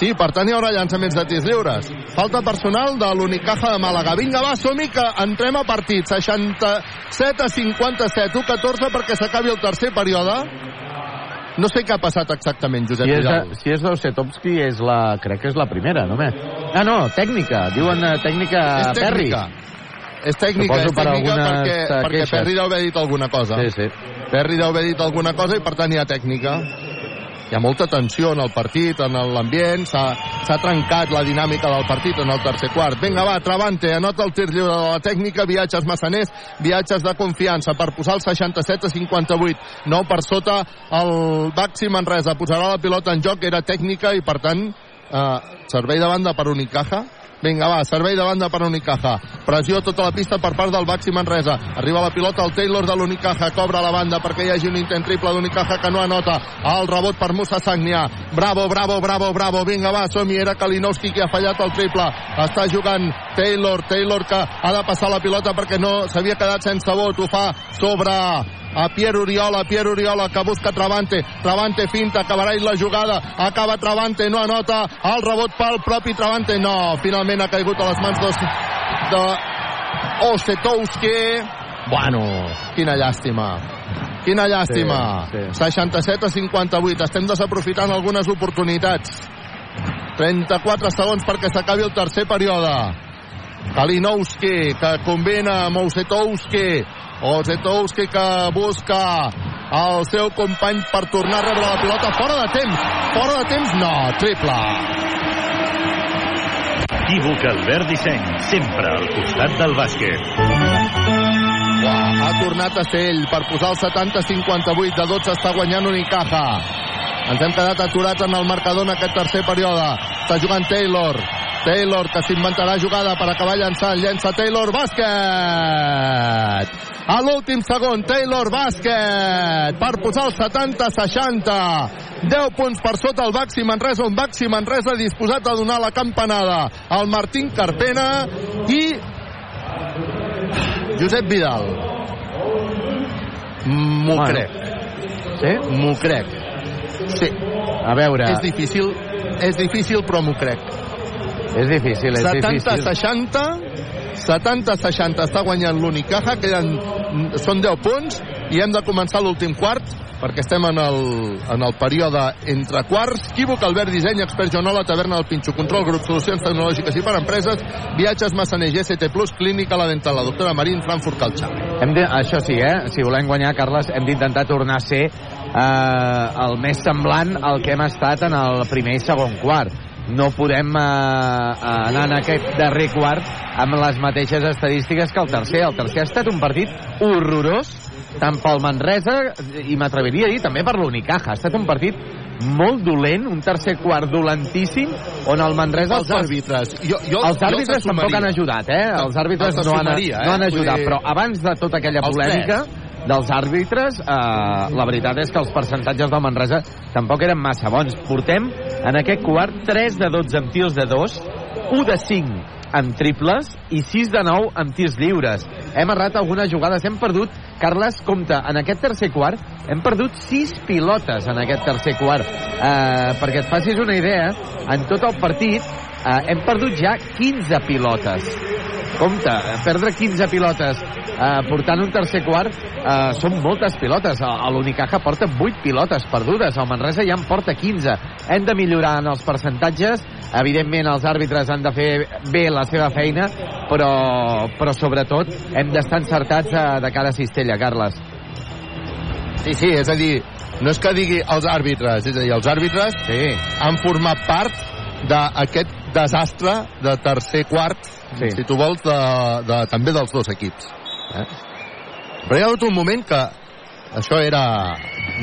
Sí, per tant hi haurà llançaments de tirs lliures. Falta personal de l'Unicaja de Màlaga. Vinga, va, som que entrem a partit. 67 a 57, 1-14 perquè s'acabi el tercer període. No sé què ha passat exactament, Josep
Si és,
Vidal.
si és d'Osetovski, és la, crec que és la primera, només. Ah, no, tècnica. Diuen eh, tècnica
És
Perry.
tècnica. És tècnica,
Suposo
és
per
tècnica
algunes,
perquè, perquè. Perry deu haver dit alguna cosa.
Sí, sí.
Perry deu haver dit alguna cosa i per tant hi ha tècnica. Hi ha molta tensió en el partit, en l'ambient, s'ha trencat la dinàmica del partit en el tercer quart. Vinga, va, Travante, anota el tir lliure de la tècnica, viatges massaners, viatges de confiança per posar el 67 a 58. No per sota el Baxi Manresa. Posarà la pilota en joc, era tècnica i per tant eh, servei de banda per Unicaja. Vinga, va, servei de banda per Unicaja. Pressió tota la pista per part del Baxi Manresa. Arriba la pilota al Taylor de l'Unicaja. Cobra la banda perquè hi hagi un intent triple d'Unicaja que no anota. El rebot per Musa Sagnia. Bravo, bravo, bravo, bravo. Vinga, va, som-hi. Era Kalinowski qui ha fallat el triple. Està jugant Taylor. Taylor que ha de passar la pilota perquè no s'havia quedat sense vot. Ho fa sobre a Pierre Oriola, Pierre Oriola que busca Travante, Travante finta, acabarà la jugada, acaba Travante, no anota, el rebot pel propi Travante, no, finalment ha caigut a les mans de, de Osetowski. Bueno, quina llàstima. Quina llàstima.
Sí, sí.
67 a 58. Estem desaprofitant algunes oportunitats. 34 segons perquè s'acabi el tercer període. Kalinowski, que combina amb Osetowski que busca el seu company per tornar a rebre la pilota fora de temps. Fora de temps, no. Triple.
Equívoc Albert Disseny, sempre al costat del bàsquet.
Uah, ha tornat a ser ell per posar el 70-58 de 12 està guanyant Unicaja ens hem quedat aturats en el marcador en aquest tercer període està jugant Taylor Taylor que s'inventarà jugada per acabar llançant llença Taylor, bàsquet a l'últim segon Taylor, bàsquet per posar el 70-60 10 punts per sota el Baxi Manresa un Baxi Manresa disposat a donar la campanada al Martín Carpena i Josep Vidal. M'ho
Bueno.
crec.
Sí?
M'ho crec. Sí.
A veure...
És difícil, és difícil, però m'ho crec.
És difícil, és difícil.
70-60 70-60 està guanyant l'Unicaja queden, són 10 punts i hem de començar l'últim quart perquè estem en el, en el període entre quarts. Quívoc, Albert Disseny, Expert Joanola, Taverna del Pinxo, Control, Grup, Solucions Tecnològiques i per Empreses, Viatges Massaner, GST Plus, Clínica La Dental, la doctora Marín, Frankfurt Calçà.
Hem de, això sí, eh? Si volem guanyar, Carles, hem d'intentar tornar a ser eh, el més semblant al que hem estat en el primer i segon quart. No podem eh, anar en aquest darrer quart amb les mateixes estadístiques que el tercer. El tercer ha estat un partit horrorós, tant pel Manresa, i m'atreviria a dir també per l'Unicaja. Ha estat un partit molt dolent, un tercer quart dolentíssim, on el Manresa...
Els àrbitres. Jo, jo,
els àrbitres
jo
tampoc han ajudat, eh? Els àrbitres no han,
eh?
no han ajudat,
dir-
però abans de tota aquella polèmica dels àrbitres, eh, la veritat és que els percentatges del Manresa tampoc eren massa bons. Portem en aquest quart 3 de 12 amb tirs de 2, 1 de 5 amb triples i 6 de 9 amb tirs lliures. Hem errat algunes jugades, hem perdut, Carles, compte, en aquest tercer quart hem perdut 6 pilotes en aquest tercer quart. Eh, perquè et facis una idea, en tot el partit eh, hem perdut ja 15 pilotes. Compte, eh, perdre 15 pilotes eh, portant un tercer quart eh, són moltes pilotes. A l'Unicaja porta 8 pilotes perdudes, el Manresa ja en porta 15. Hem de millorar en els percentatges, evidentment els àrbitres han de fer bé la seva feina, però, però sobretot hem d'estar encertats eh, de cara a Cistella, Carles.
Sí, sí, és a dir, no és que digui els àrbitres, és a dir, els àrbitres
sí. han
format part d'aquest desastre de tercer quart, sí. si tu vols, de, de, també dels dos equips. Eh? Però hi ha hagut un moment que això era...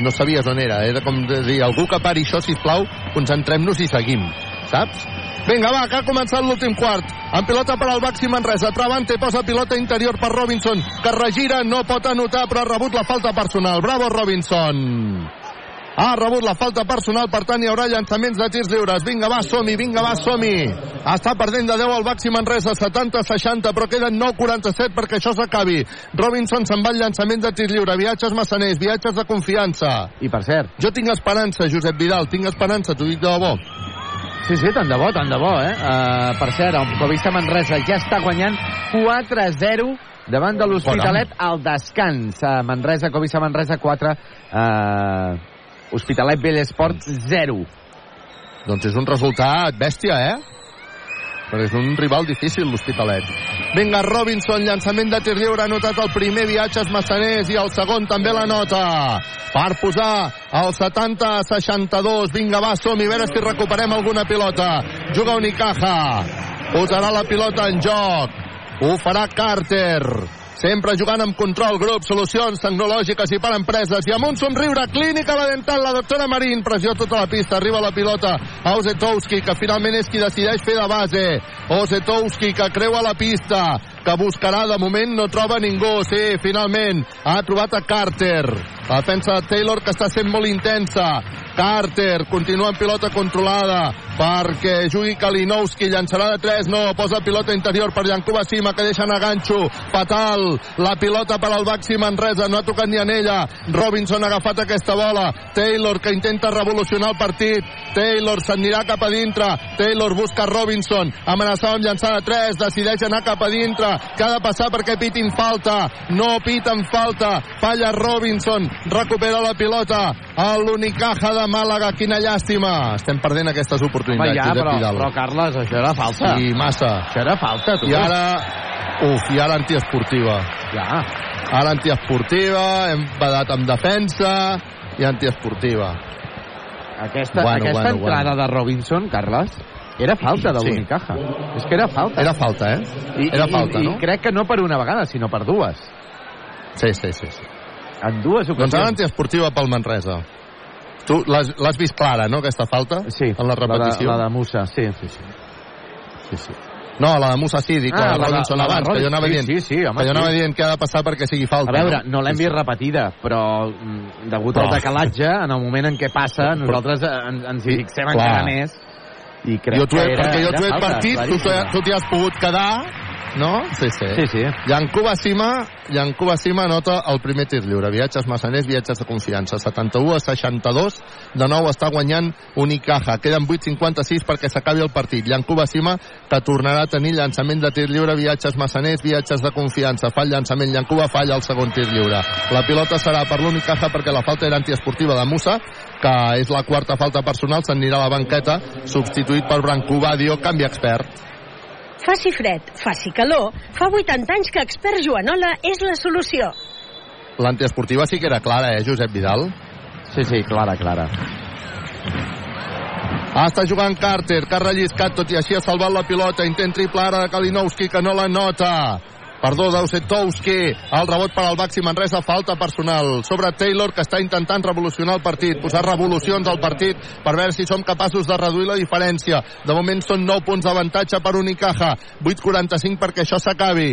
no sabies on era, era com de dir, algú que pari això, sisplau, concentrem-nos i seguim. Saps? Vinga, va, que ha començat l'últim quart. En pilota per al Baxi Manresa. Travante posa pilota interior per Robinson, que regira, no pot anotar, però ha rebut la falta personal. Bravo, Robinson. Ha rebut la falta personal, per tant hi haurà llançaments de tirs lliures. Vinga, va, som-hi, vinga, va, som-hi. Està perdent de 10 al Baxi Manresa, 70-60, però queden 9-47 perquè això s'acabi. Robinson se'n va al llançament de tirs lliure. Viatges massaners, viatges de confiança.
I per cert...
Jo tinc esperança, Josep Vidal, tinc esperança, t'ho dic de debò.
Sí, sí, tant de bo, tant de bo, eh? Uh, per cert, el Covista Manresa ja està guanyant 4-0 davant de l'Hospitalet al descans. Uh, Manresa, Covista Manresa 4, uh, Hospitalet Vellesport 0.
Doncs és un resultat bèstia, eh? Però és un rival difícil, l'Hospitalet. Vinga, Robinson, llançament de tir lliure, ha notat el primer viatges massaners i el segon també la nota. Per posar el 70-62. Vinga, va, som-hi, a veure si recuperem alguna pilota. Juga Unicaja. Posarà la pilota en joc. Ho farà Carter. Sempre jugant amb control, grup, solucions tecnològiques i per empreses. I amb un somriure, clínica la dental, la doctora Marín, pressió tota la pista, arriba la pilota Ozetowski, que finalment és qui decideix fer de base. Ozetowski, que creua la pista, que buscarà, de moment no troba ningú. Sí, finalment, ha trobat a Carter. La defensa de Taylor, que està sent molt intensa. Carter continua amb pilota controlada perquè jugui Kalinowski, llançarà de 3, no, posa pilota interior per Jankuba Sima, que deixa anar ganxo, fatal, la pilota per al Baxi Manresa, no ha tocat ni en ella, Robinson ha agafat aquesta bola, Taylor que intenta revolucionar el partit, Taylor s'anirà cap a dintre, Taylor busca Robinson, amenaçava amb llançar de 3, decideix anar cap a dintre, que ha de passar perquè pitin falta, no piten falta, falla Robinson, recupera la pilota, a l'Unicaja de Màlaga, quina llàstima, estem perdent aquestes oportunitats
ja,
Josep
però,
Vidal.
però, Carles, això era falta.
Sí, massa.
Això era falta, tu.
I ara... Uf, i ara antiesportiva.
Ja.
Ara antiesportiva, hem badat amb defensa i antiesportiva.
Aquesta,
Bueno,
aquesta
bueno,
entrada de Robinson, Carles, era falta de
Sí.
l'Unicaja. És que era falta.
Era falta, eh?
I,
Era
i,
falta,
i,
no?
I crec que no per una vegada, sinó per dues.
Sí, sí, sí. sí.
En dues
Doncs ara
ocasions.
antiesportiva pel Manresa. Tu l'has vist clara, no, aquesta falta?
Sí,
En la repetició?
La de, la de Musa, sí. sí, sí.
sí, sí. No, la de Musa sí, dic,
Ah,
la
la la
abans, que jo anava
Robinson,
dient,
sí, sí, home,
que jo anava
sí.
dient que ha de passar perquè sigui falta.
A veure, no l'hem
Sí,
vist
sí.
repetida, però mm, degut
Però-
al decalatge, en el moment en què passa, nosaltres eh, ens, ens hi fixem
clar.
encara més. I crec
jo
que era,
perquè jo t'ho he advertit, tu tu t'hi has pogut quedar, no? Sí, sí.
Sí, sí.
Yankuba Sima, Yankuba Sima nota el primer tir lliure. Viatges massaners, viatges de confiança. 71 a 62. De nou està guanyant Unicaja. Queden 8.56 perquè s'acabi el partit. Yankuba Sima que tornarà a tenir llançament de tir lliure, viatges massaners, viatges de confiança. Fa el llançament, Yankuba falla el segon tir lliure. La pilota serà per l'Unicaja perquè la falta era antiesportiva de Musa, que és la quarta falta personal, s'anirà a la banqueta, substituït per Brancobadio, canvi expert.
Faci fred, faci calor, fa 80 anys que Expert Joanola és la solució.
L'antiesportiva sí que era clara, eh, Josep Vidal?
Sí, sí, clara, clara.
Ah, està jugant Carter, que ha relliscat, tot i així ha salvat la pilota. Intent triple ara de Kalinowski, que no la nota. Perdó, d'Ausetowski. El rebot per al Baxi Manresa, falta personal. Sobre Taylor, que està intentant revolucionar el partit, posar revolucions al partit per veure si som capaços de reduir la diferència. De moment són 9 punts d'avantatge per Unicaja. 8-45 perquè això s'acabi.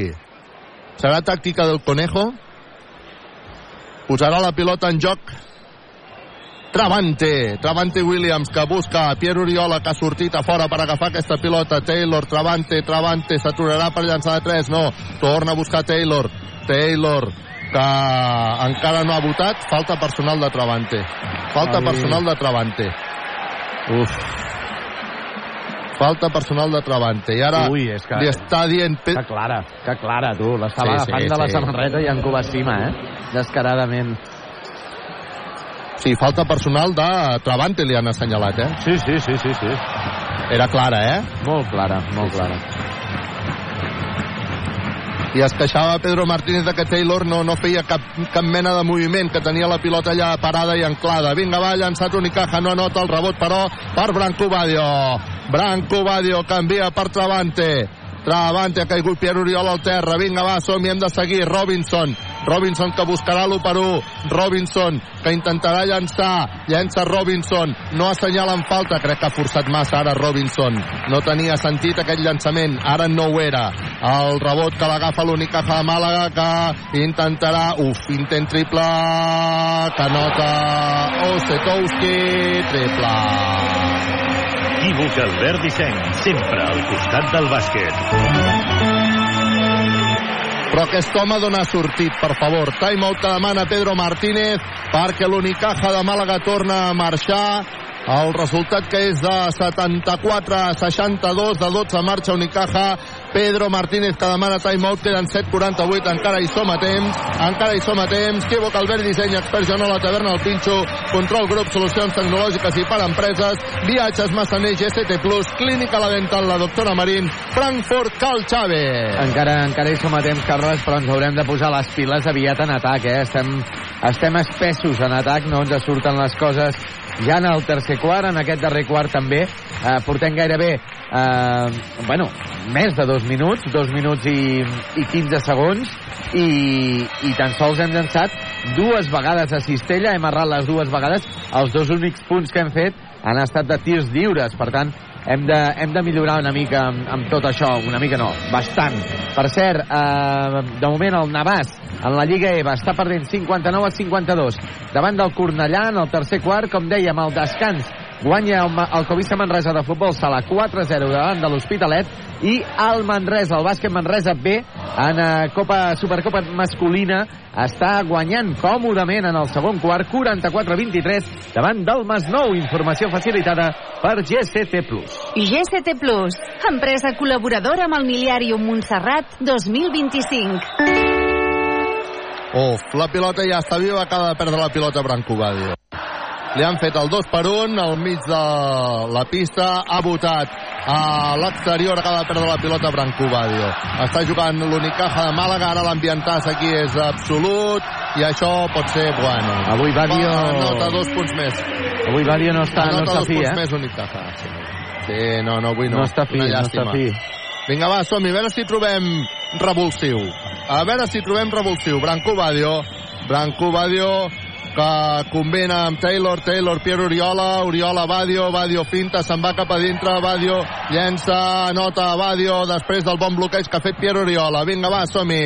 Serà tàctica del Conejo? Posarà la pilota en joc Travante, Travante Williams que busca Pierre Oriola que ha sortit a fora per agafar aquesta pilota Taylor, Travante, Travante s'aturarà per llançar de 3, no torna a buscar Taylor, Taylor que encara no ha votat falta personal de Travante falta
Ai.
personal de Travante uf falta personal de Travante i ara
Ui, és que-
li està dient
Que clara, que clara, tu. L'estava
Sí,
agafant
sí,
de la
sí.
samarreta i en Cubasima, eh? Descaradament.
Sí, falta personal de Travante li han assenyalat eh?
Sí, sí, sí, sí, sí.
era clara eh?
Molt clara, molt clara.
i es queixava Pedro Martínez de que Taylor no, no feia cap, cap mena de moviment, que tenia la pilota allà parada i anclada. Vinga, va, llançat Unicaja, no anota el rebot, però per Branco Badio. Branco Badio canvia per Travante. Travante ha caigut Pierre Oriol al terra. Vinga, va, som hem de seguir. Robinson. Robinson que buscarà l'1 per 1. Robinson que intentarà llançar. Llença Robinson. No assenyala en falta. Crec que ha forçat massa ara Robinson. No tenia sentit aquest llançament. Ara no ho era. El rebot que l'agafa l'Unicaja de Màlaga que intentarà... Uf, intent triple que nota Osetowski. Triple.
Equívoc Albert Disseny, sempre al costat del bàsquet.
Però aquest home d'on ha sortit, per favor? Timeout que demana Pedro Martínez perquè l'Unicaja de Màlaga torna a marxar. El resultat que és de 74 a 62, de 12 marxa Unicaja. Pedro Martínez que demana timeout, queden 7.48, encara hi som a temps, encara hi som a temps. Equívoc Albert Disseny, expert a la taverna El Pinxo, control grup, solucions tecnològiques i per empreses, viatges Massaner, Plus, clínica la dental, la doctora Marín, Frankfurt, Cal Chávez.
Encara, encara hi som a temps, Carles, però ens haurem de posar les piles aviat en atac, eh? Estem, estem espessos en atac, no ens surten les coses ja en el tercer quart, en aquest darrer quart també. Eh, portem gairebé, eh, bueno, més de dos minuts, dos minuts i, i 15 segons, i, i tan sols hem llançat dues vegades a Cistella, hem errat les dues vegades, els dos únics punts que hem fet han estat de tirs lliures, per tant, hem de, hem de millorar una mica amb, amb tot això, una mica no, bastant. Per cert, eh, de moment el Navàs en la Lliga EVA està perdent 59 a 52 davant del Cornellà en el tercer quart, com dèiem, el descans guanya el, el Covisa Manresa de futbol sala 4-0 davant de l'Hospitalet i el Manresa, el bàsquet Manresa B en uh, Copa, Supercopa masculina està guanyant còmodament en el segon quart 44-23 davant del Masnou. Informació facilitada per GCT Plus.
GCT Plus, empresa col·laboradora amb el Miliàrium Montserrat 2025
Uf, la pilota ja està viva, acaba de perdre la pilota Branco Badio. Li han fet el 2 per 1 al mig de la pista. Ha votat a l'exterior, acaba de perdre la pilota Branco Badio. Està jugant l'Unicaja de Màlaga, ara l'ambientàs aquí és absolut i això pot ser bueno.
Avui Badio...
Nota dos punts més.
Avui Badio no està, no està
dos
fi, eh?
més Unicaja. Sí. sí, no, no, avui no.
No està fi, no està fi.
Vinga, va, som -hi. A veure si trobem revulsiu. A veure si trobem revulsiu. Branco Badio. Branco Badio que combina amb Taylor, Taylor, Pierre Oriola, Oriola, Badio, Badio finta, se'n va cap a dintre, Badio llença, anota Badio, després del bon bloqueig que ha fet Pierre Oriola. Vinga, va, som-hi.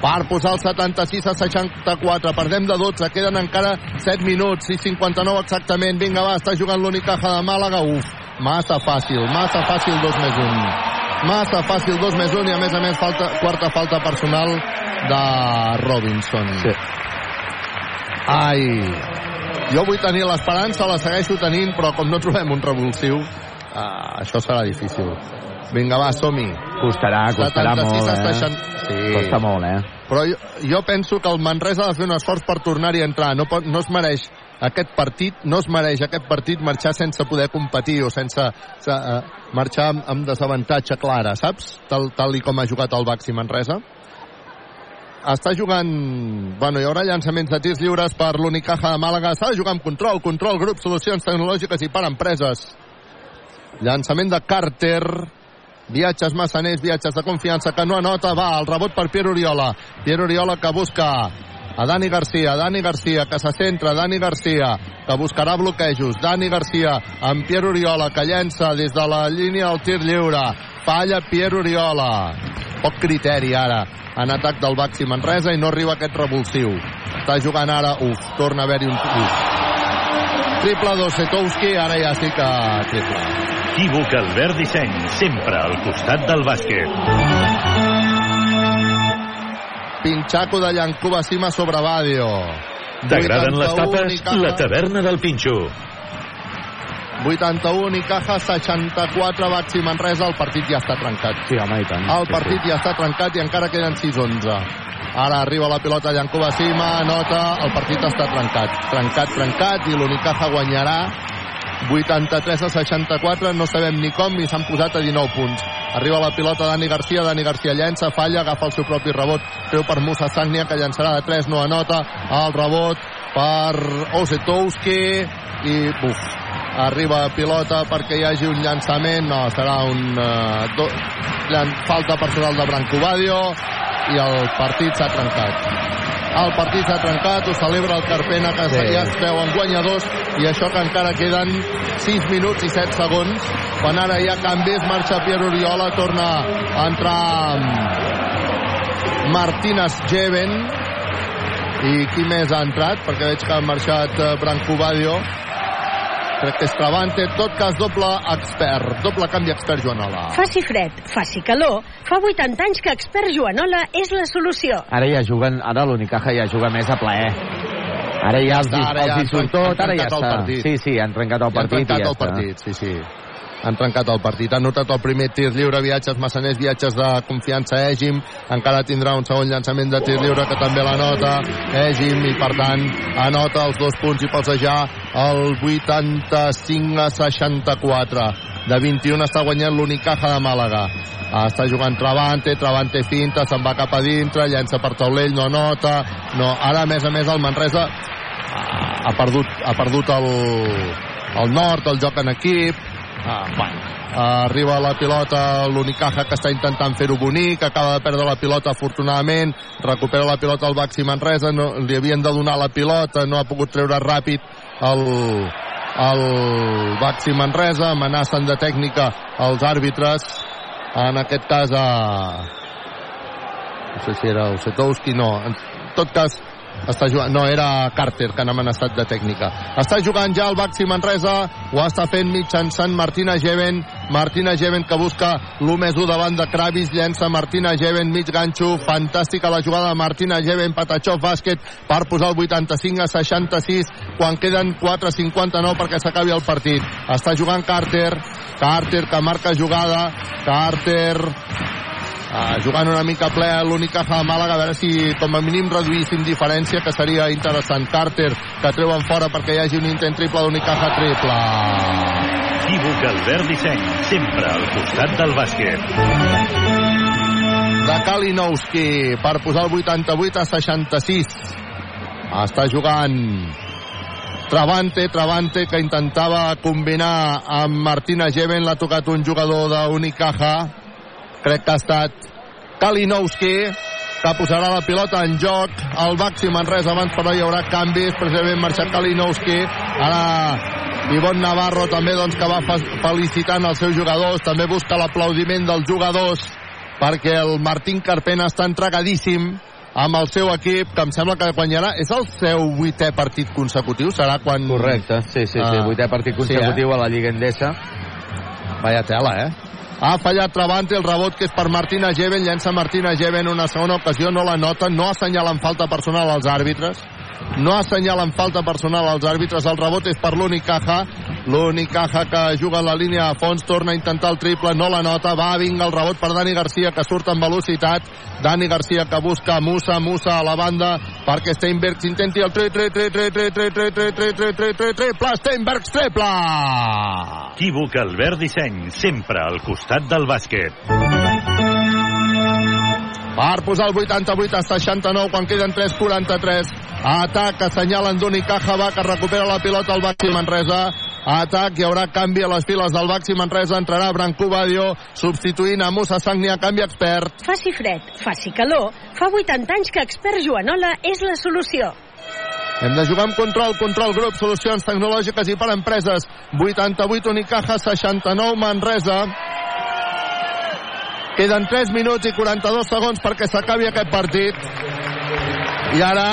Per posar el 76 a 64, perdem de 12, queden encara 7 minuts i 59 exactament. Vinga, va, està jugant l'Unicaja de Màlaga. Uf, massa fàcil, massa fàcil 2 més 1. Massa fàcil 2 més 1 i a més a més falta, quarta falta personal de Robinson.
Sí.
Ai, jo vull tenir l'esperança, la segueixo tenint, però com no trobem un revulsiu, ah, això serà difícil. Vinga, va, som-hi.
Costarà, costarà
76
molt, eh?
60. Sí.
Costa molt, eh?
Però jo, jo penso que el Manresa ha de fer un esforç per tornar-hi a entrar. No, pot, no es mereix aquest partit, no es mereix aquest partit marxar sense poder competir o sense, se, uh, marxar amb, amb desavantatge clara, saps? Tal, tal i com ha jugat el Baxi Manresa. Està jugant... Bueno, hi haurà llançaments de tirs lliures per l'Unicaja de Màlaga. S'ha de jugar amb control, control, grup, solucions tecnològiques i per empreses. Llançament de Carter. Viatges massaners, viatges de confiança que no anota, va, el rebot per Pierre Oriola. Pierre Oriola que busca a Dani Garcia, Dani Garcia que se centra, Dani Garcia que buscarà bloquejos, Dani Garcia amb Pierre Oriola que llença des de la línia del tir lliure, falla Pierre Oriola poc criteri ara en atac del Baxi Manresa i no arriba aquest revulsiu està jugant ara, uf, torna a haver-hi un uf. triple d'Osetowski ara ja sí que triple
Equívoc Albert Disseny, sempre al costat del bàsquet.
Pinxaco de Llancuba Cima sobre Badio
T'agraden les
81
tapes? La taverna del Pinxo.
81 i Caja, 64 Baxi Manresa, el partit ja està trencat.
Sí, home, i tant.
El
Sí,
partit ja està trencat i encara queden 6-11. Ara arriba la pilota Llancuba Cima, nota, el partit està trencat. Trencat, trencat, i l'Unicaja guanyarà 83 a 64, no sabem ni com, i s'han posat a 19 punts. Arriba la pilota Dani Garcia, Dani Garcia llença, falla, agafa el seu propi rebot, treu per Musa Sagnia, que llançarà de 3, no anota, el rebot per Osetowski, i buf, arriba pilota perquè hi hagi un llançament, no, serà un uh, do, falta personal de Branco Badio i el partit s'ha trencat. el partit s'ha trencat, ho celebra el Carpena, que
Sí.
ja es treuen guanyadors, i això que encara queden 6 minuts i 7 segons, quan ara hi ha canvis, marxa Pierre Oriola, torna a entrar mm, Martínez Jeven, i qui més ha entrat? Perquè veig que ha marxat eh, Branco Badio. Crec que és Travante. En tot cas, doble expert. Doble canvi expert Joanola.
Faci fred, faci calor, fa 80 anys que Expert Joanola és la solució.
Ara ja juguen, ara l'Unicaja ja juga més a plaer. Ara ja els,
està, ara ja
els hi surt
han-
tot,
han
ara ja
trencat
està. Sí, sí, han trencat el
Han
partit
trencat
i ja
el partit, sí, sí. Han trencat el partit. Han notat el primer tir lliure, viatges massaners, viatges de confiança Egim. Encara tindrà un segon llançament de tir lliure que també l'anota Egim i per tant anota els dos punts i passejar el 85 a 64. De 21 està guanyant l'Unicaja de Màlaga. Està jugant Travante, Travante finta, se'n va cap a dintre, llença per taulell, no nota. No, ara, a més a més, el Manresa ha perdut, ha perdut el, el nord, el joc en equip. Ah, bueno, arriba la pilota l'Unicaja que està intentant fer-ho bonic acaba de perdre la pilota afortunadament recupera la pilota al Baxi Manresa no, li havien de donar la pilota no ha pogut treure ràpid el, el Baxi Manresa amenacen de tècnica els àrbitres. En aquest cas a no sé si era Osetowski no, en tot cas està jugant, no, era Carter que han amenaçat de tècnica. Està jugant ja el Baxi Manresa, ho està fent mitjançant Martina Geven, Martina Geven que busca l'1 més 1 davant de Kravis, llença Martina Geven, mig ganxo, fantàstica la jugada de Martina Geven, Patachov bàsquet per posar el 85 a 66 quan queden 4.59 perquè s'acabi el partit. Està jugant Carter, Carter que marca jugada, Carter Uh, jugant una mica ple a l'Unicaja de Màlaga, a veure si com a mínim reduïssin diferència, que seria interessant. Carter, que treuen fora perquè hi hagi un intent triple d'Unicaja triple.
Equívoc Albert Disseny, sempre al costat del bàsquet.
De Kalinowski per posar el 88 a 66. Està jugant Travante, Travante, que intentava combinar amb Martina Geven, l'ha tocat un jugador d'Unicaja, crec que ha estat Kalinowski que posarà la pilota en joc el Baxi Manresa abans però hi haurà canvis precisament marxat Kalinowski ara Ivon Navarro també doncs, que va felicitant els seus jugadors també busca l'aplaudiment dels jugadors perquè el Martín Carpena està entregadíssim amb el seu equip, que em sembla que guanyarà és el seu vuitè partit consecutiu serà quan...
Correcte, sí, sí, sí,
Ah.
vuitè partit consecutiu
Sí, eh?
a la Lliga Endesa.
Vaya tela, eh? Ha fallat Travante el rebot que és per Martina Geven, llença Martina Geven una segona ocasió, no la nota, no assenyalen falta personal als àrbitres, no assenyalen falta personal als àrbitres, el rebot és per l'Unicaja, l'Unicaja que juga a la línia de fons, torna a intentar el triple, no la nota, va, vinga el rebot per Dani Garcia que surt amb velocitat, Dani Garcia que busca Musa, Musa a la banda perquè Steinbergs intenti el tri, tri, tri, tri, tri, tri, tri, tri, tri, tri, tri, tri, triple, Steinbergs triple!
Equívoc Albert Disseny, sempre al costat del bàsquet.
Per posar el 88 a 69 quan queden 3.43. Atac, assenyalen d'Unicaja, va que recupera la pilota al Baxi Manresa. Atac, hi haurà canvi a les files del Baxi Manresa. Entrarà Branco Badio substituint a Musa Sagnia, canvi expert.
Faci fred, faci calor, fa 80 anys que Expert Joanola és la solució.
Hem de jugar amb control, control grup, solucions tecnològiques i per empreses. 88 Unicaja, 69 Manresa. Queden 3 minuts i 42 segons perquè s'acabi aquest partit. I ara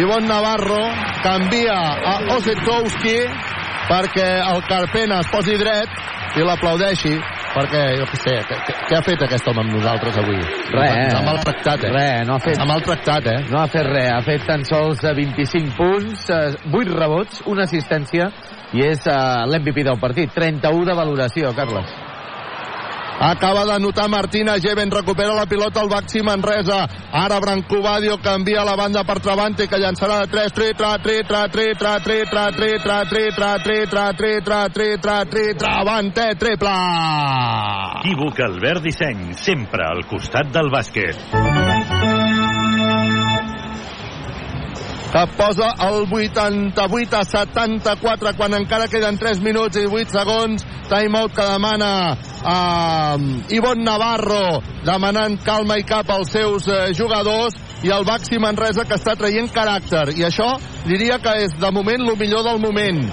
Ivon Navarro canvia a Osetowski perquè el Carpena es posi dret i l'aplaudeixi perquè, jo què sé, què, ha fet aquest home amb nosaltres avui?
Res,
Ens ha maltractat, eh?
Res, no ha fet...
Ens ha maltractat, eh?
No ha fet res, ha fet tan sols eh, 25 punts, eh, 8 rebots, una assistència, i és eh, l'MVP del partit. 31 de valoració, Carles.
Acaba d'anotar Martina Geven, recupera la pilota al Baxi Manresa. Ara Brancobadio canvia la banda per Travante, que llançarà de 3, tri, tra, tri, tra, tri, tra, tri, tra, tri, tra, tri, tra, tri, tra, tri, tra, tri, tra, tri, Travante, triple!
Equívoc Albert Disseny, sempre al costat del bàsquet.
Que posa el 88 a 74 quan encara queden 3 minuts i 8 segons. Timeout que demana a Ivon Navarro demanant calma i cap als seus eh, jugadors i el Baxi Manresa que està traient caràcter i això diria que és de moment el millor del moment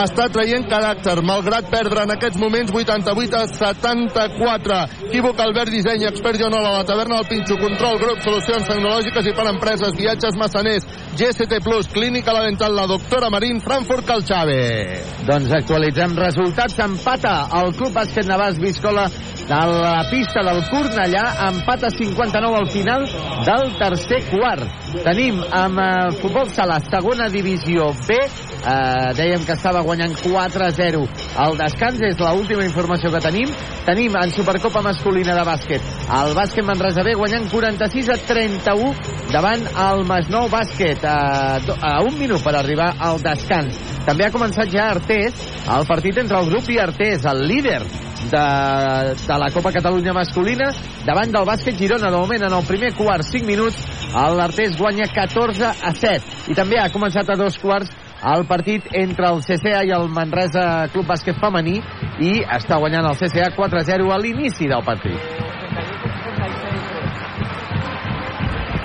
està traient caràcter, malgrat perdre en aquests moments 88 a 74. Equívoc Albert Disseny, expert Joanola, la taverna del Pinxo, control, grup, solucions tecnològiques i per empreses, viatges massaners, GST Plus, clínica la dental, la doctora Marín, Frankfurt Calxave.
Doncs actualitzem resultats. Empata el Club Bàsquet Navàs Viscola de la pista del Cornellà. Empata 59 al final del tercer quart. Tenim amb eh, futbol sala segona divisió B. Eh, dèiem que estava guanyant 4-0 al descans. És l'última informació que tenim. Tenim en Supercopa masculina de bàsquet el bàsquet Manresa B guanyant 46 a 31 davant el Masnou Bàsquet a, a un minut per arribar al descans. També ha començat ja Artés, el partit entre el grup i Artés, el líder de, de la Copa Catalunya masculina davant del bàsquet Girona. De moment, en el primer quart, 5 minuts, l'Artés guanya 14 a 7. I també ha començat a dos quarts el partit entre el CCA i el Manresa Club Bàsquet Femení i està guanyant el CCA 4-0 a l'inici del partit.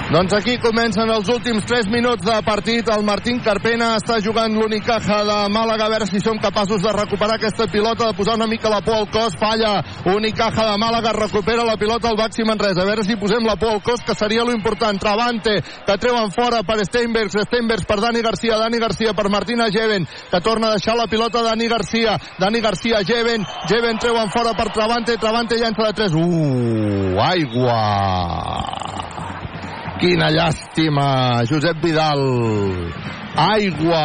Doncs aquí comencen els últims 3 minuts de partit. El Martín Carpena està jugant l'Unicaja de Màlaga. A veure si som capaços de recuperar aquesta pilota, de posar una mica la por al cos. Falla. Unicaja de Màlaga recupera la pilota al Baxi Manresa. A veure si posem la por al cos, que seria lo important. Travante, que treuen fora per Steinbergs. Steinbergs per Dani Garcia. Dani Garcia per Martina Jeven, que torna a deixar la pilota Dani Garcia. Dani Garcia, Jeven. Jeven treuen fora per Travante. Travante llença de 3. Uh, aigua. Quina llàstima, Josep Vidal. Aigua!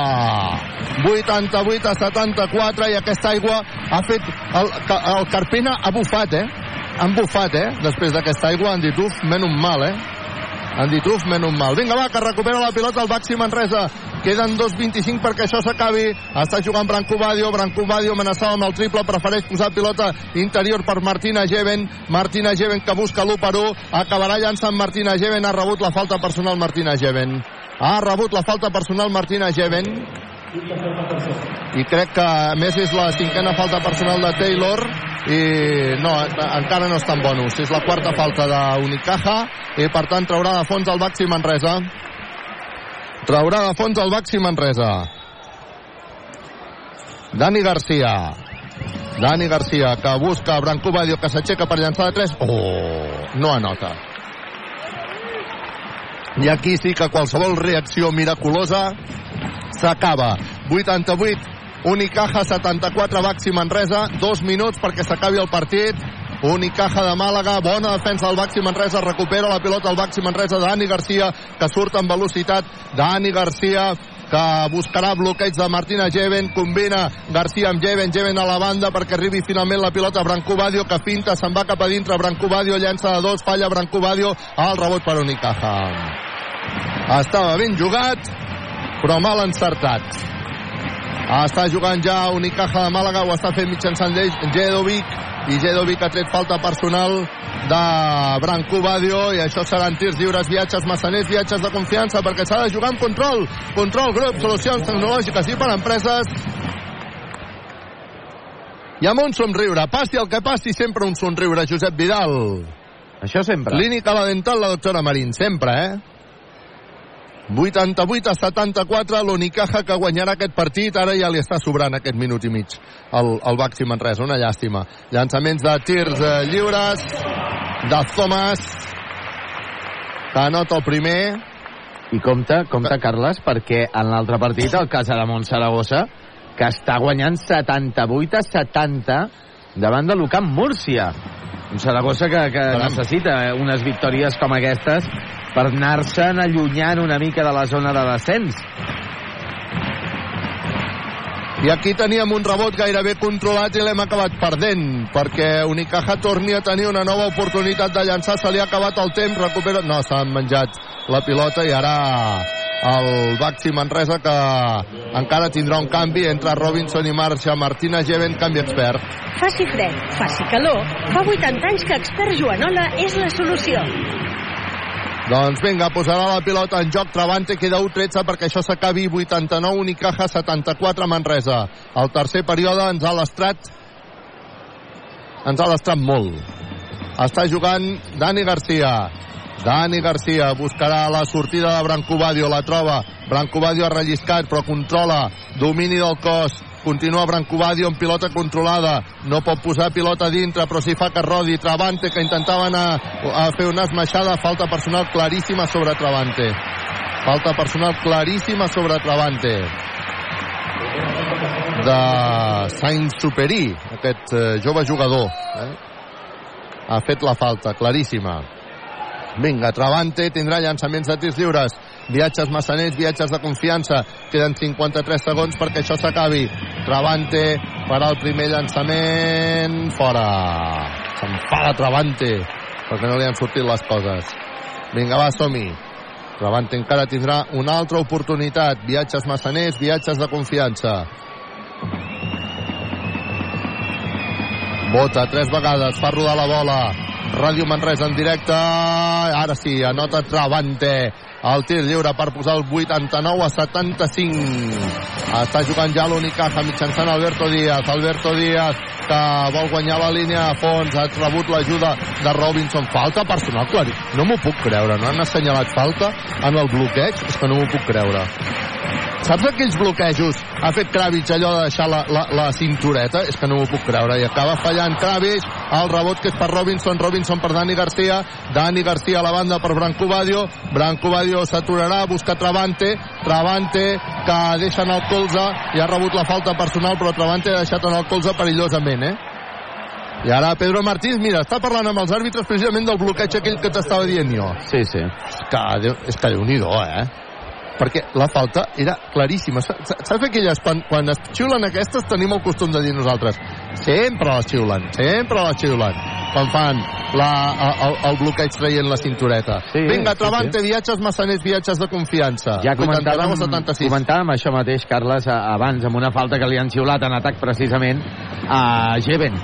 88 a 74 i aquesta aigua ha fet... El, el Carpena ha bufat, eh? Han bufat, eh? Després d'aquesta aigua han dit, uf, menys mal, eh? Han dit, uf, menys mal. Vinga, va, que recupera la pilota el Baxi Manresa. Queden 2.25 perquè això s'acabi. Està jugant Branco Badio. Branco Badio amenaçava amb el triple. Prefereix posar pilota interior per Martina Geven. Martina Geven que busca l'1 per 1. Acabarà llançant Martina Geven. Ha rebut la falta personal Martina Geven. Ha rebut la falta personal Martina Geven. I crec que a més és la cinquena falta personal de Taylor i no, encara no està en bonus. És la quarta falta d'Unicaja i per tant traurà de fons el Baxi Manresa. Traurà de fons el Baxi Manresa. Dani Garcia. Dani Garcia que busca Branco Badio que s'aixeca per llançar de 3 oh, no anota. I aquí sí que qualsevol reacció miraculosa s'acaba. 88 Unicaja 74 Baxi Manresa dos minuts perquè s'acabi el partit. Unicaja de Màlaga, bona defensa del Baxi Manresa, recupera la pilota el Baxi Manresa Dani Garcia, que surt amb velocitat Dani Garcia, que buscarà bloqueig de Martina Jeven, combina Garcia amb Jeven, Jeven a la banda perquè arribi finalment la pilota a Branco Badio, que finta, se'n va cap a dintre, Branco Badio llença de dos, falla Branco Badio, al rebot per Unicaja. Estava ben jugat, però mal encertat. Està jugant ja Unicaja de Màlaga, ho està fent mitjançant Jedovic, i Jedovic ha tret falta personal de Branco Badio i això seran tirs lliures, viatges massaners, viatges de confiança perquè s'ha de jugar amb control control grup, solucions tecnològiques i per empreses. I amb un somriure passi el que passi, sempre un somriure Josep Vidal.
Això sempre.
Clínica la dental, la doctora Marín, sempre eh 88 a 74, l'Unicaja que guanyarà aquest partit, ara ja li està sobrant aquest minut i mig el, el Baxi Manresa, una llàstima. Llançaments de tirs eh, lliures de Thomas, que anota el primer.
I compte, compte, Carles, perquè en l'altre partit, el cas de Saragossa, que està guanyant 78 a 70 davant de l'Ucamp Múrcia. Un Saragossa que, que necessita unes victòries com aquestes per anar-se'n allunyant una mica de la zona de descens.
I aquí teníem un rebot gairebé controlat i l'hem acabat perdent, perquè Unicaja torni a tenir una nova oportunitat de llançar, se li ha acabat el temps, recupera... No, s'han menjat la pilota i ara el Baxi Manresa que encara tindrà un canvi entre Robinson i marxa Martina Geven, canvi expert.
Faci fred, faci calor, fa 80 anys que expert Joanola és la solució.
Doncs vinga, posarà la pilota en joc Travante, queda 1-13 perquè això s'acabi 89 Unicaja, 74 Manresa. El tercer període ens ha lastrat ens ha lastrat molt. Està jugant Dani Garcia. Dani Garcia buscarà la sortida de Brancobadio, la troba. Brancobadio ha relliscat, però controla. Domini del cos. Continua Brancobadio amb pilota controlada. No pot posar pilota dintre, però si fa que rodi. Travante, que intentava anar a fer una esmaixada. Falta personal claríssima sobre Travante. Falta personal claríssima sobre Travante de Saint-Superi, aquest eh, jove jugador. Eh? Ha fet la falta, claríssima. Vinga, Travante tindrà llançaments de tirs lliures. Viatges massaners, viatges de confiança. Queden 53 segons perquè això s'acabi. Travante farà el primer llançament. Fora. S'enfada Travante perquè no li han sortit les coses. Vinga, va, som-hi. Travante encara tindrà una altra oportunitat. Viatges massaners, viatges de confiança. Bota tres vegades, fa rodar la bola. Ràdio Manresa en directe. Ara sí, anota Travante. El tir lliure per posar el 89 a 75. Està jugant ja l'Unicaja mitjançant Alberto Díaz. Alberto Díaz que vol guanyar la línia a fons. Ha rebut l'ajuda de Robinson. Falta personal, clarí. No m'ho puc creure. No han assenyalat falta en el bloqueig? És que no m'ho puc creure. Saps aquells bloquejos? Ha fet Kravitz allò de deixar la, la, la cintureta? És que no m'ho puc creure. I acaba fallant Kravitz. El rebot que és per Robinson. Robinson per Dani Garcia. Dani Garcia a la banda per Branco Badio. Branco Badio s'aturarà, busca Travante. Travante que deixa en el colze i ha rebut la falta personal, però Travante ha deixat en el colze perillosament, eh? I ara Pedro Martínez, mira, està parlant amb els àrbitres precisament del bloqueig aquell que t'estava dient jo.
Sí, sí.
És que, és que déu nhi eh? Perquè la falta era claríssima. Sa- sa- Saps aquelles, quan, quan es xiulen aquestes, tenim el costum de dir nosaltres, sempre les xiulen, sempre les xiulen, quan fan la, el, el bloqueig traient la cintureta.
Sí,
Vinga,
sí,
Travante,
sí.
viatges massaners, viatges de confiança.
Ja
89
comentàvem,
a 76.
comentàvem això mateix, Carles, abans, amb una falta que li han xiulat en atac precisament a Jeven,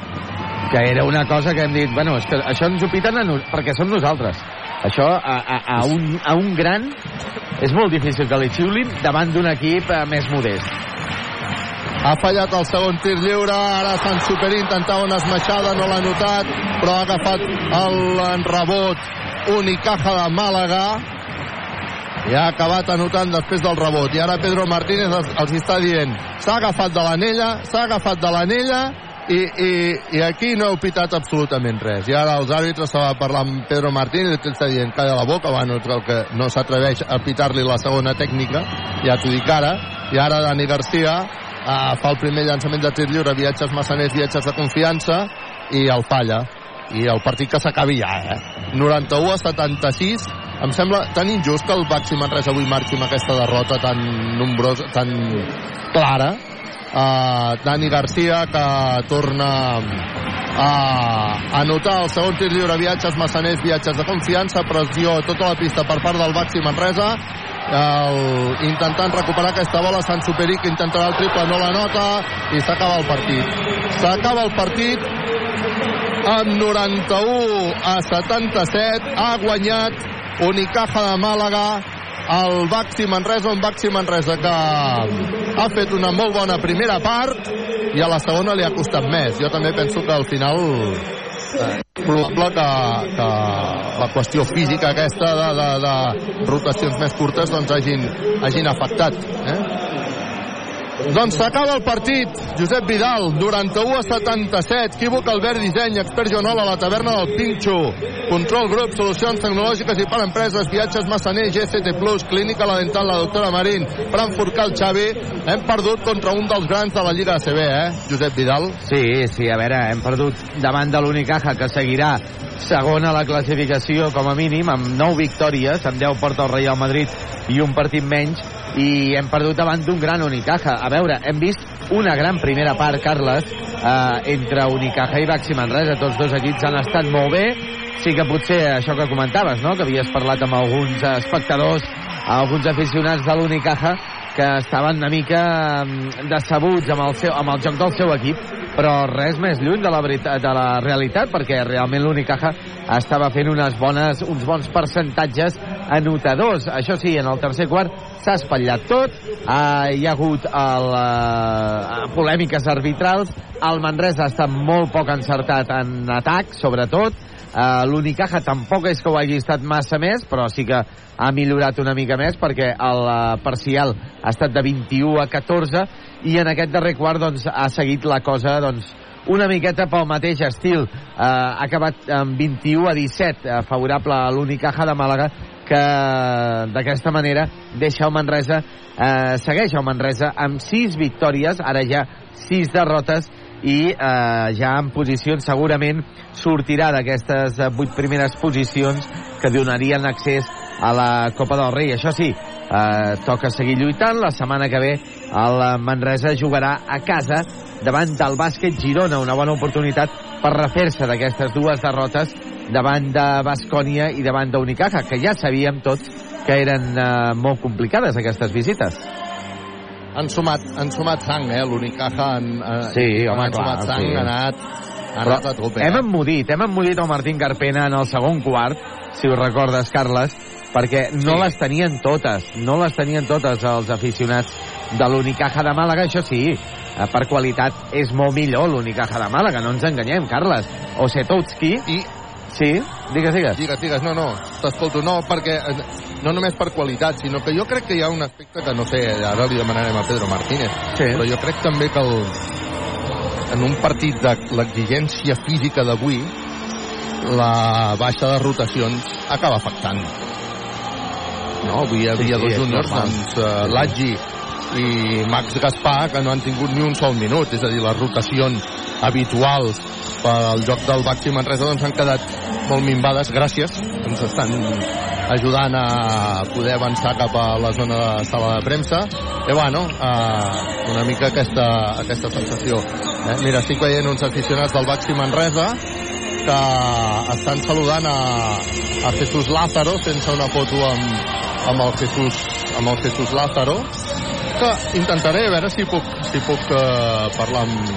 que era una cosa que hem dit, bueno, és que això ens ho piten a nos perquè som nosaltres. Això a, a, a, un, a un gran és molt difícil que li xiulin davant d'un equip eh, més modest.
Ha fallat el segon tir lliure, ara Sant Superi intentava una esmaixada, no l'ha notat, però ha agafat el rebot Unicaja de Màlaga i ha acabat anotant després del rebot. I ara Pedro Martínez els, els està dient s'ha agafat de l'anella, s'ha agafat de l'anella i, i, i aquí no heu pitat absolutament res. I ara els àrbitres estava parlant amb Pedro Martínez que està dient calla la boca, bueno, el que no s'atreveix a pitar-li la segona tècnica, ja t'ho dic ara. I ara Dani Garcia uh, fa el primer llançament de tir lliure, viatges massaners, viatges de confiança, i el falla. I el partit que s'acabi ja, eh? 91 a 76. Em sembla tan injust que el Baxi Manresa avui marxi amb aquesta derrota tan nombrosa, tan clara. Uh, Dani Garcia que torna a anotar el segon tir lliure. Viatges massaners, viatges de confiança pressió a tota la pista per part del Baxi Manresa. El, intentant recuperar aquesta bola Sant Superic intentarà el triple, no la nota i s'acaba el partit. S'acaba el partit amb 91 a 77 ha guanyat Unicaja de Màlaga el Baxi Manresa, un Baxi Manresa que ha fet una molt bona primera part i a la segona li ha costat més. Jo també penso que al final eh, probable que, que la qüestió física aquesta de, de, de rotacions més curtes doncs hagin, hagin afectat. Eh? Doncs s'acaba el partit. Josep Vidal, 91 a 77. Equívoc Albert Disseny, expert Joanola, la taverna del Pinxo. Control Grup, solucions tecnològiques i per empreses, viatges Massaner, GCT Plus, Clínica La Dental, la doctora Marín, Frankfurt Cal Xavi. Hem perdut contra un dels grans de la Lliga ACB, eh, Josep Vidal?
Sí, sí, a veure, hem perdut davant de l'Unicaja, que seguirà segon a la classificació, com a mínim, amb 9 victòries, amb 10 porta el Real Madrid i un partit menys, i hem perdut davant d'un gran Unicaja. A veure, hem vist una gran primera part, Carles, eh, entre Unicaja i Baxi Manresa. Tots dos equips han estat molt bé. Sí que potser això que comentaves, no?, que havies parlat amb alguns espectadors, alguns aficionats de l'Unicaja, que estaven una mica mm, decebuts amb el, seu, amb el joc del seu equip, però res més lluny de la, veritat, de la realitat, perquè realment l'Unicaja estava fent unes bones, uns bons percentatges anotadors. Això sí, en el tercer quart s'ha espatllat tot, uh, hi ha hagut el, uh, polèmiques arbitrals, el Manresa ha estat molt poc encertat en atac, sobretot, uh, l'Unicaja tampoc és que ho hagi estat massa més, però sí que ha millorat una mica més perquè el uh, parcial ha estat de 21 a 14 i en aquest darrer quart doncs, ha seguit la cosa doncs, una miqueta pel mateix estil. Eh, ha acabat amb 21 a 17, eh, favorable a l'Unicaja de Màlaga, que d'aquesta manera deixa el Manresa, eh, segueix el Manresa amb 6 victòries, ara ja 6 derrotes, i eh, ja en posicions segurament sortirà d'aquestes 8 primeres posicions que donarien accés a la Copa del Rei. Això sí, eh, toca seguir lluitant. La setmana que ve el Manresa jugarà a casa davant del bàsquet Girona, una bona oportunitat per refer-se d'aquestes dues derrotes davant de Bascònia i davant d'Unicaja, que ja sabíem tots que eren eh, molt complicades aquestes visites.
Han sumat, han sumat sang, eh, l'Unicaja. Han, eh,
Sí, home,
han
clar,
sumat sang,
sí.
ha anat, ha
Però
anat a tope.
hem emmudit, hem emmudit el Martín Carpena en el segon quart, si ho recordes, Carles, perquè no
Sí.
les tenien totes, no les tenien totes els aficionats de l'Unicaja de Màlaga, això sí, eh, per qualitat és molt millor l'Unicaja de Màlaga, no ens enganyem, Carles. O Setowski...
I...
Sí, digues, digues.
Digues, digues, no, no, t'escolto, no, perquè eh, no només per qualitat, sinó que jo crec que hi ha un aspecte que, no sé, ara li demanarem a Pedro Martínez,
Sí.
però jo crec també que el, en un partit de l'exigència física d'avui, la baixa de rotacions acaba afectant. No, avui hi havia
Sí, sí,
dos juniors, doncs, uh, Laggi i Max Gaspar, que no han tingut ni un sol minut, és a dir, les rotacions habituals pel joc del Baxi Manresa doncs han quedat molt minvades, gràcies, ens estan ajudant a poder avançar cap a la zona de sala de premsa. I bueno, eh, una mica aquesta, aquesta sensació. Eh? mira, estic veient uns aficionats del Baxi Manresa que estan saludant a, a Jesús Lázaro sense una foto amb, amb el Jesús amb el Jesús Lázaro que intentaré a veure si puc, si puc eh, parlar amb,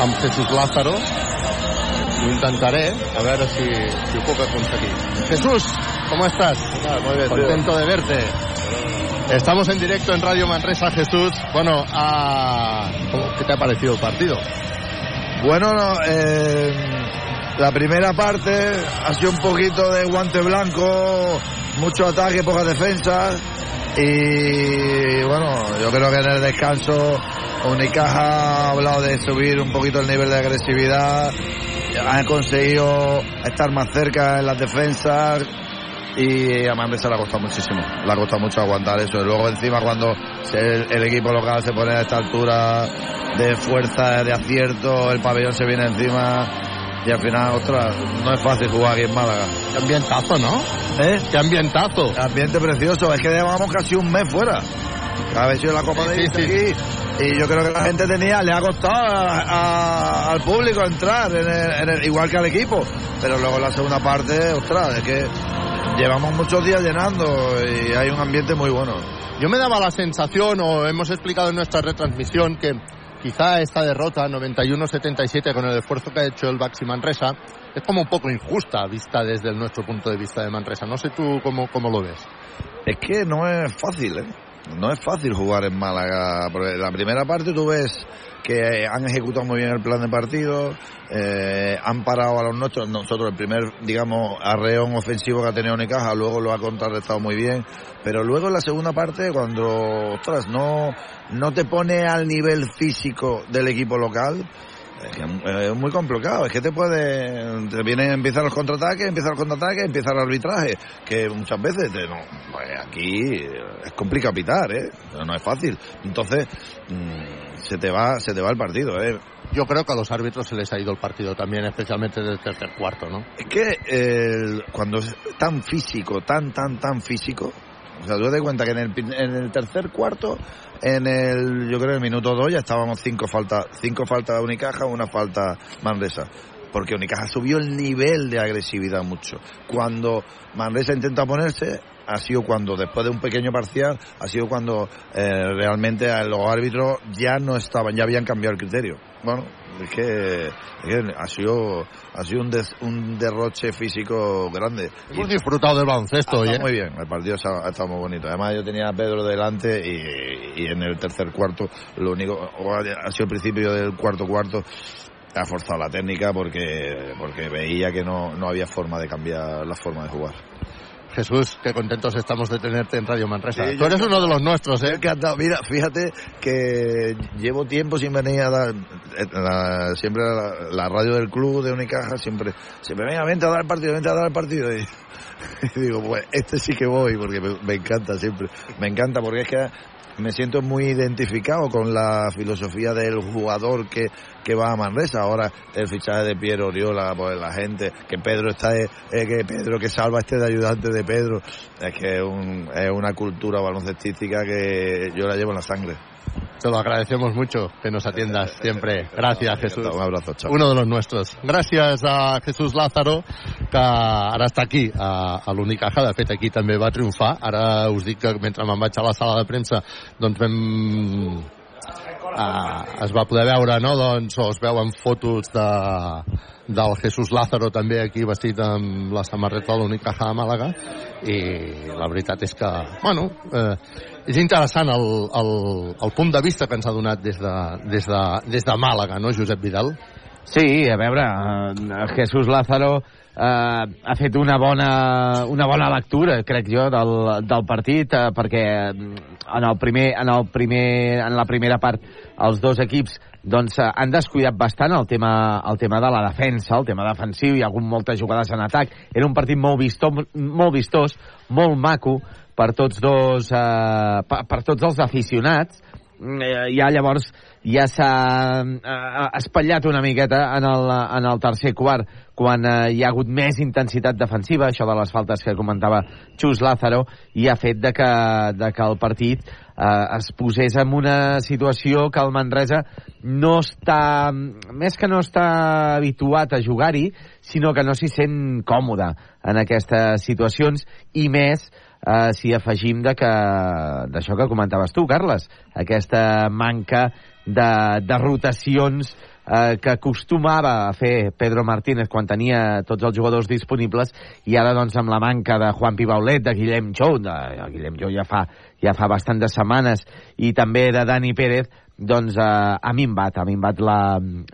amb Jesús Lázaro. Ho intentaré a veure si, si ho puc aconseguir. Jesús, ¿cómo estás?
Muy bien,
contento de verte. Estamos en directo en Radio Manresa Jesús. Bueno, ah, ¿cómo- ¿qué te ha parecido el partido?
Bueno, no, eh, la primera parte ha sido un poquito de guante blanco, mucho ataque, poca defensa. Y bueno, yo creo que en el descanso Unicaja ha hablado de subir un poquito el nivel de agresividad. Han conseguido estar más cerca en las defensas. Y a Manresa le ha costado muchísimo. Le ha costado mucho aguantar eso. Y luego encima cuando el equipo local se pone a esta altura de fuerza, de acierto, el pabellón se viene encima y al final, ostras, no es fácil jugar aquí en Málaga.
Qué ambientazo, ¿no?
¿Eh?
Qué ambientazo.
Ambiente precioso, es que llevamos casi un mes fuera. Ha sido la Copa de
Sí, sí.
aquí y yo creo que la gente tenía, le ha costado a- a- al público entrar, en el- en el- igual que al equipo. Pero luego la segunda parte, ostras, es que llevamos muchos días llenando y hay un ambiente muy bueno.
Yo me daba la sensación, o hemos explicado en nuestra retransmisión, que quizá esta derrota 91-77 con el esfuerzo que ha hecho el Baxi Manresa es como un poco injusta vista desde nuestro punto de vista de Manresa. No sé tú cómo, cómo lo ves.
Es que no es fácil, ¿eh? No es fácil jugar en Málaga. La primera parte tú ves que han ejecutado muy bien el plan de partido, eh, han parado a los nuestros. Nosotros, el primer, digamos, arreón ofensivo que ha tenido Unicaja, luego lo ha contrarrestado muy bien. Pero luego en la segunda parte, cuando, ostras, no, no te pone al nivel físico del equipo local, es muy complicado, es que te puede, te vienen, empiezan los contraataques, empiezan los contraataques, empieza el arbitraje, que muchas veces te, no, pues aquí es complicado pitar, ¿eh? No es fácil. Entonces, mm, se te va, se te va el partido, ¿eh?
Yo creo que a los árbitros se les ha ido el partido también, especialmente desde el tercer cuarto, ¿no?
Es que el- cuando es tan físico, tan, tan, tan físico, o sea, tú te das cuenta que en el, en el tercer cuarto, en el, yo creo, el minuto dos ya estábamos cinco faltas, cinco faltas de Unicaja, una falta Manresa. Porque Unicaja subió el nivel de agresividad mucho. Cuando Manresa intenta ponerse, ha sido cuando, después de un pequeño parcial, ha sido cuando eh, realmente los árbitros ya no estaban, ya habían cambiado el criterio. Bueno, es que, es que ha sido, ha sido un, des- un derroche físico grande.
Hemos disfrutado del baloncesto hoy, ¿eh?
muy bien, el partido ha, ha estado muy bonito. Además, yo tenía a Pedro delante y, y en el tercer cuarto, lo único, o ha ha sido el principio del cuarto cuarto, ha forzado la técnica porque, porque veía que no, no había forma de cambiar la forma de jugar.
Jesús, qué contentos estamos de tenerte en Radio Manresa.
Sí,
Tú eres uno de los nuestros, ¿eh?
Encantado. Mira, fíjate que llevo tiempo sin venir a dar la- siempre la, la radio del club de Unicaja siempre siempre venga vente a dar el partido vente a dar el partido y, *laughs* y digo pues este sí que voy porque me, me encanta siempre me encanta porque es que me siento muy identificado con la filosofía del jugador que, que va a Manresa. Ahora el fichaje de Piero Oriola, pues la gente, que Pedro está, eh, que Pedro que salva este de ayudante de Pedro, es que es, un- es una cultura baloncestística que yo la llevo en la sangre.
Te lo agradecemos mucho que nos atiendas siempre. Gracias, Jesús.
Un abrazo, chao.
Uno de los nuestros. Gràcies a Jesús Lázaro, que ara està aquí, a, a l'Unicaja. De fet, aquí també va triomfar. Ara us dic que mentre me'n vaig a la sala de premsa, doncs vam... Uh, es va poder veure, no?, doncs, o es veuen fotos de, del Jesús Lázaro també aquí vestit amb la samarreta de l'Unicaja de Màlaga i la veritat és que, bueno, eh, és interessant el, el, el punt de vista que ens ha donat des de, des de, des de Màlaga, no, Josep Vidal?
Sí, a veure, eh, Jesús Lázaro eh, ha fet una bona, una bona lectura, crec jo, del, del partit, eh, perquè en, el primer, en, el primer, en la primera part els dos equips doncs, eh, han descuidat bastant el tema, el tema de la defensa, el tema defensiu, hi ha hagut moltes jugades en atac, era un partit molt, visto, molt vistós, molt maco per tots dos, eh, per, per tots els aficionats, eh, ja llavors ja s'ha eh, espatllat una miqueta en el, en el tercer quart quan eh, hi ha hagut més intensitat defensiva, això de les faltes que comentava Xus Lázaro, i ha fet de que, de que el partit eh, es posés en una situació que el Manresa no està, més que no està habituat a jugar-hi, sinó que no s'hi sent còmode en aquestes situacions, i més si afegim de que d'això que comentaves tu, Carles, aquesta manca de, de rotacions eh, que acostumava a fer Pedro Martínez quan tenia tots els jugadors disponibles i ara doncs amb la manca de Juan Pibaulet, de Guillem Jou, de, de Guillem Jou ja fa, ja fa bastant de setmanes i també de Dani Pérez doncs eh, ha minvat, ha minvat la,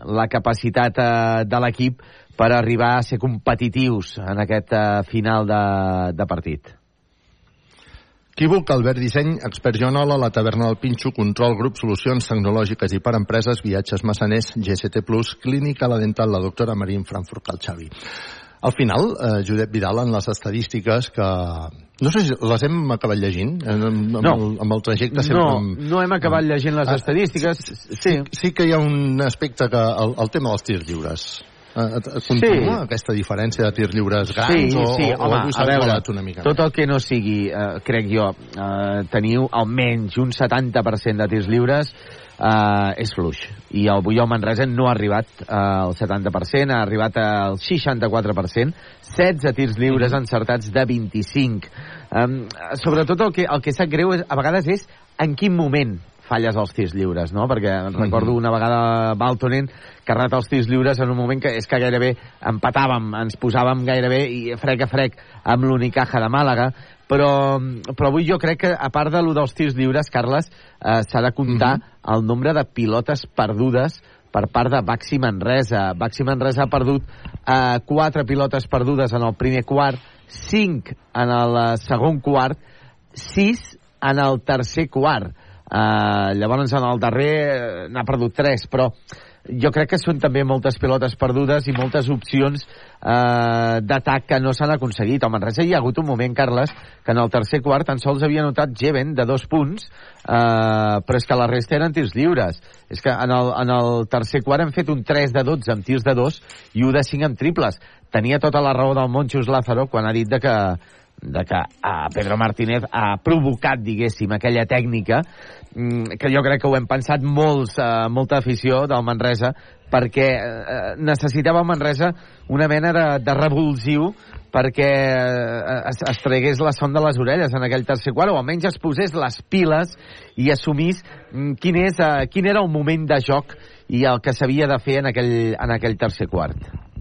la capacitat eh, de l'equip per arribar a ser competitius en aquest eh, final de, de partit.
Equívoc, Albert Disseny, Expert Joanola, La Taverna del Pinxo, Control Grup, Solucions Tecnològiques i per Empreses, Viatges Massaners, GST+, Clínica La Dental, la doctora Marín Frankfurt, el Xavi. Al final, eh, Josep Vidal, en les estadístiques que... No sé si les hem acabat llegint, eh, amb, amb,
No.
el, amb el trajecte sempre...
No,
amb-
no hem acabat llegint les
Ah,
estadístiques.
Sí, sí que hi ha un aspecte que... El, el tema dels tirs lliures. Eh, eh, Continua aquesta diferència de tirs lliures grans
sí,
o,
sí,
o, o
home,
s'ha igualat una mica?
tot el que no sigui, eh, crec jo, eh, teniu almenys un 70% de tirs lliures eh, és fluix. I el Bulló Manresa no ha arribat eh, al 70%, ha arribat al 64%, 16 tirs lliures encertats de 25. Um, sobretot el que, el que sap greu és, a vegades és en quin moment falles els tirs lliures, no? Perquè recordo una vegada Baltonen que rata els tirs lliures en un moment que és que gairebé empatàvem, ens posàvem gairebé i frec a frec amb l'Unicaja de Màlaga, però, però avui jo crec que a part de lo dels tirs lliures, Carles, eh, s'ha de comptar el nombre de pilotes perdudes per part de Baxi Manresa. Baxi Manresa ha perdut eh, quatre pilotes perdudes en el primer quart, cinc en el eh, segon quart, sis en el tercer quart. Uh, llavors en el darrer eh, n'ha perdut tres, però jo crec que són també moltes pilotes perdudes i moltes opcions eh, d'atac que no s'han aconseguit. Al Manresa hi ha hagut un moment, Carles, que en el tercer quart tan sols havia notat Jeven de dos punts, eh, però és que la resta eren tirs lliures. És que en el, en el tercer quart hem fet un 3 de 12 amb tirs de 2 i un de 5 amb triples. Tenia tota la raó del Monchus Lázaro quan ha dit de que de que a Pedro Martínez ha provocat, diguéssim, aquella tècnica que jo crec que ho hem pensat molts, eh, molta afició del Manresa, perquè eh, necessitava el Manresa una mena de, de revulsiu perquè eh, es, es tregués la son de les orelles en aquell tercer quart, o almenys es posés les piles i assumís mm, quin, és, eh, quin era el moment de joc i el que s'havia de fer en aquell, en aquell tercer quart.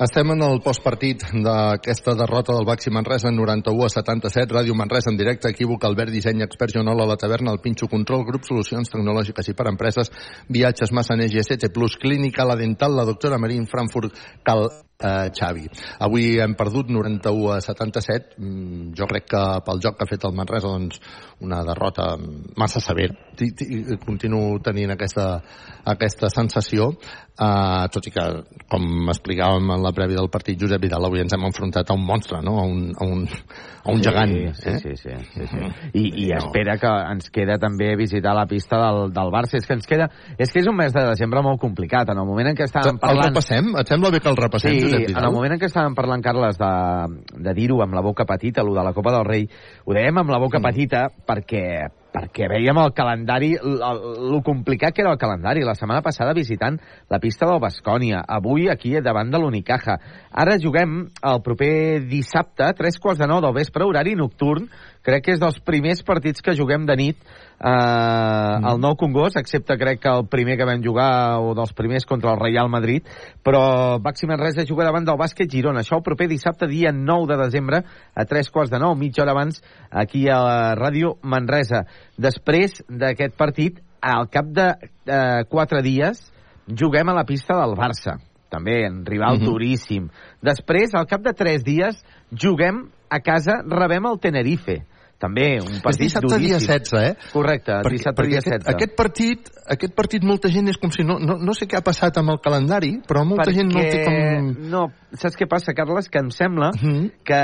Estem en el postpartit d'aquesta derrota del Baxi Manresa en 91 a 77, Ràdio Manresa en directe, equívoc, Albert Disseny, Expert Joanola, La Taverna, El Pinxo Control, Grup Solucions Tecnològiques i per Empreses, Viatges Massaners, GST Plus, Clínica, La Dental, La Doctora Marín, Frankfurt, Cal eh, Xavi. Avui hem perdut 91 a 77. Mm, jo crec que pel joc que ha fet el Manresa, doncs, una derrota massa severa. T -t Continuo tenint aquesta, aquesta sensació, eh, tot i que, com explicàvem en la prèvia del partit, Josep Vidal, avui ens hem enfrontat a un monstre, no? a, un, a, un, a un
sí,
gegant.
Sí,
eh?
sí, sí. sí, sí. I, i espera que ens queda també visitar la pista del, del Barça. És que ens queda... És que és un mes de desembre molt complicat. En el moment en què estàvem parlant...
El repassem? Et sembla bé que el repassem,
sí,
Josep Vidal?
en el moment en què estàvem parlant, Carles, de, de dir-ho amb la boca petita, lo de la Copa del Rei, ho dèiem amb la boca mm. petita perquè perquè veiem el calendari, el, el complicat que era el calendari. La setmana passada visitant la pista del Bascònia, avui aquí davant de l'Unicaja. Ara juguem el proper dissabte, tres quarts de nou del vespre, horari nocturn. Crec que és dels primers partits que juguem de nit eh, mm. el nou Congost, excepte crec que el primer que vam jugar, o dels primers contra el Real Madrid, però Baxi Manresa juga davant del bàsquet Girona. Això el proper dissabte, dia 9 de desembre, a tres quarts de nou, mitja hora abans, aquí a la ràdio Manresa. Després d'aquest partit, al cap de eh, quatre dies, juguem a la pista del Barça també en rival mm -hmm. duríssim. Després, al cap de tres dies, juguem a casa, rebem el Tenerife també un partit
és dissabte
duríssim.
dia 16, eh?
Correcte,
perquè,
dissabte
perquè
dia
aquest,
16.
Aquest partit, aquest partit molta gent és com si no, no, no sé què ha passat amb el calendari, però molta
perquè...
gent no té com...
No, saps què passa, Carles? Que em sembla
uh -huh.
que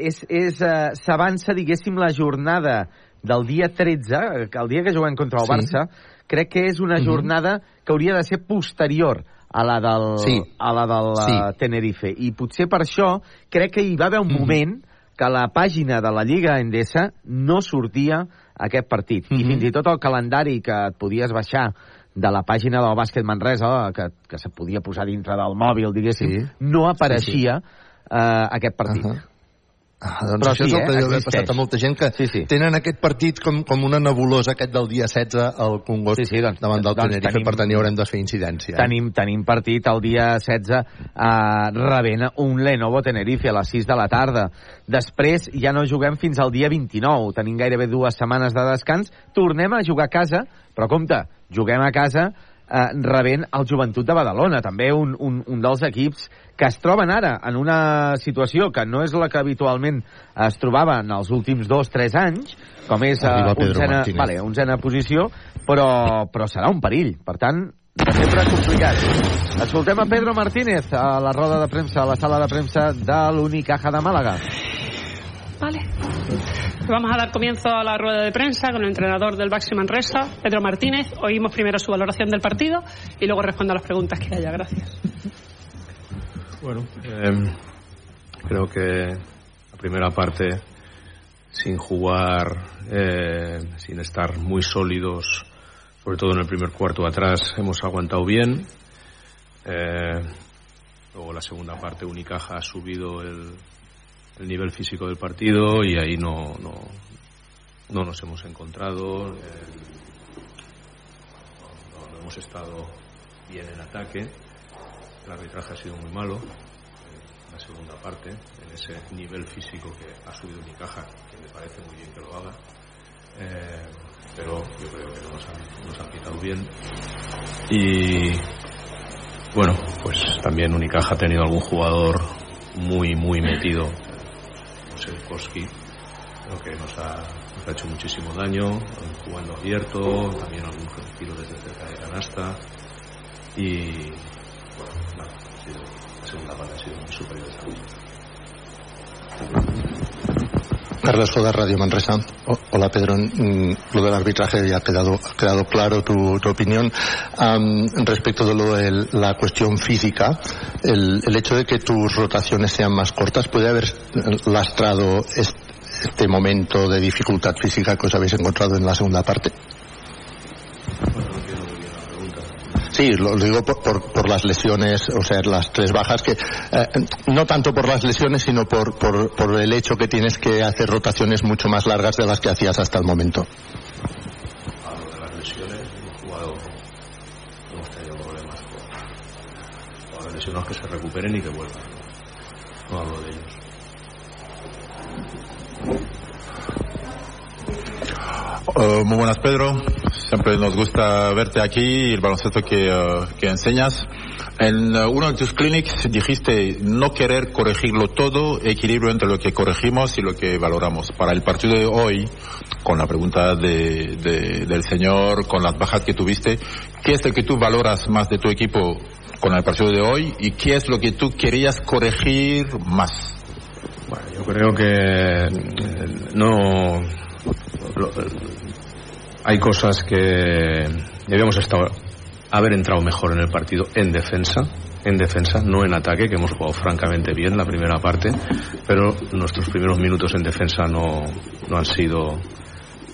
és, és, uh, s'avança, diguéssim, la jornada del dia 13, el dia que juguem contra el
Sí.
Barça, crec que és una
Mhm.
jornada que hauria de ser posterior a la del,
Sí.
a la del
Sí.
eh, Tenerife. I potser per això crec que hi va haver un
Mhm.
moment que a la pàgina de la Lliga Endesa no sortia aquest partit. I
Mhm.
fins i tot el calendari que et podies baixar de la pàgina del bàsquet Manresa, que, que se podia posar dintre del mòbil, diguéssim,
Sí.
no apareixia eh, aquest partit.
Uh -huh. Ah, doncs
Però
això
sí,
és el que
eh,
deu haver passat a molta gent que
Sí, sí.
tenen aquest partit com, com una nebulosa aquest del dia 16 al Congost
Sí, sí, doncs-
davant del
doncs
Tenerife,
tenim-
per tant hi haurem de fer incidència. eh?
Tenim, tenim partit el dia 16 a Ravenna, un Lenovo Tenerife a les 6 de la tarda. Després ja no juguem fins al dia 29. Tenim gairebé dues setmanes de descans. Tornem a jugar a casa, però compte, juguem a casa eh, rebent el Joventut de Badalona, també un, un, un dels equips que es troben ara en una situació que no és la que habitualment es trobava en els últims dos, tres anys, com és uh,
Pedro
onzena,
Martínez.
vale, onzena posició, però, però serà un perill. Per tant, de sempre complicat. Escoltem a Pedro Martínez a la roda de premsa, a la sala de premsa de l'Unicaja de Màlaga.
Vale. Vamos a dar comienzo a la rueda de prensa con el entrenador del Baxi Manresa, Pedro Martínez. Oímos primero su valoración del partido y luego respondo a las preguntas que haya. Gracias.
Bueno, eh, creo que la primera parte, sin jugar, eh, sin estar muy sólidos, sobre todo en el primer cuarto atrás, hemos aguantado bien. Eh, luego la segunda parte, Unicaja ha subido el, el nivel físico del partido y ahí no, no, no nos hemos encontrado. eh, no, no hemos estado bien en ataque. El arbitraje ha sido muy malo en la segunda parte, en ese nivel físico que ha subido Unicaja, que me parece muy bien que lo haga. Eh, pero yo creo que no nos han, nos han pitado bien. Y bueno, pues también Unicaja ha tenido algún jugador muy, muy metido, no sé, Koski, creo que nos ha, nos ha hecho muchísimo daño, jugando abierto, también algún tiro desde cerca de canasta. Y segunda superior a
Carlos Foda, Radio Manresa. Hola Pedro, Mm, lo del arbitraje ya ha quedado, ha quedado claro tu, tu opinión. Respecto de lo de la cuestión física, el, el hecho de que tus rotaciones sean más cortas puede haber lastrado est- este momento de dificultad física que os habéis encontrado en la segunda parte? Sí, lo digo por, por, por, las lesiones, o sea, las tres bajas, que eh, no tanto por las lesiones, sino por, por, por el hecho que tienes que hacer rotaciones mucho más largas de las que hacías hasta el momento.
Lesionados que se recuperen y que vuelvan. No hablo de ellos.
Uh, muy buenas, Pedro. Siempre nos gusta verte aquí y el baloncesto que, uh, que enseñas. En uh, uno de tus clinics dijiste no querer corregirlo todo, equilibrio entre lo que corregimos y lo que valoramos. Para el partido de hoy, con la pregunta de, de, del señor, con las bajas que tuviste, ¿qué es lo que tú valoras más de tu equipo con el partido de hoy y qué es lo que tú querías corregir más?
Bueno, yo creo que eh, no lo, hay cosas que debíamos estar, haber entrado mejor en el partido en defensa, en defensa, no en ataque, que hemos jugado francamente bien la primera parte, pero nuestros primeros minutos en defensa no, no han sido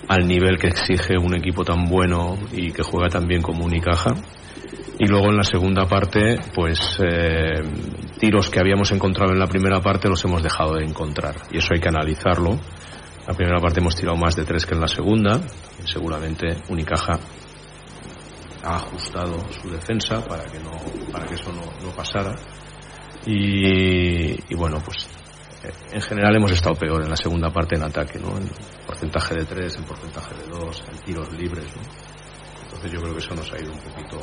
al nivel que exige un equipo tan bueno y que juega tan bien como Unicaja. Y luego en la segunda parte, pues eh, tiros que habíamos encontrado en la primera parte los hemos dejado de encontrar. Y eso hay que analizarlo. La primera parte hemos tirado más de tres que en la segunda. Seguramente Unicaja ha ajustado su defensa para que no para que eso no, pasara. Y, bueno, pues en general hemos estado peor en la segunda parte en ataque, ¿no? En porcentaje de tres, en porcentaje de dos, en tiros libres, ¿no? Entonces yo creo que eso nos ha ido un poquito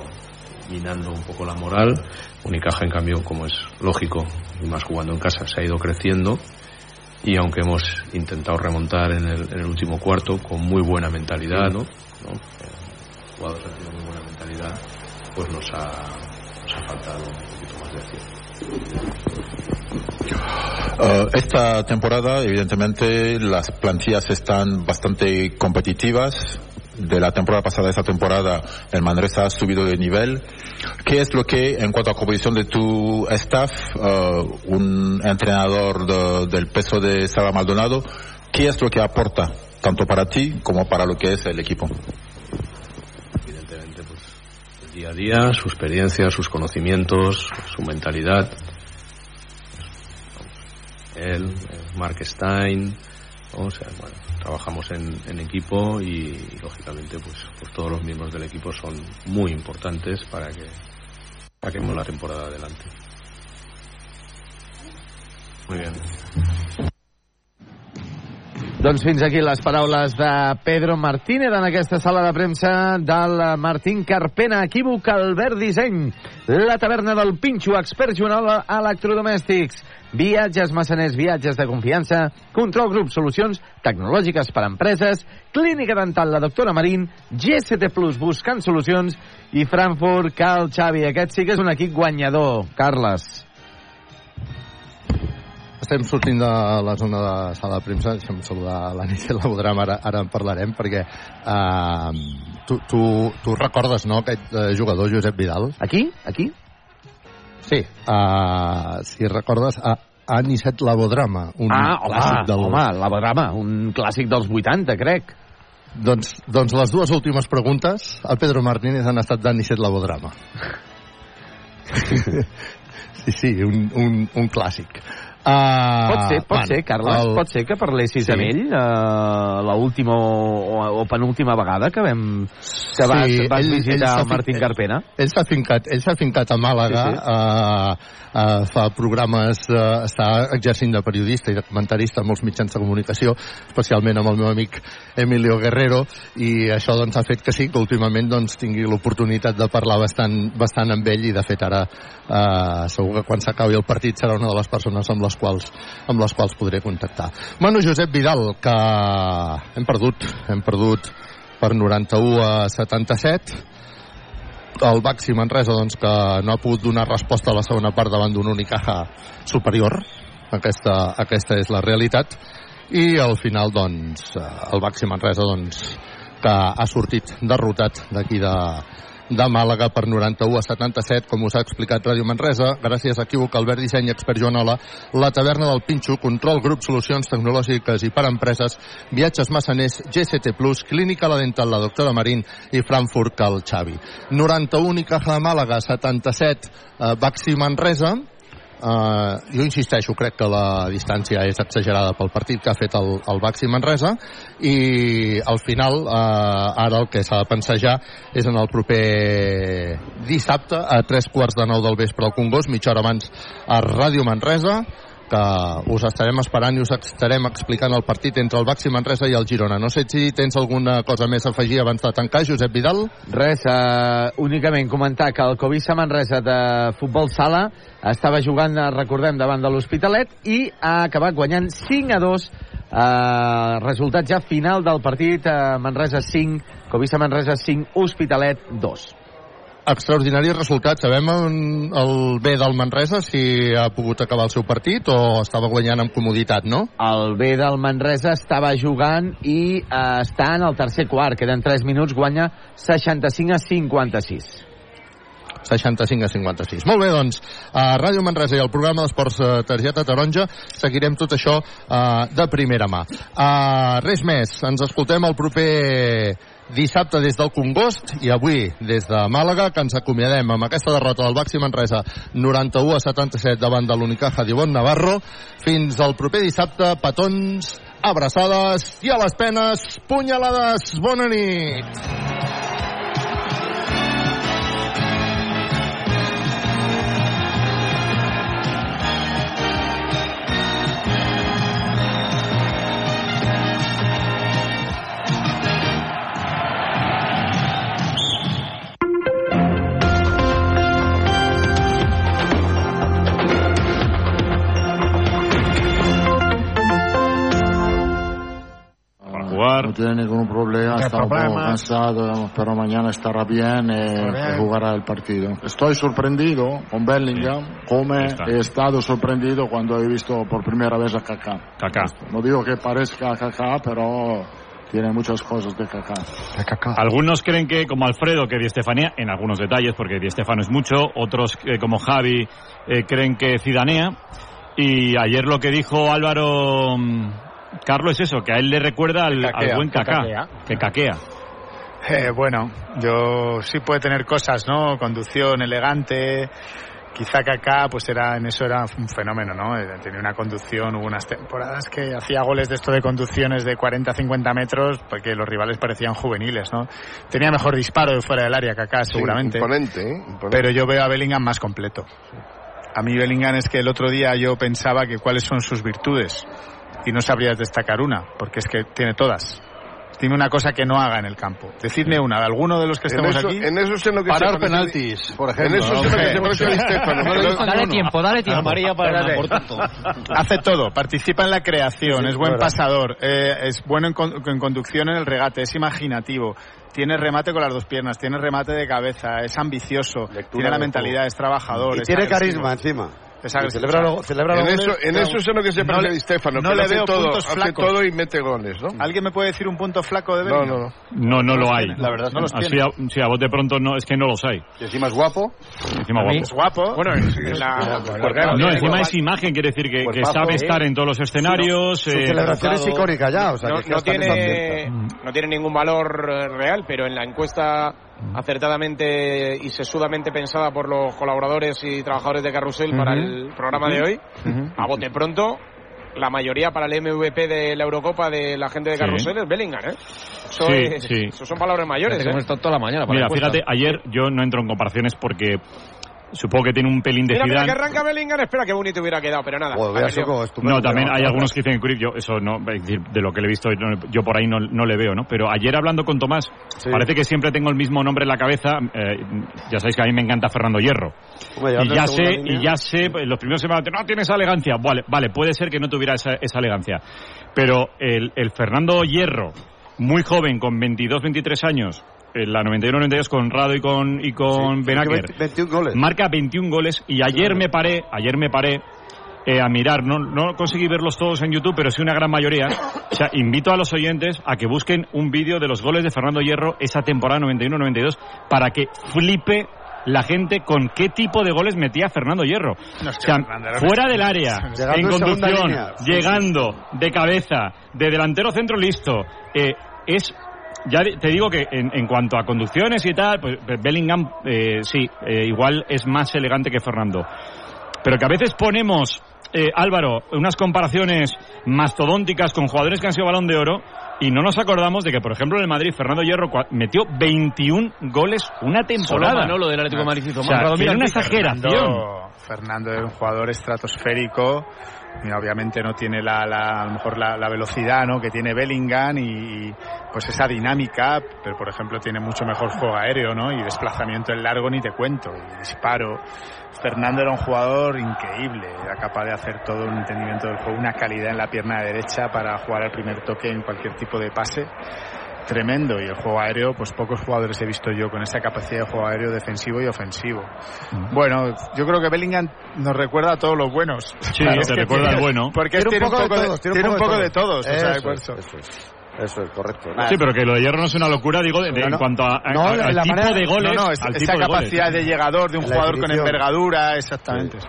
minando un poco la moral. Unicaja, en cambio, como es lógico, y más jugando en casa, se ha ido creciendo. Y aunque hemos intentado remontar en el, en el último cuarto con muy buena mentalidad, ¿no? ¿no? Eh, tenido muy buena mentalidad, pues nos ha, nos ha faltado un poquito más de acción.
Uh, esta temporada, evidentemente, las plantillas están bastante competitivas. De la temporada pasada esta temporada, el Manresa ha subido de nivel. ¿Qué es lo que, en cuanto a composición de tu staff, uh, un entrenador de, del peso de Sara Maldonado, qué es lo que aporta, tanto para ti como para lo que es el equipo?
Evidentemente, pues, el día a día, su experiencia, sus conocimientos, su mentalidad él, Mark Stein, o sea, bueno, trabajamos en, equipo y, y, lógicamente pues, pues todos los miembros del equipo son muy importantes para que saquemos la temporada adelante. Muy bien.
Doncs fins aquí les paraules de Pedro Martínez en aquesta sala de premsa del Martín Carpena. Equívoc, Albert Disseny, la taverna del Pinxo, experts Joanol electrodomèstics, viatges massaners, viatges de confiança, control grup, solucions tecnològiques per a empreses, clínica dental, la doctora Marín, GST Plus, buscant solucions, i Frankfurt, Cal Xavi. Aquest sí que és un equip guanyador, Carles.
Estem sortint de la zona de sala de premsa, deixa'm saludar l'Anicia Laudram, ara, ara en parlarem, perquè uh, tu, tu, tu recordes, no?, aquest uh, jugador, Josep Vidal?
Aquí? Aquí?
Sí, uh, si recordes, a Anicet Labodrama, un
ah,
clàssic
home,
del...
home, Labodrama, un clàssic dels 80, crec.
Doncs, doncs les dues últimes preguntes a Pedro Martínez han estat d'Anicet Labodrama. *laughs* sí, sí, un, un, un clàssic. Uh,
pot ser, pot
bueno,
ser, Carles,
el...
pot ser que parlessis sí. amb ell uh, l'última o, o penúltima vegada que vam que vas,
Sí,
vas
ell-
visitar
ell
Martín Carpena.
Ell s'ha fincat, ell s'ha fincat a Màlaga,
Sí,
sí,
sí.
sí. Uh, uh, fa programes, uh, està exercint de periodista i de comentarista en molts mitjans de comunicació, especialment amb el meu amic Emilio Guerrero, i això doncs, ha fet que sí, que últimament doncs, tingui l'oportunitat de parlar bastant, bastant amb ell i de fet ara uh, segur que quan s'acabi el partit serà una de les persones amb les quals, amb les quals podré contactar. Manu Josep Vidal, que hem perdut, hem perdut per 91 a 77, el Baxi Manresa doncs, que no ha pogut donar resposta a la segona part davant d'un Unicaja superior. Aquesta, aquesta és la realitat. I al final doncs, el Baxi Manresa doncs, que ha sortit derrotat d'aquí de, de Màlaga per 91 a 77, com us ha explicat Ràdio Manresa, gràcies a Equívoc, Albert Disseny, Expert Joanola, la taverna del Pinxo, Control Grup Solucions Tecnològiques i per Empreses, Viatges Massaners, GCT Clínica La Dental, la doctora Marín i Frankfurt, Cal Xavi. 91 i Caja de Màlaga, 77 eh, Baxi Manresa, Uh, jo insisteixo, crec que la distància és exagerada pel partit que ha fet el, el Baxi Manresa i al final uh, ara el que s'ha de pensar ja és en el proper dissabte a tres quarts de nou del vespre al Congost, mitja hora abans a Ràdio Manresa que us estarem esperant i us estarem explicant el partit entre el Baxi Manresa i el Girona. No sé si tens alguna cosa més a afegir abans de tancar, Josep Vidal?
Res, uh, únicament comentar que el Covisa Manresa de futbol sala estava jugant, eh, recordem, davant de l'Hospitalet i ha acabat guanyant 5 a 2 Uh, resultat ja final del partit uh, Manresa 5, Covisa Manresa 5, Hospitalet 2
extraordinari resultat. Sabem el B del Manresa si ha pogut acabar el seu partit o estava guanyant amb comoditat, no?
El B del Manresa estava jugant i eh, està en el tercer quart. Queden 3 minuts, guanya 65 a 56.
65 a 56. Molt bé, doncs, a Ràdio Manresa i el programa d'Esports eh, Targeta Taronja seguirem tot això uh, de primera mà. Uh, res més, ens escoltem el proper dissabte des del Congost i avui des de Màlaga, que ens acomiadem amb aquesta derrota del Baxi Manresa 91 a 77 davant de l'Unicaja d'Ivon Navarro. Fins al proper dissabte, petons, abraçades i a les penes, punyalades. Bona nit!
No tiene ningún problema, está un poco cansado, pero mañana estará bien y jugará el partido. Estoy sorprendido con Bellingham, como he estado sorprendido cuando he visto por primera vez a Kaká.
Kaká.
No digo que parezca a Kaká, pero tiene muchas cosas de Kaká.
Algunos creen que, como Alfredo, que Di Estefanía, en algunos detalles, porque Di Stefano es mucho, otros, eh, como Javi, eh, creen que Cidanea. Y ayer lo que dijo Álvaro mm, Carlos es eso, que a él le recuerda al,
caquea,
al buen Kaká, que caquea.
Eh, bueno, yo sí puede tener cosas, ¿no? Conducción elegante. Quizá Kaká, pues era, en eso era un fenómeno, ¿no? Eh, Tenía una conducción, hubo unas temporadas que hacía goles de esto de conducciones de 40-50 metros, porque los rivales parecían juveniles, ¿no? Tenía mejor disparo de fuera del área Kaká, seguramente.
imponente, ¿eh? Imponente.
Pero yo veo a Bellingham más completo. A mí Bellingham es que el otro día yo pensaba que cuáles son sus virtudes y no sabrías destacar una, porque es que tiene todas. Tiene una cosa que no haga en el campo. Decidme una, de alguno de los que
En eso-
aquí.
en eso es en lo que
Parar
se
penaltis, por
En eso es en lo que se parece a
Dale tiempo, dale tiempo.
Amarilla para
Espérate.
una, por tanto.
Hace todo, participa en la creación,
Sí,
es buen
verdad.
pasador, eh, es bueno en, con- en conducción en el regate, es imaginativo, tiene remate con las dos piernas, tiene remate de cabeza, es ambicioso, tiene la mentalidad, es trabajador.
Y
es
tiene
agresivo.
carisma encima.
Es agresivo.
Celebra lo- celebra
En eso-
goles,
en eso es en
lo que se
no
parece a Di Stefano,
no
que
le
hace
veo
todo,
puntos
hace
flacos.
todo y mete goles, ¿no?
¿Alguien me puede decir un punto flaco de
No,
Bellingham?
no, no.
No, no lo hay.
La verdad
no
los
Así
tiene.
a, sí, a bote pronto no, es que no los hay.
Y encima es guapo.
Encima guapo.
Es guapo.
Bueno, es- es la-
No, encima es imagen, quiere decir que, que sabe
sí.
estar en todos los escenarios.
Su
eh,
celebración es icónica ya, o sea,
no,
que
no tiene,
ambiente.
no tiene ningún valor real, pero en la encuesta acertadamente y sesudamente pensada por los colaboradores y trabajadores de Carrusel para el programa de hoy, a bote pronto, la mayoría para el MVP de la Eurocopa de la gente de
Sí.
Carrusel es Bellingham, ¿eh? Eso,
Sí,
es-
sí.
eso son palabras mayores, ¿eh?
está toda la mañana para
Mira, fíjate, ayer yo no entro en comparaciones porque supongo que tiene un pelín de
Mira, mira
Zidane.
que arranca Bellingham, espera qué bonito hubiera quedado, pero nada.
Joder. Soco,
No, también hay algunos que dicen que Cruyff, yo eso no, es decir, de lo que le he visto, yo por ahí no, no le veo, ¿no? Pero ayer hablando con Tomás, parece que siempre tengo el mismo nombre en la cabeza, eh, ya sabéis que a mí me encanta Fernando Hierro.
Hombre,
Y ya sé,
línea.
y ya sé, pues, los primeros se me van a decir, no tiene esa elegancia. Vale, vale, puede ser que no tuviera esa, esa elegancia. Pero el, el Fernando Hierro, muy joven, con 22, 23 años, en la 91-92 con Rado y con, y con
Sí,
Benaker,
20 21 goles.
marca 21 goles y ayer me paré, ayer me paré eh, a mirar. No, no conseguí verlos todos en YouTube, pero sí una gran mayoría. *coughs* O sea, invito a los oyentes a que busquen un vídeo de los goles de Fernando Hierro esa temporada 91-92 para que flipe la gente con qué tipo de goles metía Fernando Hierro.
No,
o sea, fuera del área,
Llegando
en conducción, llegando, de cabeza, de delantero centro listo. Eh, es ya te digo que en, en cuanto a conducciones y tal, pues Bellingham eh, sí, eh, igual es más elegante que Fernando. Pero que a veces ponemos, eh, Álvaro, unas comparaciones mastodónticas con jugadores que han sido balón de oro y no nos acordamos de que, por ejemplo, en el Madrid, Fernando Hierro cua- metió 21 goles una temporada.
Solo Manolo del Atlético de Madrid hizo
O sea,
más.
que era una exageración.
Fernando, Fernando es un jugador estratosférico. Y obviamente no tiene la, la- a lo mejor la, la velocidad ¿no? que tiene Bellingham y, pues esa dinámica, pero por ejemplo tiene mucho mejor juego aéreo ¿no? y desplazamiento en largo ni te cuento, y disparo. Fernando era un jugador increíble, era capaz de hacer todo un entendimiento del juego, una calidad en la pierna derecha para jugar al primer toque en cualquier tipo de pase tremendo y el juego aéreo, pues pocos jugadores he visto yo con esa capacidad de juego aéreo defensivo y ofensivo. Bueno, yo creo que Bellingham nos recuerda a todos los buenos.
Sí, te
que
recuerda al bueno.
Porque
Tiene un
tiene un
poco de todos,
tiene un poco de todos.
Eso es,
eso.
eso es. Eso es correcto.
Sí, pero que lo de Hierro no es una locura, digo, de- de-
No,
en cuanto a, a-
No,
a-
la-
al
la
tipo
manera-
de goles.
no, no, es-
al
esa
tipo de goles.
capacidad de llegador de un
la
jugador con envergadura, exactamente. Sí.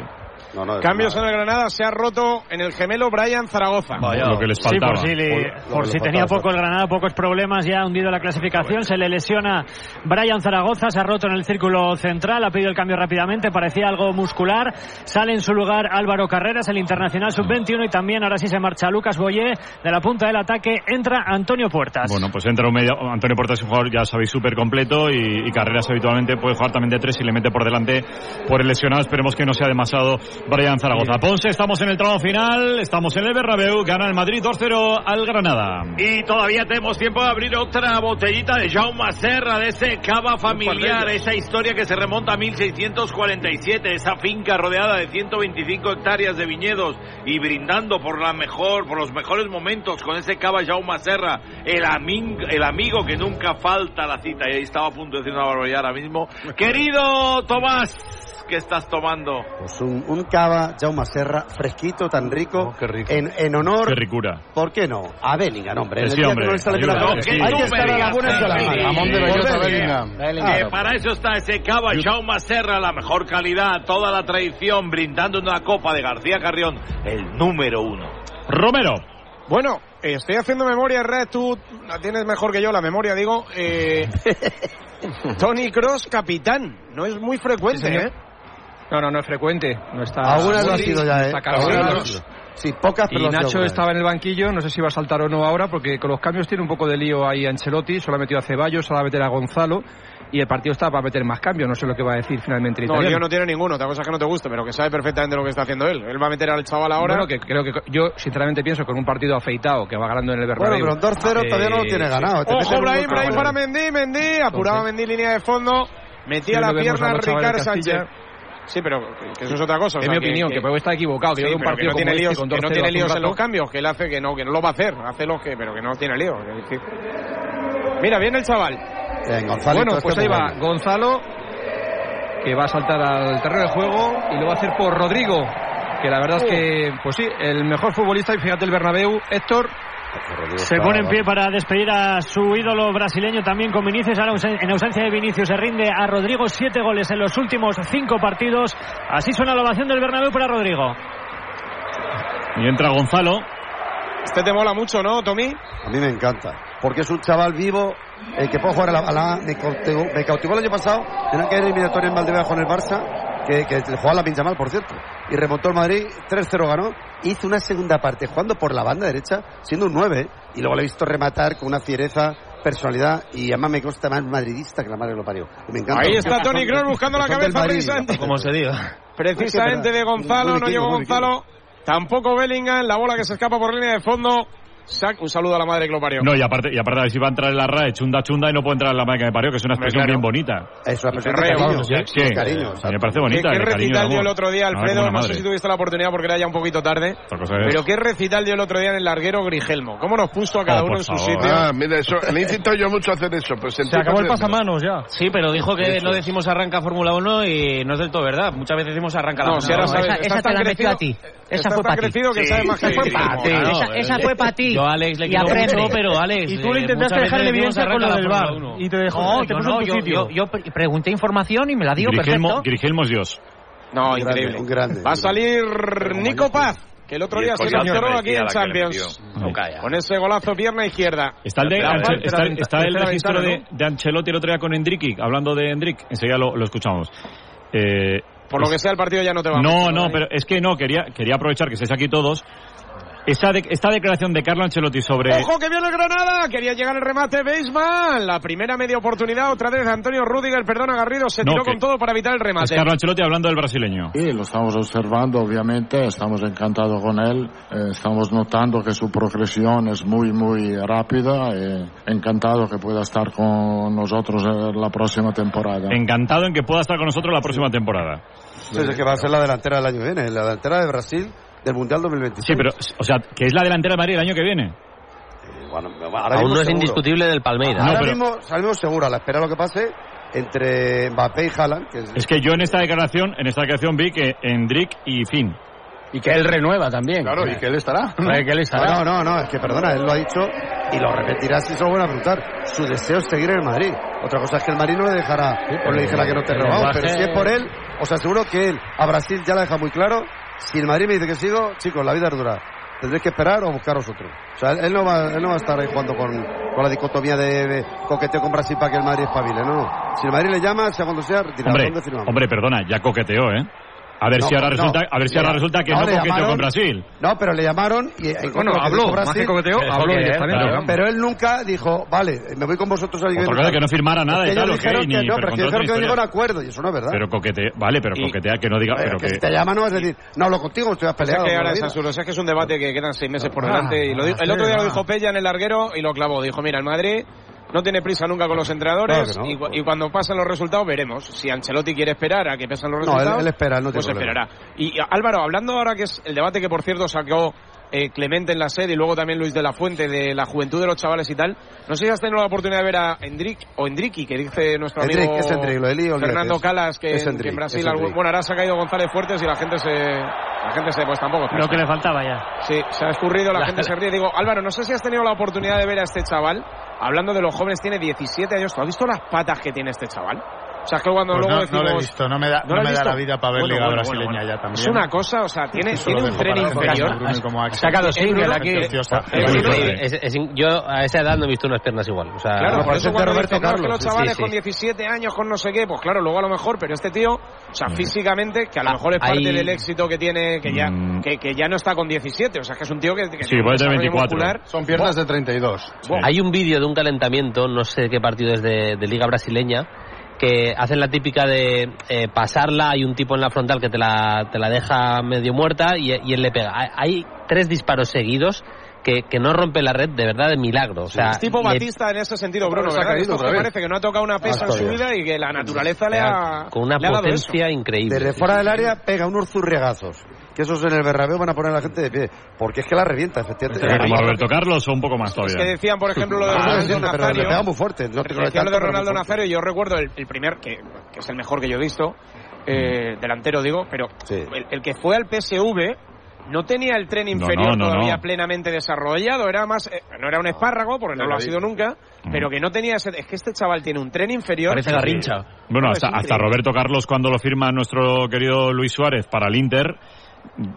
No, no, es
Cambios en el Granada, se ha roto en el gemelo Brian Zaragoza.
Lo que les
Sí,
faltaba.
por si, le-
Por- lo
por
que
si
le
tenía
faltaba,
poco el Granada, pocos problemas, ya ha hundido la clasificación, se le lesiona Brian Zaragoza, se ha roto en el círculo central, ha pedido el cambio rápidamente, parecía algo muscular, sale en su lugar Álvaro Carreras, el internacional sub-21 y también ahora sí se marcha Lucas Boyé, de la punta del ataque entra Antonio Puertas.
Bueno, pues entra un medio. Antonio Porta es un jugador, ya sabéis, súper completo y, y Carreras habitualmente puede jugar también de tres y le mete por delante por el lesionado. Esperemos que no sea demasiado Brian Zaragoza. Ponce, estamos en el tramo final, estamos en el Bernabéu, gana el Madrid 2-0 al Granada.
Y todavía tenemos tiempo de abrir otra botellita de Jaume Serra, de ese cava familiar, esa historia que se remonta a 1647, esa finca rodeada de 125 hectáreas de viñedos y brindando por la mejor, por los mejores momentos con ese cava Jaume Serra, el, amin- el amigo que nunca falta a la cita. Y ahí estaba a punto de decir una barbaridad ahora mismo. Querido Tomás, ¿qué estás tomando?
Pues un, un cava, Jaume Serra, fresquito, tan rico. En, en honor.
Qué ricura.
¿por qué no? A Bellingham, hombre. En
Sí, hombre,
que no sale la
sí.
Hay que estar a la buena y a la mala.
Jamón de
Por
Bellingham.
Eh,
Que para eso está ese cava Jaume Serra, la mejor calidad, toda la tradición, brindando una copa de García Carrión, el número uno.
Romero.
Bueno, eh, estoy haciendo memoria, Red, tú la tienes mejor que yo, la memoria, digo. Eh, *laughs* Tony Cross, capitán. No es muy frecuente. ¿eh?
No, no, no es frecuente. No está.
Algunas lo ha sido ya, ¿eh?
Sí.
Sí, pocas, pero
Y Nacho estaba en el banquillo, no sé si va a saltar o no ahora, porque con los cambios tiene un poco de lío ahí Ancelotti, solo ha metido a Ceballos, solo va a meter a Gonzalo, y el partido está para meter más cambios, no sé lo que va a decir finalmente el
No,
italiano.
lío no tiene ninguno, otra cosa es que no te guste, pero que sabe perfectamente lo que está haciendo él. Él va a meter al chaval ahora.
Bueno, que creo que yo sinceramente pienso que con un partido afeitado que va ganando en el Bernabéu.
Bueno, pero un 2-0 todavía no lo tiene
sí.
ganado. Te meten
Ojo, Brahim, Brahim para Mendy, Mendy, apuraba Mendy línea de fondo, metía
Sí,
la pierna
a
a
los chavales
Ricard
de Castilla.
Sánchez. Sí, pero que eso es otra cosa. o
Es
sea,
mi opinión, que puede estar equivocado, que
Sí,
de un partido
que no tiene
este
líos,
con
que no
2-0
tiene líos en los cambios, que él hace que no, que no lo va a hacer, hace los que, pero que no tiene líos. es decir. Mira, viene el chaval.
Bien, Gonzalo,
Bueno, pues ahí va. Gonzalo, que va a saltar al terreno de juego y lo va a hacer por Rodrigo, que la verdad es que, pues sí, el mejor futbolista, y fíjate el Bernabéu, Héctor,
Se pone en pie para despedir a su ídolo brasileño también con Vinicius. Ahora en ausencia de Vinicius se rinde a Rodrigo siete goles en los últimos cinco partidos. Así suena la ovación del Bernabéu para Rodrigo.
Y entra Gonzalo.
Este te mola mucho, ¿no, Tommy?
A mí me encanta. Porque es un chaval vivo el que puede jugar a la. a la- me, cautivó, me cautivó el año pasado en aquella eliminatoria en con el Barça, que, que jugaba la pincha mal, por cierto. Y remontó el Madrid, 3-0 ganó. Hizo una segunda parte jugando por la banda derecha, siendo un 9. Y luego le he visto rematar con una fiereza, personalidad. Y además me consta más madridista que la madre que lo parió. Y me encanta.
Ahí está Tony Kroos buscando la cabeza
Madrid.
precisamente.
Como se diga.
Precisamente de Gonzalo, no llegó Gonzalo. Tampoco Bellingham, la bola que se escapa por línea de fondo. Sac, un saludo a la madre que lo parió.
No, y aparte, y aparte a ver si va a entrar en la RAE chunda chunda y no puede entrar en la madre que me parió, que es una expresión
claro.
bien bonita.
Es una expresión de cariño.
vamos, sí, sí.
cariño,
me parece bonita.
¿Qué, qué recital dio el otro día, Alfredo?
una
No sé si tuviste la oportunidad porque era ya un poquito tarde. Pero qué recital dio el otro día en el larguero Grigelmo. ¿Cómo nos puso a cada
Oh,
uno en su
favor.
sitio?
Ah, mira, eso, le he yo mucho hacer eso. Pues
Se acabó el pasamanos ya.
Sí, pero dijo que no decimos arranca Fórmula 1 y no es del todo verdad. Muchas veces decimos arranca la
No, si
Fórmula
ahora
1.
sabes,
Esa- te la metió a ti.
Estás
fue
tan
para ti.
crecido que sabes más que
Esa fue para ti. Esa, fue para ti.
Yo a Alex le
y
quiero mucho, pero Alex,
Y tú le
eh,
intentaste dejar en evidencia con lo del bar. Y te dejó,
No,
te puso en tu sitio.
yo, yo pre- pregunté información y me la dio
Grigelmo,
perfecto.
Grigelmos Dios.
No, increíble. Va a salir Nico Paz, que el otro día se
merecía
aquí en Champions.
No calla.
Con ese golazo pierna izquierda.
Está el, de Anche- está, está el registro de, de Ancelotti el otro día con Endrick, hablando de Endrick. Enseguida lo, lo escuchamos. Eh,
Por lo que sea, el partido ya no te va
no,
mucho,
no,
¿eh?
pero es que no, quería, quería aprovechar que estéis aquí todos. Esta, de- esta declaración de Carlo Ancelotti sobre...
¡Ojo que viene el Granada! Quería llegar el remate Beisman. La primera media oportunidad, otra vez Antonio Rudiger, perdona Garrido, se
No,
tiró
que-
con todo para evitar el
Es
remate.
Carlo Ancelotti hablando del brasileño.
Sí, lo estamos observando, obviamente, estamos encantados con él, eh, estamos notando que su progresión es muy, muy rápida, eh, encantado que pueda estar con nosotros eh, la próxima temporada.
Encantado en que pueda estar con nosotros la próxima temporada.
Sí, es que va a ser la delantera del año que viene, la delantera de Brasil del Mundial 2026.
Sí, pero, o sea, que es la delantera de Madrid el año que viene.
Bueno, ahora
Aún no es
seguro.
indiscutible del Palmeiras.
No,
ahora
pero-
mismo salimos seguro, a la espera de lo que pase entre Mbappé y Haaland. Que es-
Es que yo en esta declaración, en esta declaración vi que Endrick y Finn.
Y que él renueva también.
Claro, y que él estará. *laughs*
que él estará.
No, no, no, es que perdona, él lo ha dicho y lo repetirá si se lo van a preguntar. Su deseo es seguir en el Madrid. Otra cosa es que el Madrid no le dejará, o le dijera que no te
lenguaje-
pero si es por él, os aseguro que él a Brasil ya la deja muy claro. Si el Madrid me dice que sigo, chicos, la vida es dura. Tendréis que esperar o buscaros otro. O sea, él no va, él no va a estar ahí jugando con, con la dicotomía de, de coqueteo con Brasil para que el Madrid espabile. No, no. Si el Madrid le llama, sea cuando sea, retirado.
Hombre,
¿Dónde firmamos?
hombre, perdona, ya coqueteó, ¿eh? A ver
No,
si ahora
no.
resulta, a ver si ahora resulta que
no,
no,
le
coqueteó
llamaron-
con Brasil.
No, pero le llamaron y en
Bueno,
que
habló, más que coqueteó, habló
porque-
directamente campo.
Pero él nunca dijo, vale, me voy con vosotros a
Otra cosa es que no firmara nada y
que
tal,
ellos dijeron
ni-
que no,
pero
pero que dijeron que acuerdo y eso no es verdad.
Pero coquetea, vale, pero coquetea, que no diga, pero
que
que...
si te llama no vas a decir, no hablo contigo, estoy
O sea
peleado.
que
con
ahora es absurdo. O sea que es un debate que quedan seis meses por
Ah,
delante. Y lo dijo- el otro día lo
va.
dijo Pella en el larguero y lo clavó. Dijo, mira, el Madrid no tiene prisa nunca con los entrenadores
Claro
y, y cuando pasan los resultados veremos. Si Ancelotti quiere esperar a que pasen los
No, él-
resultados,
él espera, él no
pues
problema.
esperará. Y Álvaro, hablando ahora que es el debate que por cierto sacó eh, Clemente en la sede y luego también Luis de la Fuente de la juventud de los chavales y tal, no sé si has tenido la oportunidad de ver a Endrick o Endricky, que dice nuestro
Endrick,
amigo
es Endrick, lo de
Fernando
es-
Calas, que,
es
en- que
Endrick,
en Brasil, algún-
Endrick.
bueno, ahora se ha caído González Fuertes y la gente se, la gente se, pues tampoco.
Lo que le faltaba ya.
Sí, se ha escurrido, la,
La-
gente se ríe. Digo, Álvaro, no sé si has tenido la oportunidad de ver a este chaval, hablando de los jóvenes, tiene 17 años. ¿Tú has visto las patas que tiene este chaval? O sea, es que cuando
Pues
luego
no,
decimos...
no lo he visto, no me da, no
has
me da la vida para ver
Bueno,
Liga
bueno,
Brasileña
bueno, bueno.
ya también.
Es una cosa, o sea, tiene, tiene un tren inferior.
Single
Bruno,
aquí.
Es-
yo a esa edad no he visto unas piernas igual. O sea,
Claro, por eso cuando
Roberto
no, es que
Carlos.
los chavales
sí.
con 17 años, con no sé qué, pues claro, luego a lo mejor, pero este tío, o sea, físicamente, que a lo
Ah,
mejor es parte del éxito que tiene, que ya,
Mm.
que, que ya no está con 17, o sea, que es un tío que, que
Sí,
tiene un
puede tener
desarrollo
24.
muscular.
Son piernas de 32.
Hay un vídeo de un calentamiento, no sé qué partido es de, de Liga Brasileña, que hacen la típica de eh, pasarla, hay un tipo en la frontal que te la, te la deja medio muerta y, y él le pega. Hay, hay tres disparos seguidos que, que no rompe la red de verdad de milagro. O sea,
es tipo
le-
Batista en ese sentido, Bruno,
vez.
parece que no ha tocado una pesa
Ah,
en su vida y que la naturaleza le ha,
con una
le ha dado eso.
potencia increíble.
Desde
Sí,
fuera
sí,
del
sí.
área pega unos zurriagazos. Que esos en el Bernabéu van a poner a la gente de pie. Porque es que la revienta, efectivamente.
Como Roberto Carlos o un poco más
Es que
todavía.
decían, por ejemplo, lo de *laughs*
Ah,
Ronaldo
entiendo, pero le
Nazario.
pega muy fuerte. No te lo
de Ronaldo. Nazario, yo recuerdo el, el primer, que, que es el mejor que yo he visto, eh, delantero digo, pero
Sí.
el, el que fue al PSV no tenía el tren inferior
no, no,
todavía
no.
plenamente desarrollado, era más, eh, no era un espárrago, porque no lo ha sido nunca, pero que no tenía ese, es que este chaval tiene un tren inferior.
Parece
que-
Garrincha.
Bueno,
No,
hasta, hasta. Roberto Carlos cuando lo firma nuestro querido Luis Suárez para el Inter,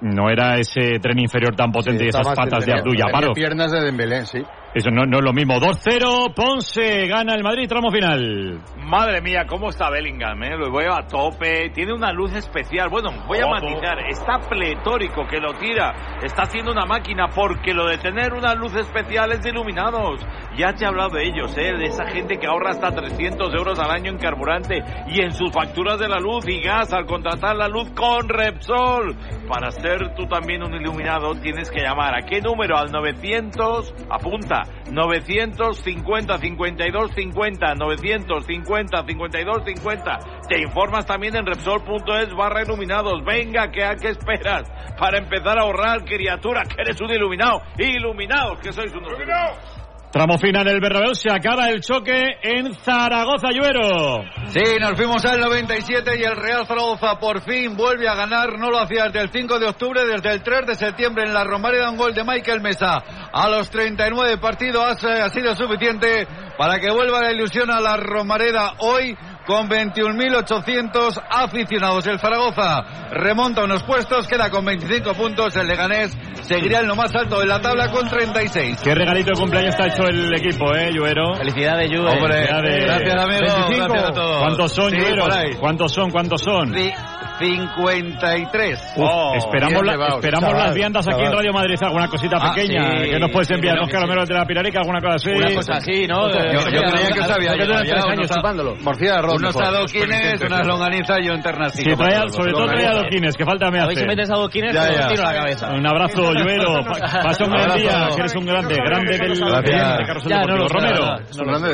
no era ese tren inferior tan potente
Sí,
y esas patas de Abdul
tenía
Yaparov.
piernas de Dembélé, sí.
Eso no, no es lo mismo. 2-0, Ponce gana el Madrid, tramo final.
Madre mía, cómo está Bellingham, ¿eh? Lo veo a tope, tiene una luz especial. Bueno, voy a
Ojo.
matizar, está pletórico que lo tira, está haciendo una máquina porque lo de tener una luz especial es de iluminados. Ya te he hablado de ellos, ¿eh? De esa gente que ahorra hasta 300 euros al año en carburante y en sus facturas de la luz y gas al contratar la luz con Repsol. Para ser tú también un iluminado tienes que llamar a qué número al 900, apunta, 950 52 50, 950 52 50. Te informas también en Repsol.es barra iluminados. Venga, que a qué esperas para empezar a ahorrar, criatura, que eres un iluminado. Iluminados, que sois unos iluminados.
Tramo final del Bernabéu, se acaba el choque en Zaragoza, Lluero.
Sí, nos fuimos al 97 y el Real Zaragoza por fin vuelve a ganar. No lo hacía desde el 5 de octubre, desde el 3 de septiembre en la Romareda, un gol de Michael Mesa. A los 39 partidos ha, ha sido suficiente para que vuelva la ilusión a la Romareda hoy con 21.800 aficionados. El Zaragoza remonta unos puestos, queda con 25 puntos. El Leganés seguirá en lo más alto de la tabla con 36.
Qué regalito de cumpleaños está hecho el equipo, ¿eh, Lluero?
Felicidades, Lluero.
Hombre,
Felicidades.
gracias, amigo.
25.
Gracias a todos.
¿Cuántos son,
Sí,
Lluero? ¿Cuántos son? ¿Cuántos son?
Sí, 53.
Uf, esperamos la- esperamos las viandas aquí en Radio Madrid, alguna cosita
Ah,
pequeña
sí.
que nos puedes enviar,
Creo
los caramelos de la Pilarica, alguna cosa así.
Una cosa así, ¿no?
Yo, yo creía que sabía ya,
tres
unos
años chupándolo.
Morcilla de arroz.
Unos
mejor.
adoquines, unas longanizas y un ternasito.
Sí, trae- sobre todo trae adoquines, que falta me
A ver si
hace.
metes adoquines, te tiro la cabeza.
Un abrazo, Lluero. *laughs* Pa- Pasa un gran día, que eres un grande, grande del
no
Romero.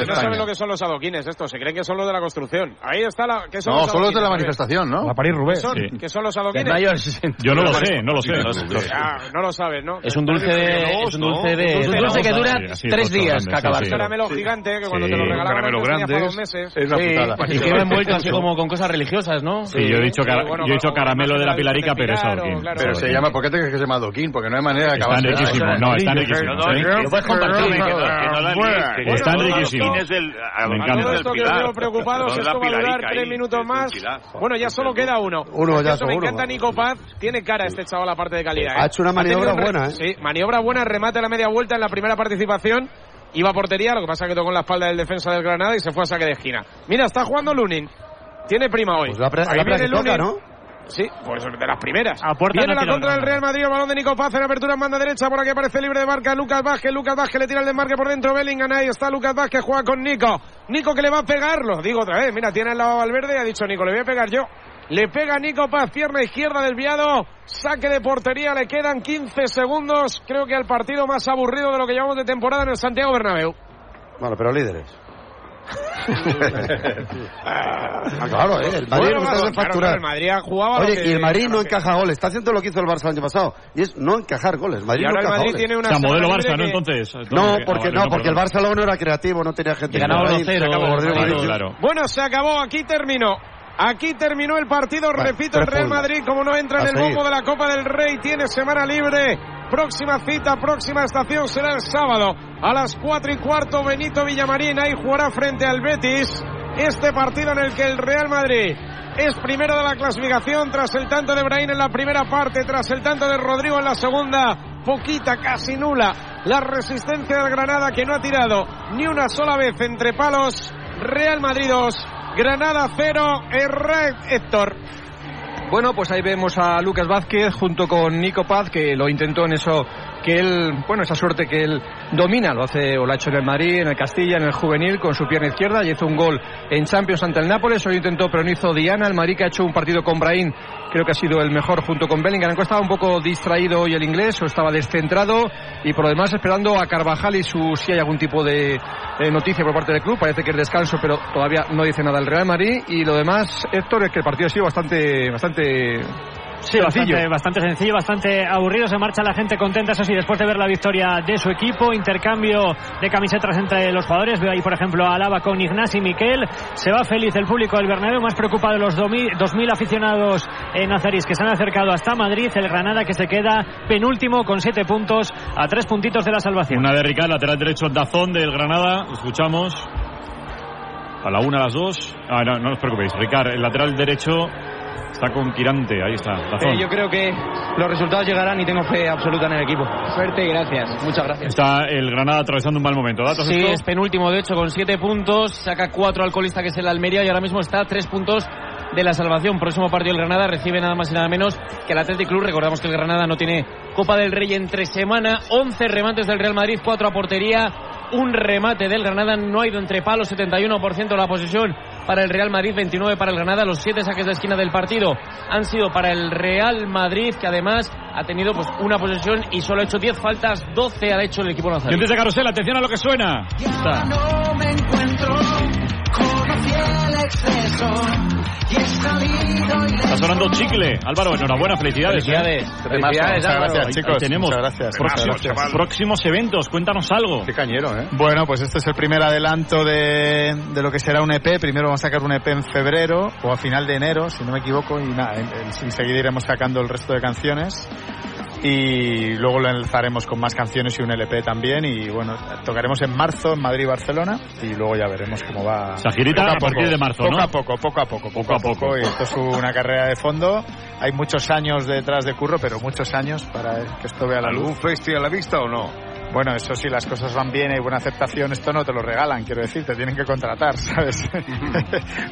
No saben lo que son los adoquines estos, se creen que son los de la construcción. Ahí está la... ¿qué son
No,
los
de la manifestación, ¿no?
La París-Roubaix.
¿Qué son?
Sí.
¿Qué son los adoquines?
Yo no lo sé, no lo sé.
Ah, no lo sabes, ¿no?
Es un dulce de... Es un dulce de... Es un dulce que dura tres días que acabar.
sí,
Un
sí.
caramelo gigante que cuando
Sí,
te lo regalaban
grande
dos meses.
Es una
Sí,
putada.
y que va envuelto así como con cosas religiosas, ¿no?
Sí, yo he dicho, cara-
bueno,
yo he dicho
como-
caramelo de la Pilarica, pero es adoquín.
Pero se llama, ¿por qué te crees que se llama adoquín? Porque no hay manera de acabar.
Están riquísimos, no, están riquísimos. ¿eh?
Lo puedes compartir.
La
Están riquísimos. Me encanta.
Todo esto que os veo preocupados, esto
la
va a durar tres minutos más. Bueno, ya solo queda uno.
Uno ya
cierto, me
seguro.
encanta Nico Paz. Tiene cara este chaval aparte de calidad. ¿eh?
Ha hecho una
tenido
maniobra
un
buena, ¿eh?
Sí, maniobra buena, remate a la media vuelta en la primera participación. Iba a portería, lo que pasa que tocó en la espalda del defensa del Granada y se fue a saque de esquina. Mira, está jugando Lunin. Tiene prima hoy.
Pues la,
Ahí
la
viene
toca,
Lunin.
¿no?
Sí, pues de las primeras.
A puerta
Viene
no
la contra
el
del Real Madrid, el balón de Nico Paz en apertura en banda derecha, por aquí aparece libre de marca Lucas Vázquez, Lucas Vázquez le tira el desmarque por dentro, Bellingham, ahí está Lucas Vázquez, juega con Nico, Nico que le va a pegarlo, digo otra vez, mira, tiene al lado Valverde y ha dicho Nico, le voy a pegar yo. Le pega Nico Paz, pierna izquierda desviado, saque de portería, le quedan 15 segundos, creo que al partido más aburrido de lo que llevamos de temporada en el Santiago Bernabéu.
Bueno, pero líderes. *laughs* Ah, claro, ¿eh? El Madrid
Bueno,
no
claro, claro,
facturar.
claro, el Madrid jugaba
Oye,
que-
y el Madrid no
que-
encaja goles. Está haciendo lo que hizo el Barça el año pasado. Y es no encajar goles. El Madrid
Y
no
ahora el
encaja
Madrid
goles.
tiene una
O sea, modelo Barça,
libre
¿no?
que-
Entonces.
No, porque,
ah, vale,
no, porque el luego no era creativo, no tenía gente.
Y ganaba
Ahí
2-0,
se acabó,
claro,
Rodrigo
Claro,
Vinicius.
claro.
Bueno, se acabó, aquí terminó. Aquí terminó el partido,
Vale,
repito, el Real. Madrid, como no entra en el bombo de la Copa del Rey, tiene semana libre. Próxima cita, próxima estación será el sábado a las 4 y cuarto. Benito Villamarín ahí jugará frente al Betis. Este partido en el que el Real Madrid es primero de la clasificación tras el tanto de Brahim en la primera parte, tras el tanto de Rodrigo en la segunda. Poquita, casi nula. La resistencia del Granada que no ha tirado ni una sola vez entre palos. Real Madrid 2, Granada 0, Herrera Héctor.
Bueno, pues ahí vemos a Lucas Vázquez junto con Nico Paz, que lo intentó en eso que él, bueno, esa suerte que él domina, lo hace o lo ha hecho en el Madrid, en el Castilla, en el juvenil, con su pierna izquierda, y hizo un gol en Champions ante el Nápoles, hoy intentó, pero no hizo Diana, el Madrid que ha hecho un partido con Brahim, creo que ha sido el mejor junto con Bellingham, estaba un poco distraído hoy el inglés, o estaba descentrado, y por lo demás esperando a Carvajal y su, si hay algún tipo de eh, noticia por parte del club, parece que es descanso, pero todavía no dice nada el Real Madrid, y lo demás, Héctor, es que el partido ha sido bastante, bastante
Sí, bastante, bastante sencillo, bastante aburrido. Se marcha la gente contenta, eso sí, después de ver la victoria de su equipo. Intercambio de camisetas entre los jugadores. Veo ahí, por ejemplo, a Alaba con Ignasi Miquel. Se va feliz el público del Bernabéu, más preocupado de los 2.000 aficionados en Nazaris que se han acercado hasta Madrid. El Granada que se queda penúltimo con 7 puntos a 3 puntitos de la salvación.
Una de Ricard, lateral derecho Dazón del Granada. Escuchamos. A la una, a las dos. Ah, no, no os preocupéis. Ricard, el lateral derecho está con Quirante. Ahí está.
Eh, yo creo que los resultados llegarán y tengo fe absoluta en el equipo. Suerte y gracias. Muchas gracias.
Está el Granada atravesando un mal momento. ¿Datos
Sí,
esto?
es penúltimo de hecho con siete puntos, saca cuatro al colista que es el Almería y ahora mismo está a tres puntos de la salvación. Próximo partido el Granada recibe nada más y nada menos que el Athletic Club. Recordamos que el Granada no tiene Copa del Rey entre semana. 11 remates del Real Madrid, 4 a portería. Un remate del Granada no ha ido entre palos, 71% la posesión para el Real Madrid, 29 para el Granada. Los 7 saques de esquina del partido han sido para el Real Madrid, que además ha tenido pues una posesión y solo ha hecho 10 faltas, 12 ha hecho el equipo nazarí.
De carrusel, atención a lo que suena. Está.
no me encuentro
Está sonando chicle. Álvaro, enhorabuena, felicidades. ¿eh?
Felicidades, Álvaro.
Ahí- ahí
chicos.
tenemos
Muchas gracias.
próximos,
Muchas gracias.
próximos eventos. Cuéntanos algo.
Qué cañero, ¿eh? Bueno, pues este es el primer adelanto de, de lo que será un EP. Primero vamos a sacar un EP en febrero o a final de enero, si no me equivoco, y nada, en- en- enseguida iremos sacando el resto de canciones. Y luego lo enlazaremos con más canciones y un LP también. Y bueno, tocaremos en marzo en Madrid y Barcelona. Y luego ya veremos cómo va.
Esa girita a partir
poco,
de marzo,
poco
¿no?
a poco, poco a poco, poco a poco. Y esto es una carrera de fondo. Hay muchos años detrás de curro, pero muchos años para que esto vea la luz.
¿Algún festi a la vista o no?
Bueno, eso sí, las cosas van bien, hay buena aceptación, esto no te lo regalan, quiero decir, te tienen que contratar, *laughs* ¿sabes?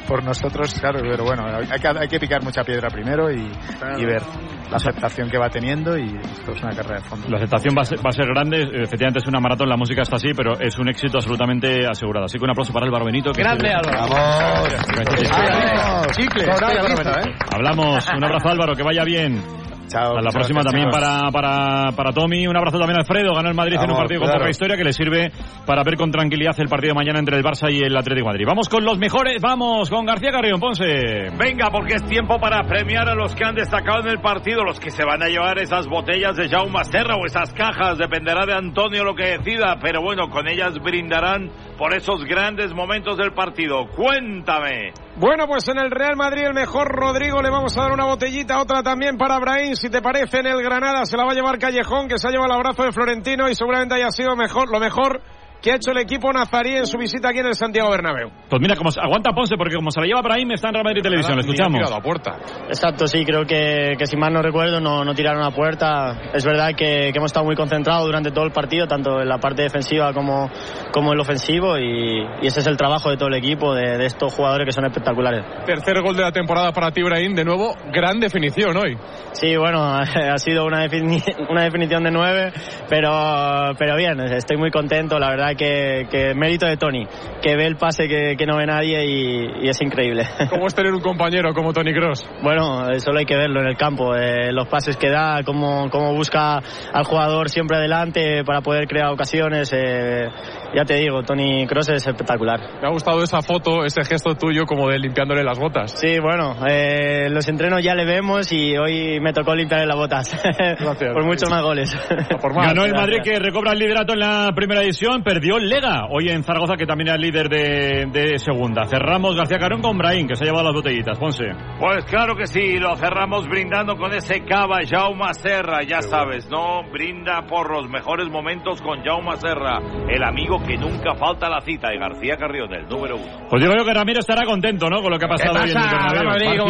Por nosotros, claro, pero bueno, hay que, hay que picar mucha piedra primero y, y ver la aceptación que va teniendo y esto es una carrera de fondo.
La aceptación va a, ser, va a ser grande, efectivamente es una maratón, la música está así, pero es un éxito absolutamente asegurado. Así que un aplauso para Álvaro Benito. que
Grande, Álvaro.
¿eh?
Hablamos, un abrazo Álvaro, que vaya bien.
Chao.
A la próxima
gracias,
también para, para, para Tommy. Un abrazo también a Alfredo. Ganó el Madrid en un
Vamos,
partido con
claro.
poca historia que le sirve para ver con tranquilidad el partido de mañana entre el Barça y el Atlético de Madrid. Vamos con los mejores. Vamos con García Carrión, Ponce.
Venga, porque es tiempo para premiar a los que han destacado en el partido, los que se van a llevar esas botellas de Jaume Serra o esas cajas, dependerá de Antonio lo que decida, pero bueno, con ellas brindarán por esos grandes momentos del partido. Cuéntame.
Bueno, pues en el Real Madrid el mejor Rodrigo le vamos a dar una botellita, otra también para Brahim, si te parece, en el Granada se la va a llevar Callejón, que se ha llevado el abrazo de Florentino y seguramente haya sido mejor, lo mejor que ha hecho el equipo nazarí en su visita aquí en el Santiago Bernabéu.
Pues mira, como, aguanta Ponce, porque como se la lleva Brahim, está en Real Madrid Televisión. Le escuchamos.
Exacto, sí, creo que, que si mal no recuerdo no, no tiraron a puerta. Es verdad que, que hemos estado muy concentrados durante todo el partido, tanto en la parte defensiva como, como en lo ofensivo, y, y ese es el trabajo de todo el equipo, de, de estos jugadores que son espectaculares.
Tercer gol de la temporada para ti, Ibrahim. De nuevo, gran definición hoy.
Sí, bueno, *laughs* ha sido una, defini- una definición de nueve, pero, pero bien, estoy muy contento, la verdad que, que mérito de Tony, que ve el pase que, que no ve nadie y, y es increíble. *laughs*
¿Cómo es tener un compañero como Tony Cross?
Bueno, eh, solo hay que verlo en el campo, eh, los pases que da, cómo, cómo busca al jugador siempre adelante para poder crear ocasiones. eh, ya te digo, Tony Cross es espectacular.
Me ha gustado esa foto, ese gesto tuyo como de limpiándole las botas.
Sí, bueno, eh, los entrenos ya le vemos y hoy me tocó limpiarle las botas. *laughs* Por muchos más goles.
Ganó el Madrid que recobra el liderato en la primera edición, perdió el Lega hoy en Zaragoza que también era el líder de, de segunda. Cerramos García Carón con Brahim que se ha llevado las botellitas. Ponce.
Pues claro que sí, lo cerramos brindando con ese cava Jaume Serra, ya sabes, ¿no? Brinda por los mejores momentos con Jaume Serra, el amigo que nunca falta la cita, y García Carrión, el número uno.
Pues digo yo que Ramiro estará contento, ¿no? Con lo que ha pasado hoy en el Bernabéu.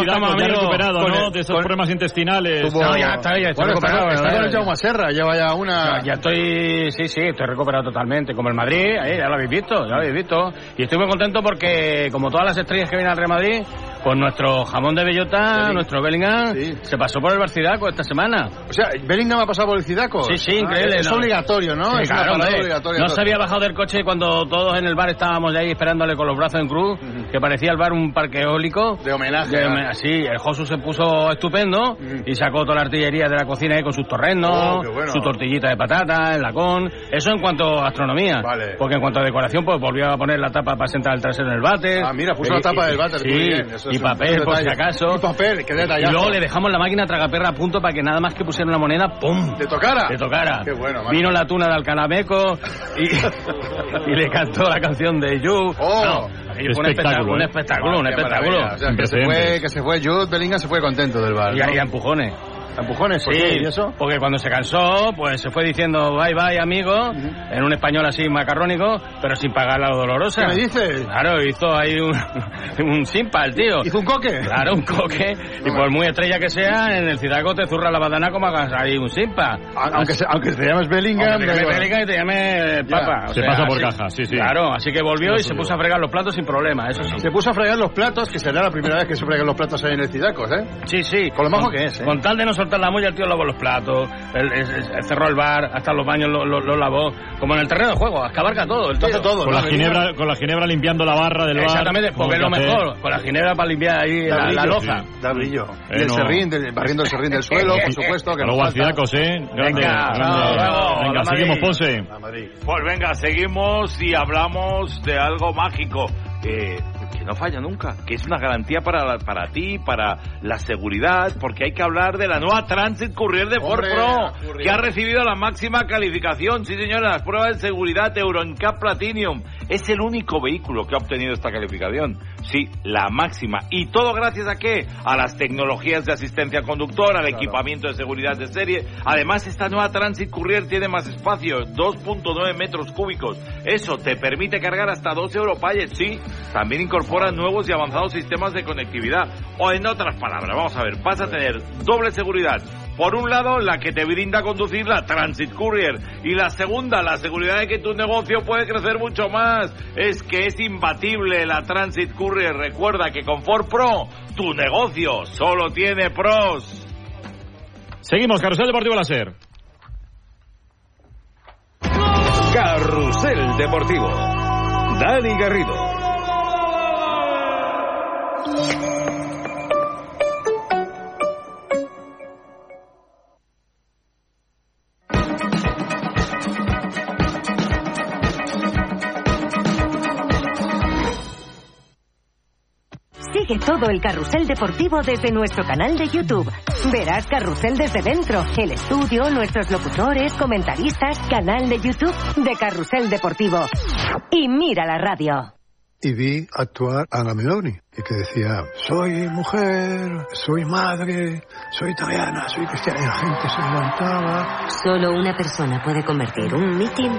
Recuperado,
Con
¿no?
el-
de esos
con-
problemas intestinales.
No, ya está, ya estoy recuperado.
está,
¿verdad?
con el Jaume Serra, lleva ya una...
Ya, ya estoy, sí, sí, estoy recuperado totalmente. Como el Madrid, ahí, ya lo habéis visto, ya lo habéis visto. Y estoy muy contento porque, como todas las estrellas que vienen al Real Madrid, pues nuestro jamón de bellota, nuestro Bellingham, se pasó por el Barcidaco esta semana.
O sea, Bellingham ha pasado por el Cidaco.
Sí, sí, increíble.
Ah, es
¿no?
obligatorio, ¿no?
Sí,
es
claro,
obligatoria.
No se había bajado del coche cuando todos en el bar estábamos ahí esperándole con los brazos en cruz, que parecía el bar un parque eólico.
De homenaje.
De sí, el Josu se puso estupendo y sacó toda la artillería de la cocina ahí con sus torrenos,
Oh, bueno.
su tortillita de patata, el lacón. Eso en cuanto a astronomía. Porque en cuanto a decoración, pues volvió a poner la tapa para sentar el trasero en el váter.
Ah, mira, puso
Y-
la tapa
y-
del váter,
Sí,
muy bien, eso es
y
un
papel, por si acaso.
Y papel, qué
Y
detallazo.
luego le dejamos la máquina tragaperra a punto para que nada más que pusiera una moneda, ¡pum!
¿Te tocara?
Te tocara.
Qué bueno, macho.
Vino la tuna de Alcalameco y, *laughs* y le cantó la canción de You.
Oh,
aquello fue un espectáculo, un espectáculo, un espectáculo.
maravilla. O sea, que se fue, que se fue Jude Bellingham se fue contento del bar.
Y
¿no?
y a empujones.
¿A empujones? ¿Por
Sí,
qué? ¿Y eso?
porque cuando se cansó, pues se fue diciendo bye bye amigo, en un español así macarrónico, pero sin pagar la dolorosa.
¿Qué me dices?
Claro, hizo ahí un, *laughs* un simpa el tío.
¿Hizo un coque?
Claro, un coque. Y por muy estrella que sea, en el Cidaco te zurra la badana como hagas ahí un simpa.
Aunque, se- aunque te llames Bellingham...
Aunque te
da
llame
igual.
Bellingham y te llame Papa.
Se pasa por caja, sí, sí.
Claro, así que volvió y se puso a fregar los platos sin problema, eso sí.
Se puso a fregar los platos, que será la primera vez que se fregan los platos ahí en el Cidacos, ¿eh?
Sí, sí.
Con lo majo que es, ¿eh?
Con tal de no soltar la mulla, el tío lavó los platos, el- el- el- cerró el bar, hasta los baños lo, lo- lo lavó. Como en el terreno de juego, abarca todo. El tío.
Con la, ginebra, con la ginebra limpiando la barra del bar.
Exactamente, porque es lo mejor. Con la ginebra para limpiar ahí
Da
la, la
brillo,
loza.
sí, Da brillo.
Eh,
y el
no.
serrín, del- barriendo el serrín del *laughs* suelo, por supuesto. Que
luego, ¿eh? Grande,
Venga,
grande.
bravo,
Venga,
la
seguimos. Ponce.
Pues venga, seguimos y hablamos de algo mágico. Eh,
que no falla nunca, que es una garantía para, la- para ti, para la seguridad, porque hay que hablar de la nueva Transit Courier de Ford Pro, que ha recibido la máxima calificación, sí señora, las pruebas de seguridad Euro NCAP Platinum. Es el único vehículo que ha obtenido esta calificación. Sí, la máxima. ¿Y todo gracias a qué? A las tecnologías de asistencia al conductor, al equipamiento de seguridad de serie. Además, esta nueva Transit Courier tiene más espacio, 2.9 metros cúbicos. Eso te permite cargar hasta 12 Europallet, sí. También incorpora nuevos y avanzados sistemas de conectividad. O en otras palabras, vamos a ver, vas a tener doble seguridad. Por un lado, la que te brinda conducir la Transit Courier. Y la segunda, la seguridad de que tu negocio puede crecer mucho más. Es que es imbatible la Transit Courier. Recuerda que con Ford Pro, tu negocio solo tiene pros.
Seguimos, Carrusel Deportivo Láser.
Carrusel Deportivo. Dani Garrido.
Sigue todo el carrusel deportivo desde nuestro canal de YouTube. Verás carrusel desde dentro, el estudio, nuestros locutores, comentaristas, canal de YouTube de Carrusel Deportivo. Y mira la radio.
y vi actuar a Ana Meloni y que decía soy mujer, soy madre, soy italiana, soy cristiana y la gente se levantaba
Solo una persona puede convertir un mitin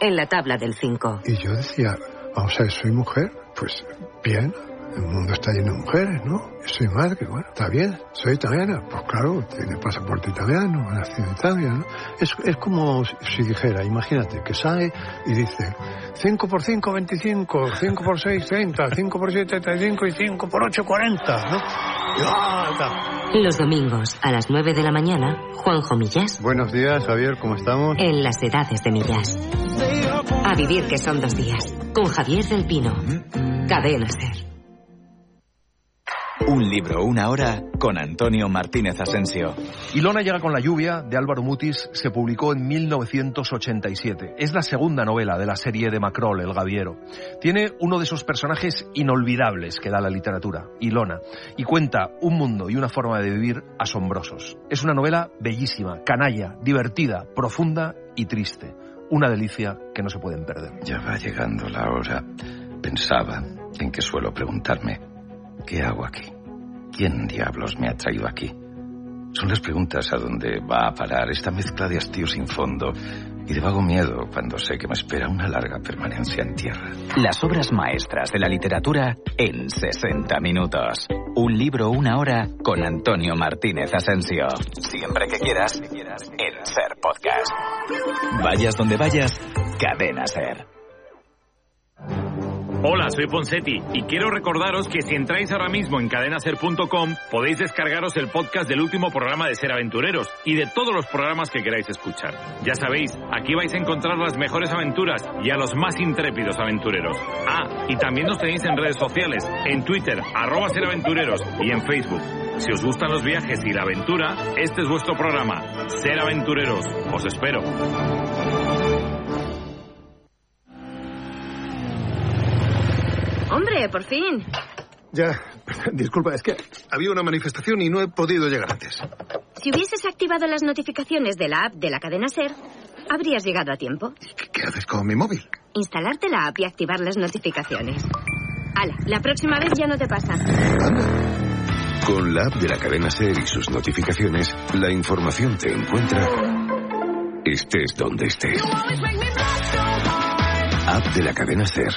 en la tabla del 5.
y yo decía vamos a ver, soy mujer, pues bien, el mundo está lleno de mujeres, ¿no? Soy madre, bueno, está bien, soy italiana, pues claro, tiene pasaporte italiano, nacido en Italia, ¿no? Es, es como si dijera, imagínate, que sale y dice 5 por 5, 25, 5 por 6, 30, 5 por 7, 35 y 5 por 8, 40, ¿no? Ah.
Los domingos a las 9 de la mañana, Juanjo Millás
Buenos días, Javier, ¿cómo estamos?
en las edades de Millás. A vivir que son dos días. Con Javier del Pino. Cadena Ser.
Un libro, una hora con Antonio Martínez Asensio.
Ilona llega con la lluvia, de Álvaro Mutis, se publicó en 1987. Es la segunda novela de la serie de Macrol, El Gaviero. Tiene uno de esos personajes inolvidables que da la literatura, Ilona, y cuenta un mundo y una forma de vivir asombrosos. Es una novela bellísima, canalla, divertida, profunda y triste. Una delicia que no se pueden perder.
Ya va llegando la hora. Pensaba en que suelo preguntarme, ¿qué hago aquí? ¿Quién diablos me ha traído aquí? Son las preguntas a dónde va a parar esta mezcla de hastío sin fondo y de vago miedo cuando sé que me espera una larga permanencia en tierra.
Las obras maestras de la literatura en 60 minutos. Un libro, una hora con Antonio Martínez Asensio. Siempre que quieras, en Ser Podcast. Vayas donde vayas, cadena Ser.
Hola, soy Ponsetti y quiero recordaros que si entráis ahora mismo en cadenaser.com podéis descargaros el podcast del último programa de Ser Aventureros y de todos los programas que queráis escuchar. Ya sabéis, aquí vais a encontrar las mejores aventuras y a los más intrépidos aventureros. Ah, y también nos tenéis en redes sociales, en Twitter, arroba Ser Aventureros y en Facebook. Si os gustan los viajes y la aventura, este es vuestro programa. Ser Aventureros. Os espero.
Hombre, por fin.
Ya, *laughs* disculpa, es que había una manifestación y no he podido llegar antes.
Si hubieses activado las notificaciones de la app de la cadena Ser, habrías llegado a tiempo.
¿Qué haces con mi móvil?
Instalarte la app y activar las notificaciones. Hala, la próxima vez ya no te pasa.
Con la app de la cadena Ser y sus notificaciones, la información te encuentra estés donde estés. App de la cadena Ser,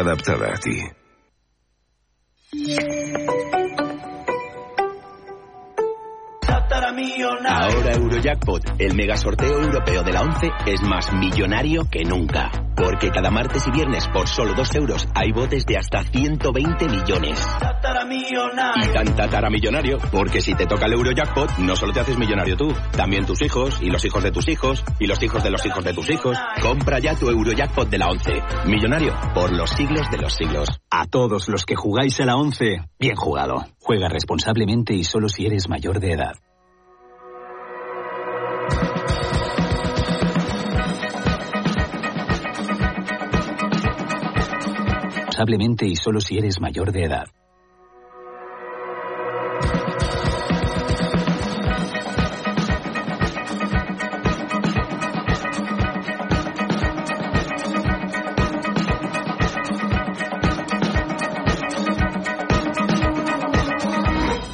adaptada a ti.
Ahora Eurojackpot, el mega sorteo europeo de la 11, es más millonario que nunca. Porque cada martes y viernes por solo 2 euros hay botes de hasta 120 millones. Y tan tatara millonario, porque si te toca el Eurojackpot, no solo te haces millonario tú, también tus hijos, y los hijos de tus hijos, y los hijos de los hijos de tus hijos. Compra ya tu Eurojackpot de la 11. Millonario, por los siglos de los siglos.
A todos los que jugáis a la 11, bien jugado. Juega responsablemente y solo si eres mayor de edad.
Responsablemente y solo si eres mayor de edad.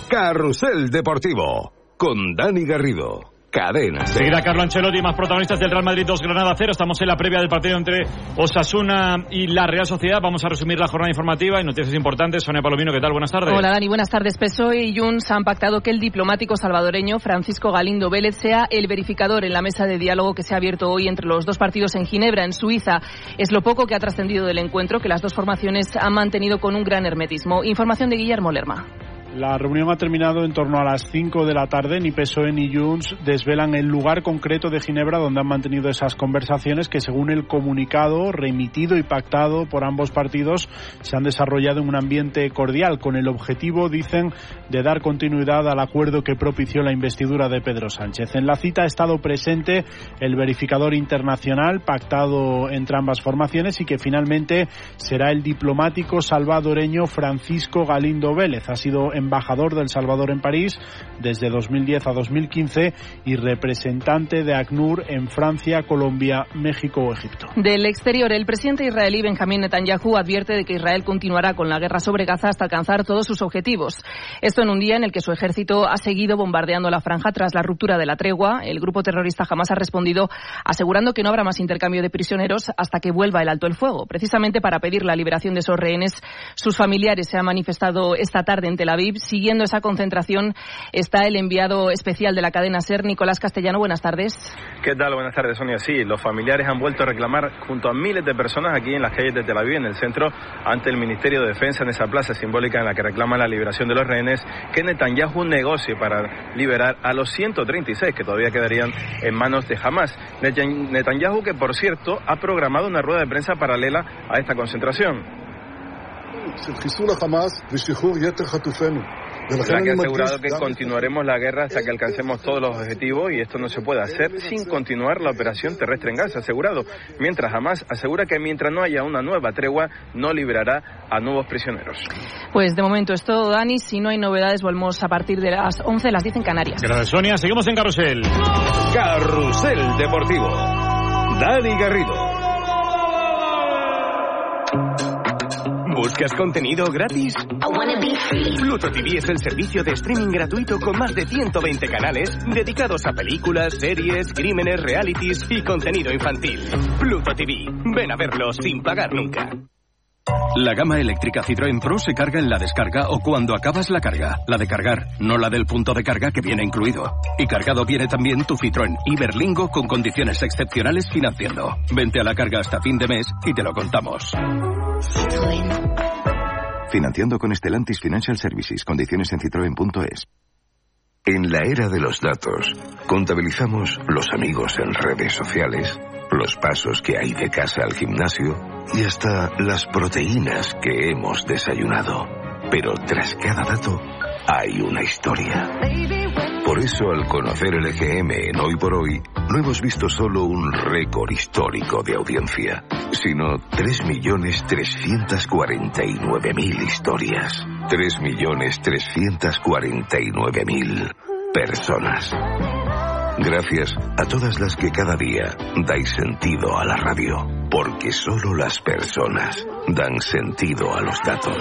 Carrusel Deportivo con Dani Garrido. Cadena.
Seguirá Carlo Ancelotti, más protagonistas del Real Madrid 2 Granada 0. Estamos en la previa del partido entre Osasuna y la Real Sociedad. Vamos a resumir la jornada informativa y noticias importantes. Sonia Palomino, ¿qué tal? Buenas tardes.
Hola Dani, buenas tardes. PSOE y Junts han pactado que el diplomático salvadoreño Francisco Galindo Vélez sea el verificador en la mesa de diálogo que se ha abierto hoy entre los dos partidos en Ginebra, en Suiza. Es lo poco que ha trascendido del encuentro que las dos formaciones han mantenido con un gran hermetismo. Información de Guillermo Lerma.
La reunión ha terminado en torno a las 5 de la tarde. Ni PSOE ni Junts desvelan el lugar concreto de Ginebra donde han mantenido esas conversaciones que, según el comunicado remitido y pactado por ambos partidos, se han desarrollado en un ambiente cordial, con el objetivo, dicen, de dar continuidad al acuerdo que propició la investidura de Pedro Sánchez. En la cita ha estado presente el verificador internacional pactado entre ambas formaciones y que finalmente será el diplomático salvadoreño Francisco Galindo Vélez. Ha sido embajador del Salvador en París desde 2010 a 2015 y representante de ACNUR en Francia, Colombia, México o Egipto.
Del exterior, el presidente israelí Benjamín Netanyahu advierte de que Israel continuará con la guerra sobre Gaza hasta alcanzar todos sus objetivos. Esto en un día en el que su ejército ha seguido bombardeando la franja tras la ruptura de la tregua. El grupo terrorista jamás ha respondido asegurando que no habrá más intercambio de prisioneros hasta que vuelva el alto el fuego. Precisamente para pedir la liberación de esos rehenes, sus familiares se han manifestado esta tarde en Tel Aviv Siguiendo esa concentración está el enviado especial de la cadena SER, Nicolás Castellano. Buenas tardes.
¿Qué tal? Buenas tardes, Sonia. Sí, los familiares han vuelto a reclamar junto a miles de personas aquí en las calles de Tel Aviv, en el centro, ante el Ministerio de Defensa, en esa plaza simbólica en la que reclaman la liberación de los rehenes, que Netanyahu negocie para liberar a los 136 que todavía quedarían en manos de Hamas. Netanyahu, que por cierto, ha programado una rueda de prensa paralela a esta concentración. La que ha asegurado que continuaremos la guerra hasta que alcancemos todos los objetivos y esto no se puede hacer sin continuar la operación terrestre en Gaza, asegurado. Mientras Hamas asegura que mientras no haya una nueva tregua, no liberará a nuevos prisioneros.
Pues de momento es todo, Dani. Si no hay novedades, volvemos a partir de las 11, las 10 en Canarias.
Gracias, Sonia. Seguimos en Carrusel.
Carrusel Deportivo. Dani Garrido.
¿Buscas contenido gratis? Pluto TV es el servicio de streaming gratuito con más de 120 canales dedicados a películas, series, crímenes, realities y contenido infantil. Pluto TV. Ven a verlo sin pagar nunca.
La gama eléctrica Citroën Pro se carga en la descarga o cuando acabas la carga. La de cargar, no la del punto de carga que viene incluido. Y cargado viene también tu Citroën Iberlingo con condiciones excepcionales financiando. Vente a la carga hasta fin de mes y te lo contamos.
Financiando con Stellantis Financial Services. Condiciones en citroen.es. En la era de los datos, contabilizamos los amigos en redes sociales, los pasos que hay de casa al gimnasio y hasta las proteínas que hemos desayunado. Pero tras cada dato hay una historia. Por eso al conocer el EGM en Hoy por Hoy, no hemos visto solo un récord histórico de audiencia, sino 3.349.000 historias. 3.349.000 personas. Gracias a todas las que cada día dais sentido a la radio, porque solo las personas dan sentido a los datos.